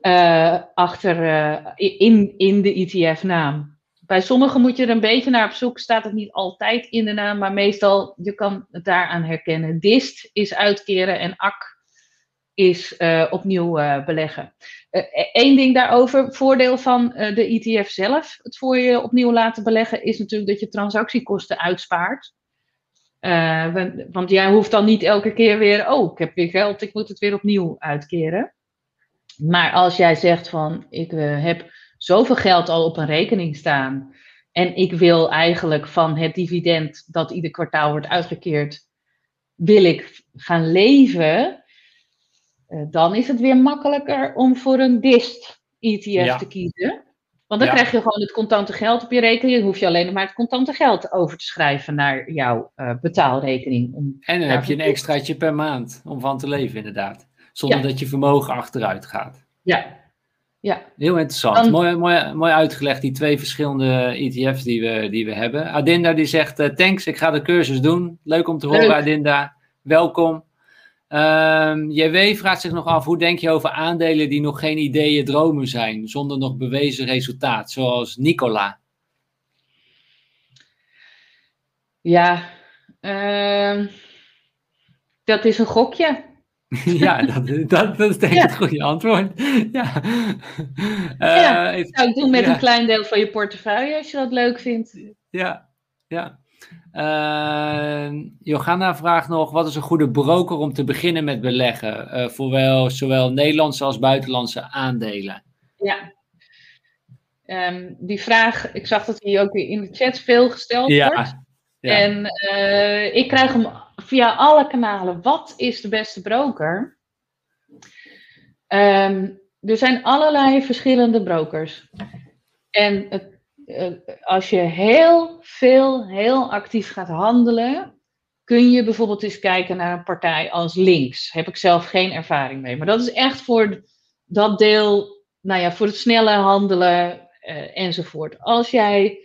uh, achter, uh, in, in de ETF-naam. Bij sommigen moet je er een beetje naar op zoek, staat het niet altijd in de naam, maar meestal, je kan het daaraan herkennen. DIST is uitkeren en AK is uh, opnieuw beleggen. Eén ding daarover, voordeel van de ETF zelf, het voor je opnieuw laten beleggen, is natuurlijk dat je transactiekosten uitspaart. Uh, want jij hoeft dan niet elke keer weer, oh, ik heb weer geld, ik moet het weer opnieuw uitkeren. Maar als jij zegt van, ik uh, heb zoveel geld al op een rekening staan en ik wil eigenlijk van het dividend dat ieder kwartaal wordt uitgekeerd, wil ik gaan leven, uh, dan is het weer makkelijker om voor een DIST ETF te kiezen. Want dan krijg je gewoon het contante geld op je rekening. Dan hoef je alleen nog maar het contante geld over te schrijven naar jouw uh, betaalrekening. Om en dan heb je een extraatje per maand om van te leven, inderdaad. Zonder dat je vermogen achteruit gaat. Ja. ja. Heel interessant. Mooi, mooi, mooi uitgelegd, die twee verschillende ETF's die we, die we hebben. Adinda die zegt, uh, thanks, ik ga de cursus doen. Leuk om te horen, Adinda. Welkom. Um, JW vraagt zich nog af, hoe denk je over aandelen die nog geen ideeën dromen zijn, zonder nog bewezen resultaat, zoals Nicola? Ja, uh, dat is een gokje. ja, dat, dat, dat, is denk ik het goede antwoord. ja, uh, even, zou ik doen met een klein deel van je portefeuille, als je dat leuk vindt. Ja, ja. Uh, Johanna vraagt nog: wat is een goede broker om te beginnen met beleggen? Uh, voor wel, zowel Nederlandse als buitenlandse aandelen. Ja. Um, die vraag, ik zag dat die ook in de chat veel gesteld ja. wordt. Ja. En uh, ik krijg hem via alle kanalen. Wat is de beste broker? Um, er zijn allerlei verschillende brokers. En het eh, als je heel veel, heel actief gaat handelen, kun je bijvoorbeeld eens kijken naar een partij als links. Heb ik zelf geen ervaring mee. Maar dat is echt voor dat deel, nou ja, voor het snelle handelen uh, enzovoort. Als jij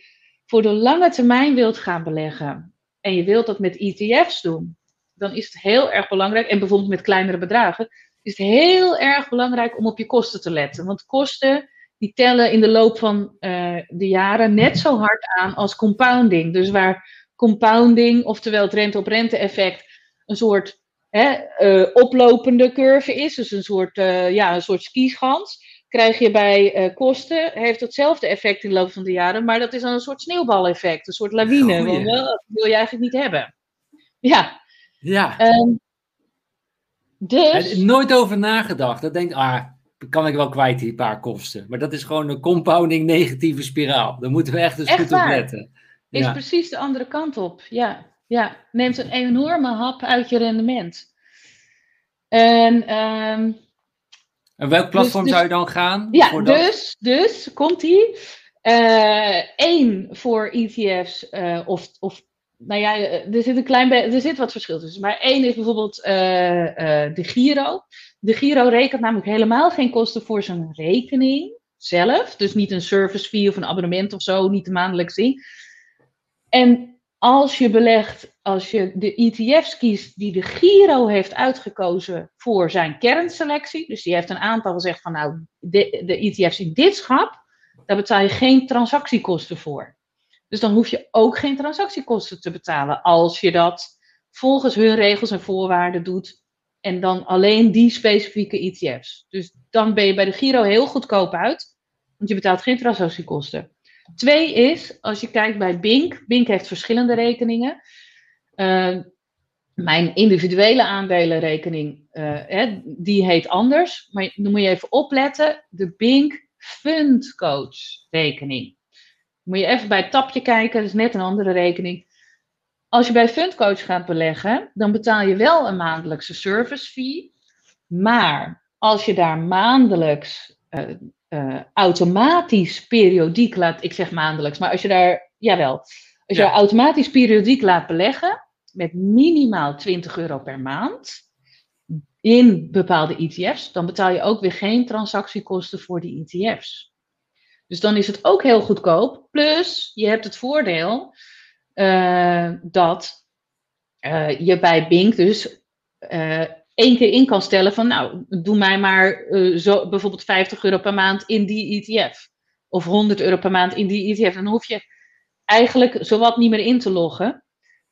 voor de lange termijn wilt gaan beleggen en je wilt dat met ETF's doen, dan is het heel erg belangrijk, en bijvoorbeeld met kleinere bedragen, is het heel erg belangrijk om op je kosten te letten. Want kosten die tellen in de loop van uh, de jaren net zo hard aan als compounding. Dus waar compounding, oftewel het rente-op-rente effect, een soort hè, uh, oplopende curve is, dus een soort, uh, ja, een soort skischans, krijg je bij kosten, heeft hetzelfde effect in de loop van de jaren, maar dat is dan een soort sneeuwbaleffect, een soort lawine. Want, dat wil je eigenlijk niet hebben. Ja. Ja. Um, dus... Nooit over nagedacht. Dat denkt, ah, kan ik wel kwijt die paar kosten. Maar dat is gewoon een compounding negatieve spiraal. Daar moeten we echt eens goed op letten. Is precies de andere kant op. Ja, ja. Neemt een enorme hap uit je rendement. En, um, en welk platform dus- zou je dan gaan? Ja, dus, dus komt ie. Eén voor ETF's of, of nou ja, er zit een klein er zit wat verschil tussen. Maar één is bijvoorbeeld de Giro. De Giro rekent namelijk helemaal geen kosten voor zijn rekening zelf. Dus niet een service fee of een abonnement of zo, niet de maandelijks ding. En als je belegt, als je de ETF's kiest die de Giro heeft uitgekozen voor zijn kernselectie, dus die heeft een aantal gezegd van nou, de, de ETF's in dit schap, daar betaal je geen transactiekosten voor. Dus dan hoef je ook geen transactiekosten te betalen als je dat volgens hun regels en voorwaarden doet en dan alleen die specifieke ETF's. Dus dan ben je bij de Giro heel goedkoop uit, want je betaalt geen transactiekosten. Twee is, als je kijkt bij Bink, Bink heeft verschillende rekeningen. Uh, mijn individuele aandelenrekening, uh, hè, die heet anders. Maar dan moet je even opletten, de Bink Fund Coach rekening. Moet je even bij het tapje kijken, dat is net een andere rekening. Als je bij Fundcoach gaat beleggen, dan betaal je wel een maandelijkse service fee. Maar als je daar maandelijks uh, uh, automatisch periodiek laat, ik zeg maandelijks, maar als je daar, jawel, als je daar automatisch periodiek laat beleggen, met minimaal 20 euro per maand, in bepaalde ETF's, dan betaal je ook weer geen transactiekosten voor die ETF's. Dus dan is het ook heel goedkoop. Plus, je hebt het voordeel uh, dat uh, je bij Bink dus uh, één keer in kan stellen van, nou, doe mij maar zo, bijvoorbeeld 50 euro per maand in die ETF. Of 100 euro per maand in die ETF. Dan hoef je eigenlijk zowat niet meer in te loggen.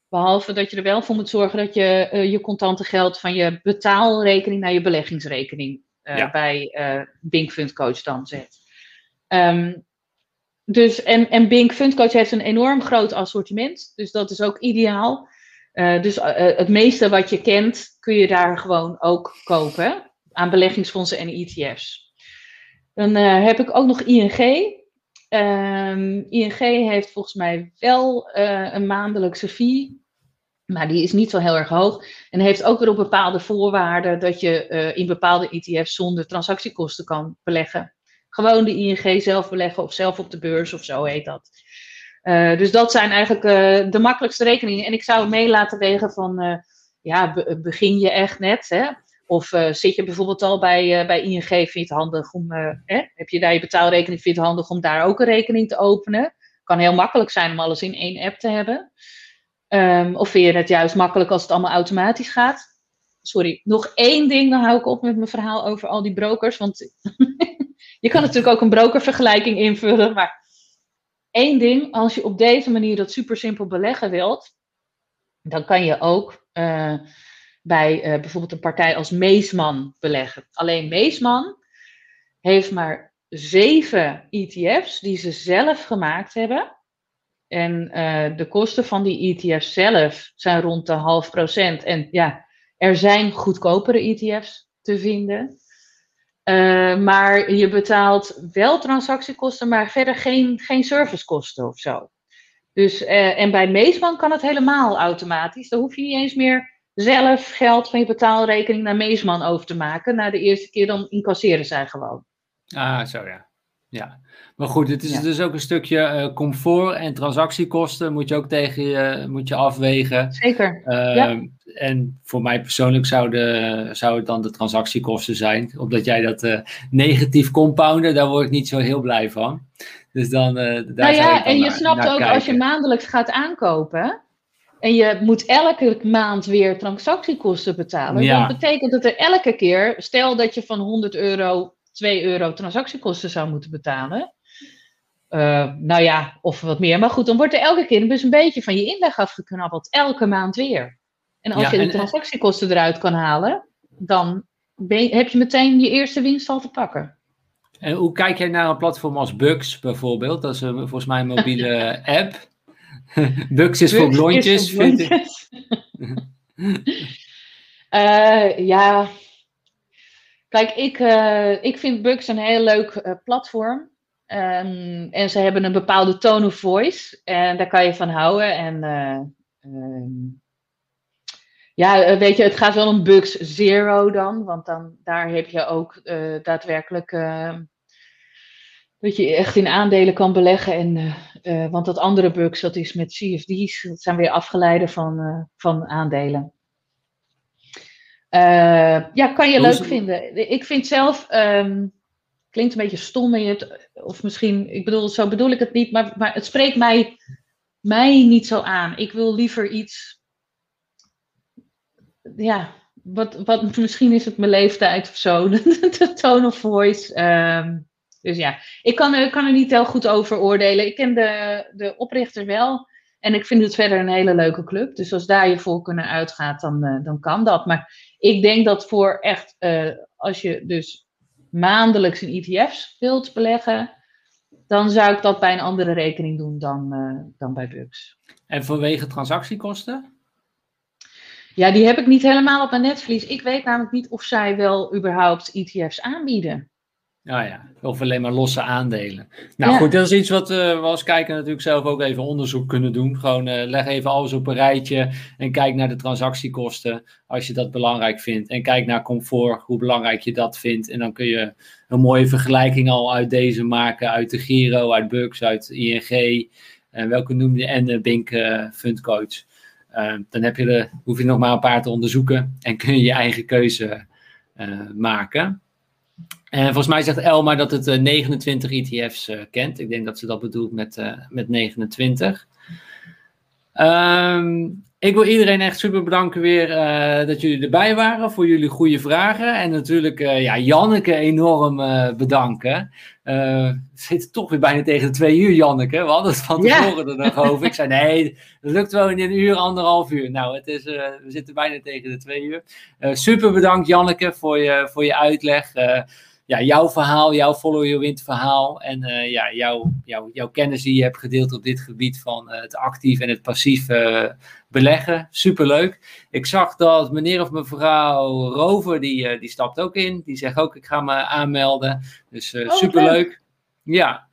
Behalve dat je er wel voor moet zorgen dat je je contante geld van je betaalrekening naar je beleggingsrekening ja. bij Bink Fund Coach dan zet. Um, dus, en, en Bink Fund Coach heeft een enorm groot assortiment. Dus dat is ook ideaal. Uh, dus uh, het meeste wat je kent, kun je daar gewoon ook kopen aan beleggingsfondsen en ETF's. Dan heb ik ook nog ING. Um, ING heeft volgens mij wel een maandelijkse fee, maar die is niet zo heel erg hoog. En heeft ook weer op bepaalde voorwaarden dat je in bepaalde ETF's zonder transactiekosten kan beleggen. Gewoon de ING zelf beleggen of zelf op de beurs of zo heet dat. Uh, dus dat zijn eigenlijk uh, de makkelijkste rekeningen. En ik zou mee laten wegen van, uh, ja, be begin je echt net, hè? Of zit je bijvoorbeeld al bij, bij ING, vind je het handig om, heb je daar je betaalrekening, vind je het handig om daar ook een rekening te openen? Kan heel makkelijk zijn om alles in één app te hebben. Um, of vind je het juist makkelijk als het allemaal automatisch gaat? Sorry, nog één ding, dan hou ik op met mijn verhaal over al die brokers. Want je kan natuurlijk ook een brokervergelijking invullen, maar Eén ding, als je op deze manier dat super simpel beleggen wilt, dan kan je ook uh, bij uh, bijvoorbeeld een partij als Meesman beleggen. Alleen Meesman heeft maar zeven ETF's die ze zelf gemaakt hebben. En uh, de kosten van die ETF's zelf zijn rond de half procent. En ja, er zijn goedkopere ETF's te vinden. Uh, maar je betaalt wel transactiekosten, maar verder geen, geen servicekosten of zo. Dus, uh, en bij Meesman kan het helemaal automatisch. Dan hoef je niet eens meer zelf geld van je betaalrekening naar Meesman over te maken. Na de eerste keer dan incasseren zij gewoon. Ah, zo ja. Ja, maar goed, het is ja. dus ook een stukje uh, comfort en transactiekosten moet je ook tegen je, moet je afwegen. Zeker. Uh, ja. En voor mij persoonlijk zou, de, zou het dan de transactiekosten zijn. Omdat jij dat uh, negatief compounden, daar word ik niet zo heel blij van. Dus dan, daar nou ja, en je naar, snapt naar ook kijken. als je maandelijks gaat aankopen. En je moet elke maand weer transactiekosten betalen. Ja. Dat betekent dat er elke keer, stel dat je van 100 euro 2 euro transactiekosten zou moeten betalen. Uh, nou ja, of wat meer. Maar goed, dan wordt er elke keer dus een beetje van je inleg afgeknabbeld. Elke maand weer. En als ja, je de transactiekosten eruit kan halen, dan je, heb je meteen je eerste winst al te pakken. En hoe kijk jij naar een platform als Bux bijvoorbeeld? Dat is een, volgens mij een mobiele app. Bux is Bux voor blondjes, is voor blondjes. vind ik. uh, ja, Kijk, ik, uh, ik vind Bugs een heel leuk uh, platform. Um, en ze hebben een bepaalde tone of voice. En daar kan je van houden. En uh, um, ja, weet je, het gaat wel om Bugs Zero dan. Want dan, daar heb je ook daadwerkelijk dat je echt in aandelen kan beleggen. En, want dat andere bugs, dat is met CFD's, dat zijn weer afgeleiden van, van aandelen. Ja, kan je leuk vinden. Ik vind zelf, um, klinkt een beetje stom, in het, of misschien, ik bedoel, zo bedoel ik het niet, maar, maar het spreekt mij, mij niet zo aan. Ik wil liever iets, ja, wat, wat, misschien is het mijn leeftijd of zo, de tone of voice. Um, dus ja, ik kan, ik kan er niet heel goed over oordelen. Ik ken de, de oprichter wel. En ik vind het verder een hele leuke club. Dus als daar je voor kunnen uitgaat, dan, uh, dan kan dat. Maar ik denk dat voor echt, uh, als je dus maandelijks in ETF's wilt beleggen, dan zou ik dat bij een andere rekening doen dan, uh, dan bij Bux. En vanwege transactiekosten? Ja, die heb ik niet helemaal op mijn netvlies. Ik weet namelijk niet of zij wel überhaupt ETF's aanbieden. Ja, ja, of alleen maar losse aandelen. Nou goed, dat is iets wat uh, we als kijker natuurlijk zelf ook even onderzoek kunnen doen. Gewoon uh, leg even alles op een rijtje en kijk naar de transactiekosten als je dat belangrijk vindt. En kijk naar comfort, hoe belangrijk je dat vindt. En dan kun je een mooie vergelijking al uit deze maken, uit de Giro, uit Bucks, uit ING. En welke noem je? En de Bink Fundcoach. dan heb je de, hoef je nog maar een paar te onderzoeken en kun je je eigen keuze maken. En volgens mij zegt Elma dat het 29 eh, ETF's eh, kent. Ik denk dat ze dat bedoelt met, met 29. Um, ik wil iedereen echt super bedanken weer uh, dat jullie erbij waren voor jullie goede vragen. En natuurlijk uh, ja, Janneke enorm uh, bedanken. we zitten toch weer bijna tegen de twee uur, Janneke. We hadden het van tevoren ja. er nog over. Ik zei nee, dat lukt wel in een uur, anderhalf uur. Nou, het is, we zitten bijna tegen de twee uur. super bedankt Janneke voor je, voor je uitleg ja, jouw verhaal, jouw Follow Your Wind verhaal en uh, ja, jouw, jouw, jouw kennis die je hebt gedeeld op dit gebied van uh, het actief en het passief uh, beleggen. Superleuk. Ik zag dat meneer of mevrouw Rover, die, die stapt ook in. Die zegt ook, ik ga me aanmelden. Dus oh, superleuk. Ja,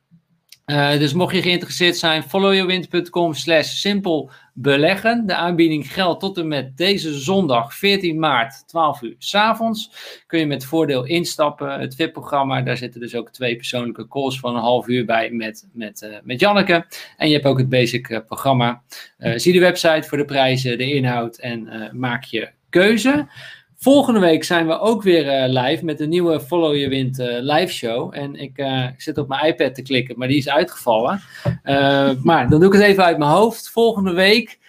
uh, dus mocht je geïnteresseerd zijn, followyourwind.com slash simpel beleggen. De aanbieding geldt tot en met deze zondag 14 maart 12 uur s avonds. Kun je met voordeel instappen. Het VIP-programma, daar zitten dus ook twee persoonlijke calls van een half uur bij met, met, uh, met Janneke. En je hebt ook het basic uh, programma. zie de website voor de prijzen, de inhoud en maak je keuze. Volgende week zijn we ook weer uh, live met een nieuwe Follow Your Wind uh, live show. En ik, ik, zit op mijn iPad te klikken, maar die is uitgevallen. maar dan doe ik het even uit mijn hoofd. Volgende week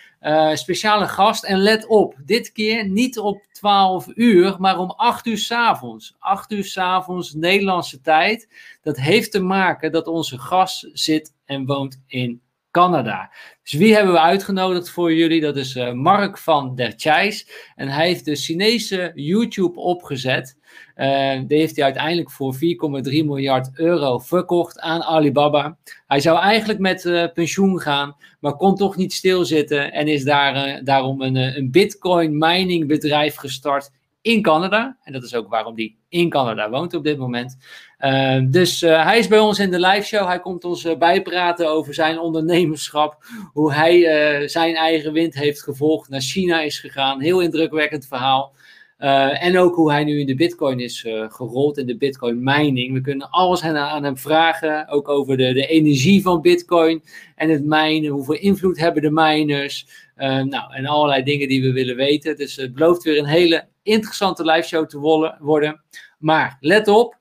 speciale gast. En let op, dit keer niet op 12 uur, maar om 8 uur s avonds. 8 uur s avonds Nederlandse tijd. Dat heeft te maken dat onze gast zit en woont in Canada. Dus wie hebben we uitgenodigd voor jullie? Dat is uh, Mark van der Chais. En hij heeft de Chinese YouTube opgezet. Uh, die heeft hij uiteindelijk voor 4,3 miljard euro verkocht aan Alibaba. Hij zou eigenlijk met uh, pensioen gaan, maar kon toch niet stilzitten. En is daar, daarom een, een bitcoin mining bedrijf gestart in Canada. En dat is ook waarom hij in Canada woont op dit moment. Uh, dus uh, hij is bij ons in de live show. Hij komt ons uh, bijpraten over zijn ondernemerschap. Hoe hij eh, zijn eigen wind heeft gevolgd. Naar China is gegaan. Heel indrukwekkend verhaal. en ook hoe hij nu in de Bitcoin is gerold. In de Bitcoin mining. We kunnen alles aan, aan hem vragen. Ook over de, de energie van Bitcoin. En het minen. Hoeveel invloed hebben de miners? nou, en allerlei dingen die we willen weten. Dus het belooft weer een hele interessante live show te worden. Maar let op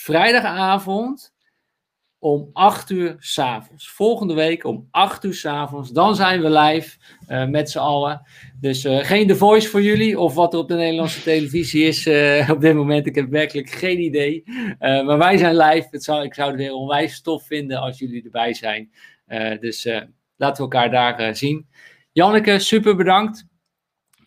vrijdagavond om 8 uur s'avonds. Volgende week om 8 uur s'avonds. Dan zijn we live uh, met z'n allen. Dus uh, geen The Voice voor jullie of wat er op de Nederlandse televisie is uh, op dit moment. Ik heb werkelijk geen idee. maar wij zijn live. Het zou, ik zou het weer onwijs tof vinden als jullie erbij zijn. dus laten we elkaar daar zien. Janneke, super bedankt.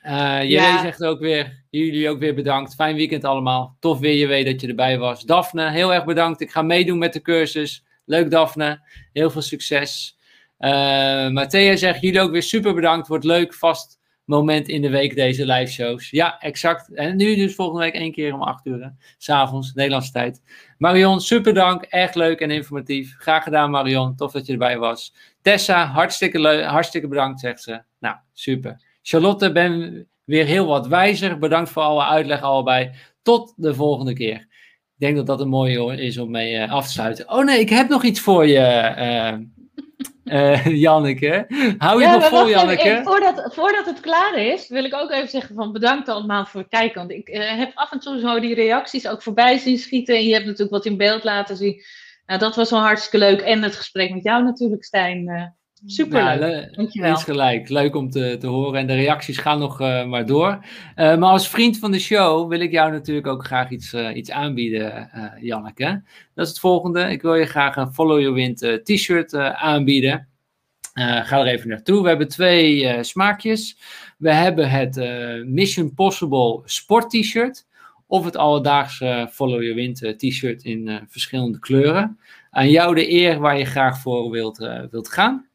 Uh, ja. zegt ook weer, jullie ook weer bedankt. Fijn weekend allemaal. Tof weer je weet dat je erbij was. Daphne, heel erg bedankt. Ik ga meedoen met de cursus. Leuk Daphne. Heel veel succes. Uh, Matthea zegt, jullie ook weer super bedankt. Wordt leuk, vast moment in de week deze live shows. Ja, exact. En nu dus volgende week één keer om acht uur. S'avonds, Nederlandse tijd. Marion, super dank. Echt leuk en informatief. Graag gedaan Marion. Tof dat je erbij was. Tessa, hartstikke, hartstikke bedankt zegt ze. Nou, super. Charlotte, ben weer heel wat wijzer. Bedankt voor alle uitleg allebei. Tot de volgende keer. Ik denk dat dat een mooie is om mee eh, af te sluiten. Oh nee, ik heb nog iets voor je, uh, uh, Janneke. Hou je nog vol, Janneke? voordat, voordat het klaar is, wil ik ook even zeggen van bedankt allemaal voor het kijken. Want ik heb af en toe zo die reacties ook voorbij zien schieten. En je hebt natuurlijk wat in beeld laten zien. Nou, dat was wel hartstikke leuk. En het gesprek met jou natuurlijk, Stijn. Super leuk. Dankjewel. Is gelijk. Leuk om te, te horen. En de reacties gaan nog uh, maar door. Uh, maar als vriend van de show wil ik jou natuurlijk ook graag iets, uh, iets aanbieden, Janneke. Dat is het volgende. Ik wil je graag een Follow Your Wind t-shirt aanbieden. ga er even naartoe. We hebben twee smaakjes. We hebben het Mission Possible sport t-shirt. Of het alledaagse Follow Your Wind t-shirt in verschillende kleuren. Aan jou de eer waar je graag voor wilt, wilt gaan.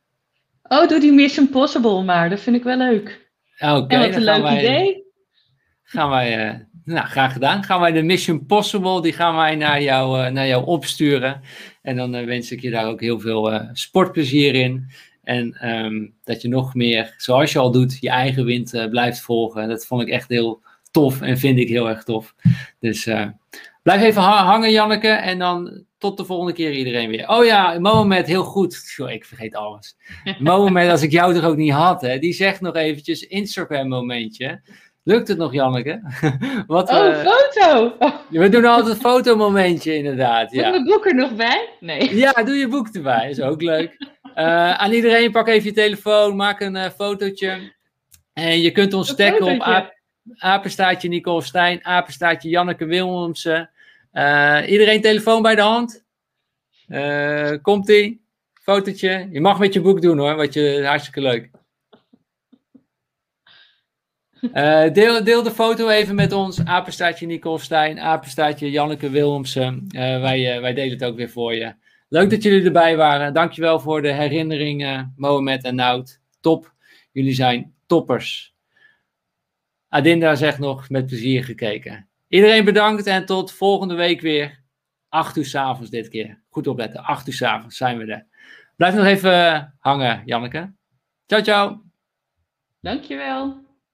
Oh, doe die Mission Possible maar. Dat vind ik wel leuk. Oké. Okay, wat een leuk wij, idee. Gaan wij, uh, nou, graag gedaan. Gaan wij de Mission Possible, die gaan wij naar jou, uh, naar jou opsturen. En dan uh, wens ik je daar ook heel veel sportplezier in. En um, dat je nog meer, zoals je al doet, je eigen wind blijft volgen. Dat vond ik echt heel tof en vind ik heel erg tof. Dus blijf even hangen, Janneke. En dan tot de volgende keer iedereen weer. Oh ja, Mohamed, heel goed. Ik vergeet alles. Mohamed, als ik jou toch ook niet had, hè, die zegt nog eventjes Instagram momentje. Lukt het nog, Janneke? Wat, oh, uh, foto! We doen altijd een fotomomentje, inderdaad. Ja. Moet mijn boek er nog bij? Nee. Ja, doe je boek erbij, is ook leuk. Uh, aan iedereen, pak even je telefoon, maak een uh, fotootje. En je kunt ons taggen op ap apenstaatje Nicole Stijn, apenstaatje Janneke Willemsen. Uh, iedereen telefoon bij de hand? Uh, Komt-ie? Fotootje? Je mag met je boek doen hoor, wat je hartstikke leuk. Uh, deel, deel de foto even met ons. Apenstaatje Nicole Stijn, apenstaatje Janneke Willemsen. wij, wij delen het ook weer voor je. Leuk dat jullie erbij waren. Dankjewel voor de herinneringen, Mohamed en Nout. Top. Jullie zijn toppers. Adinda zegt nog met plezier gekeken. Iedereen bedankt en tot volgende week weer. 8 uur s'avonds dit keer. Goed opletten, 8 uur s'avonds zijn we er. Blijf nog even hangen, Janneke. Ciao, ciao. Dankjewel.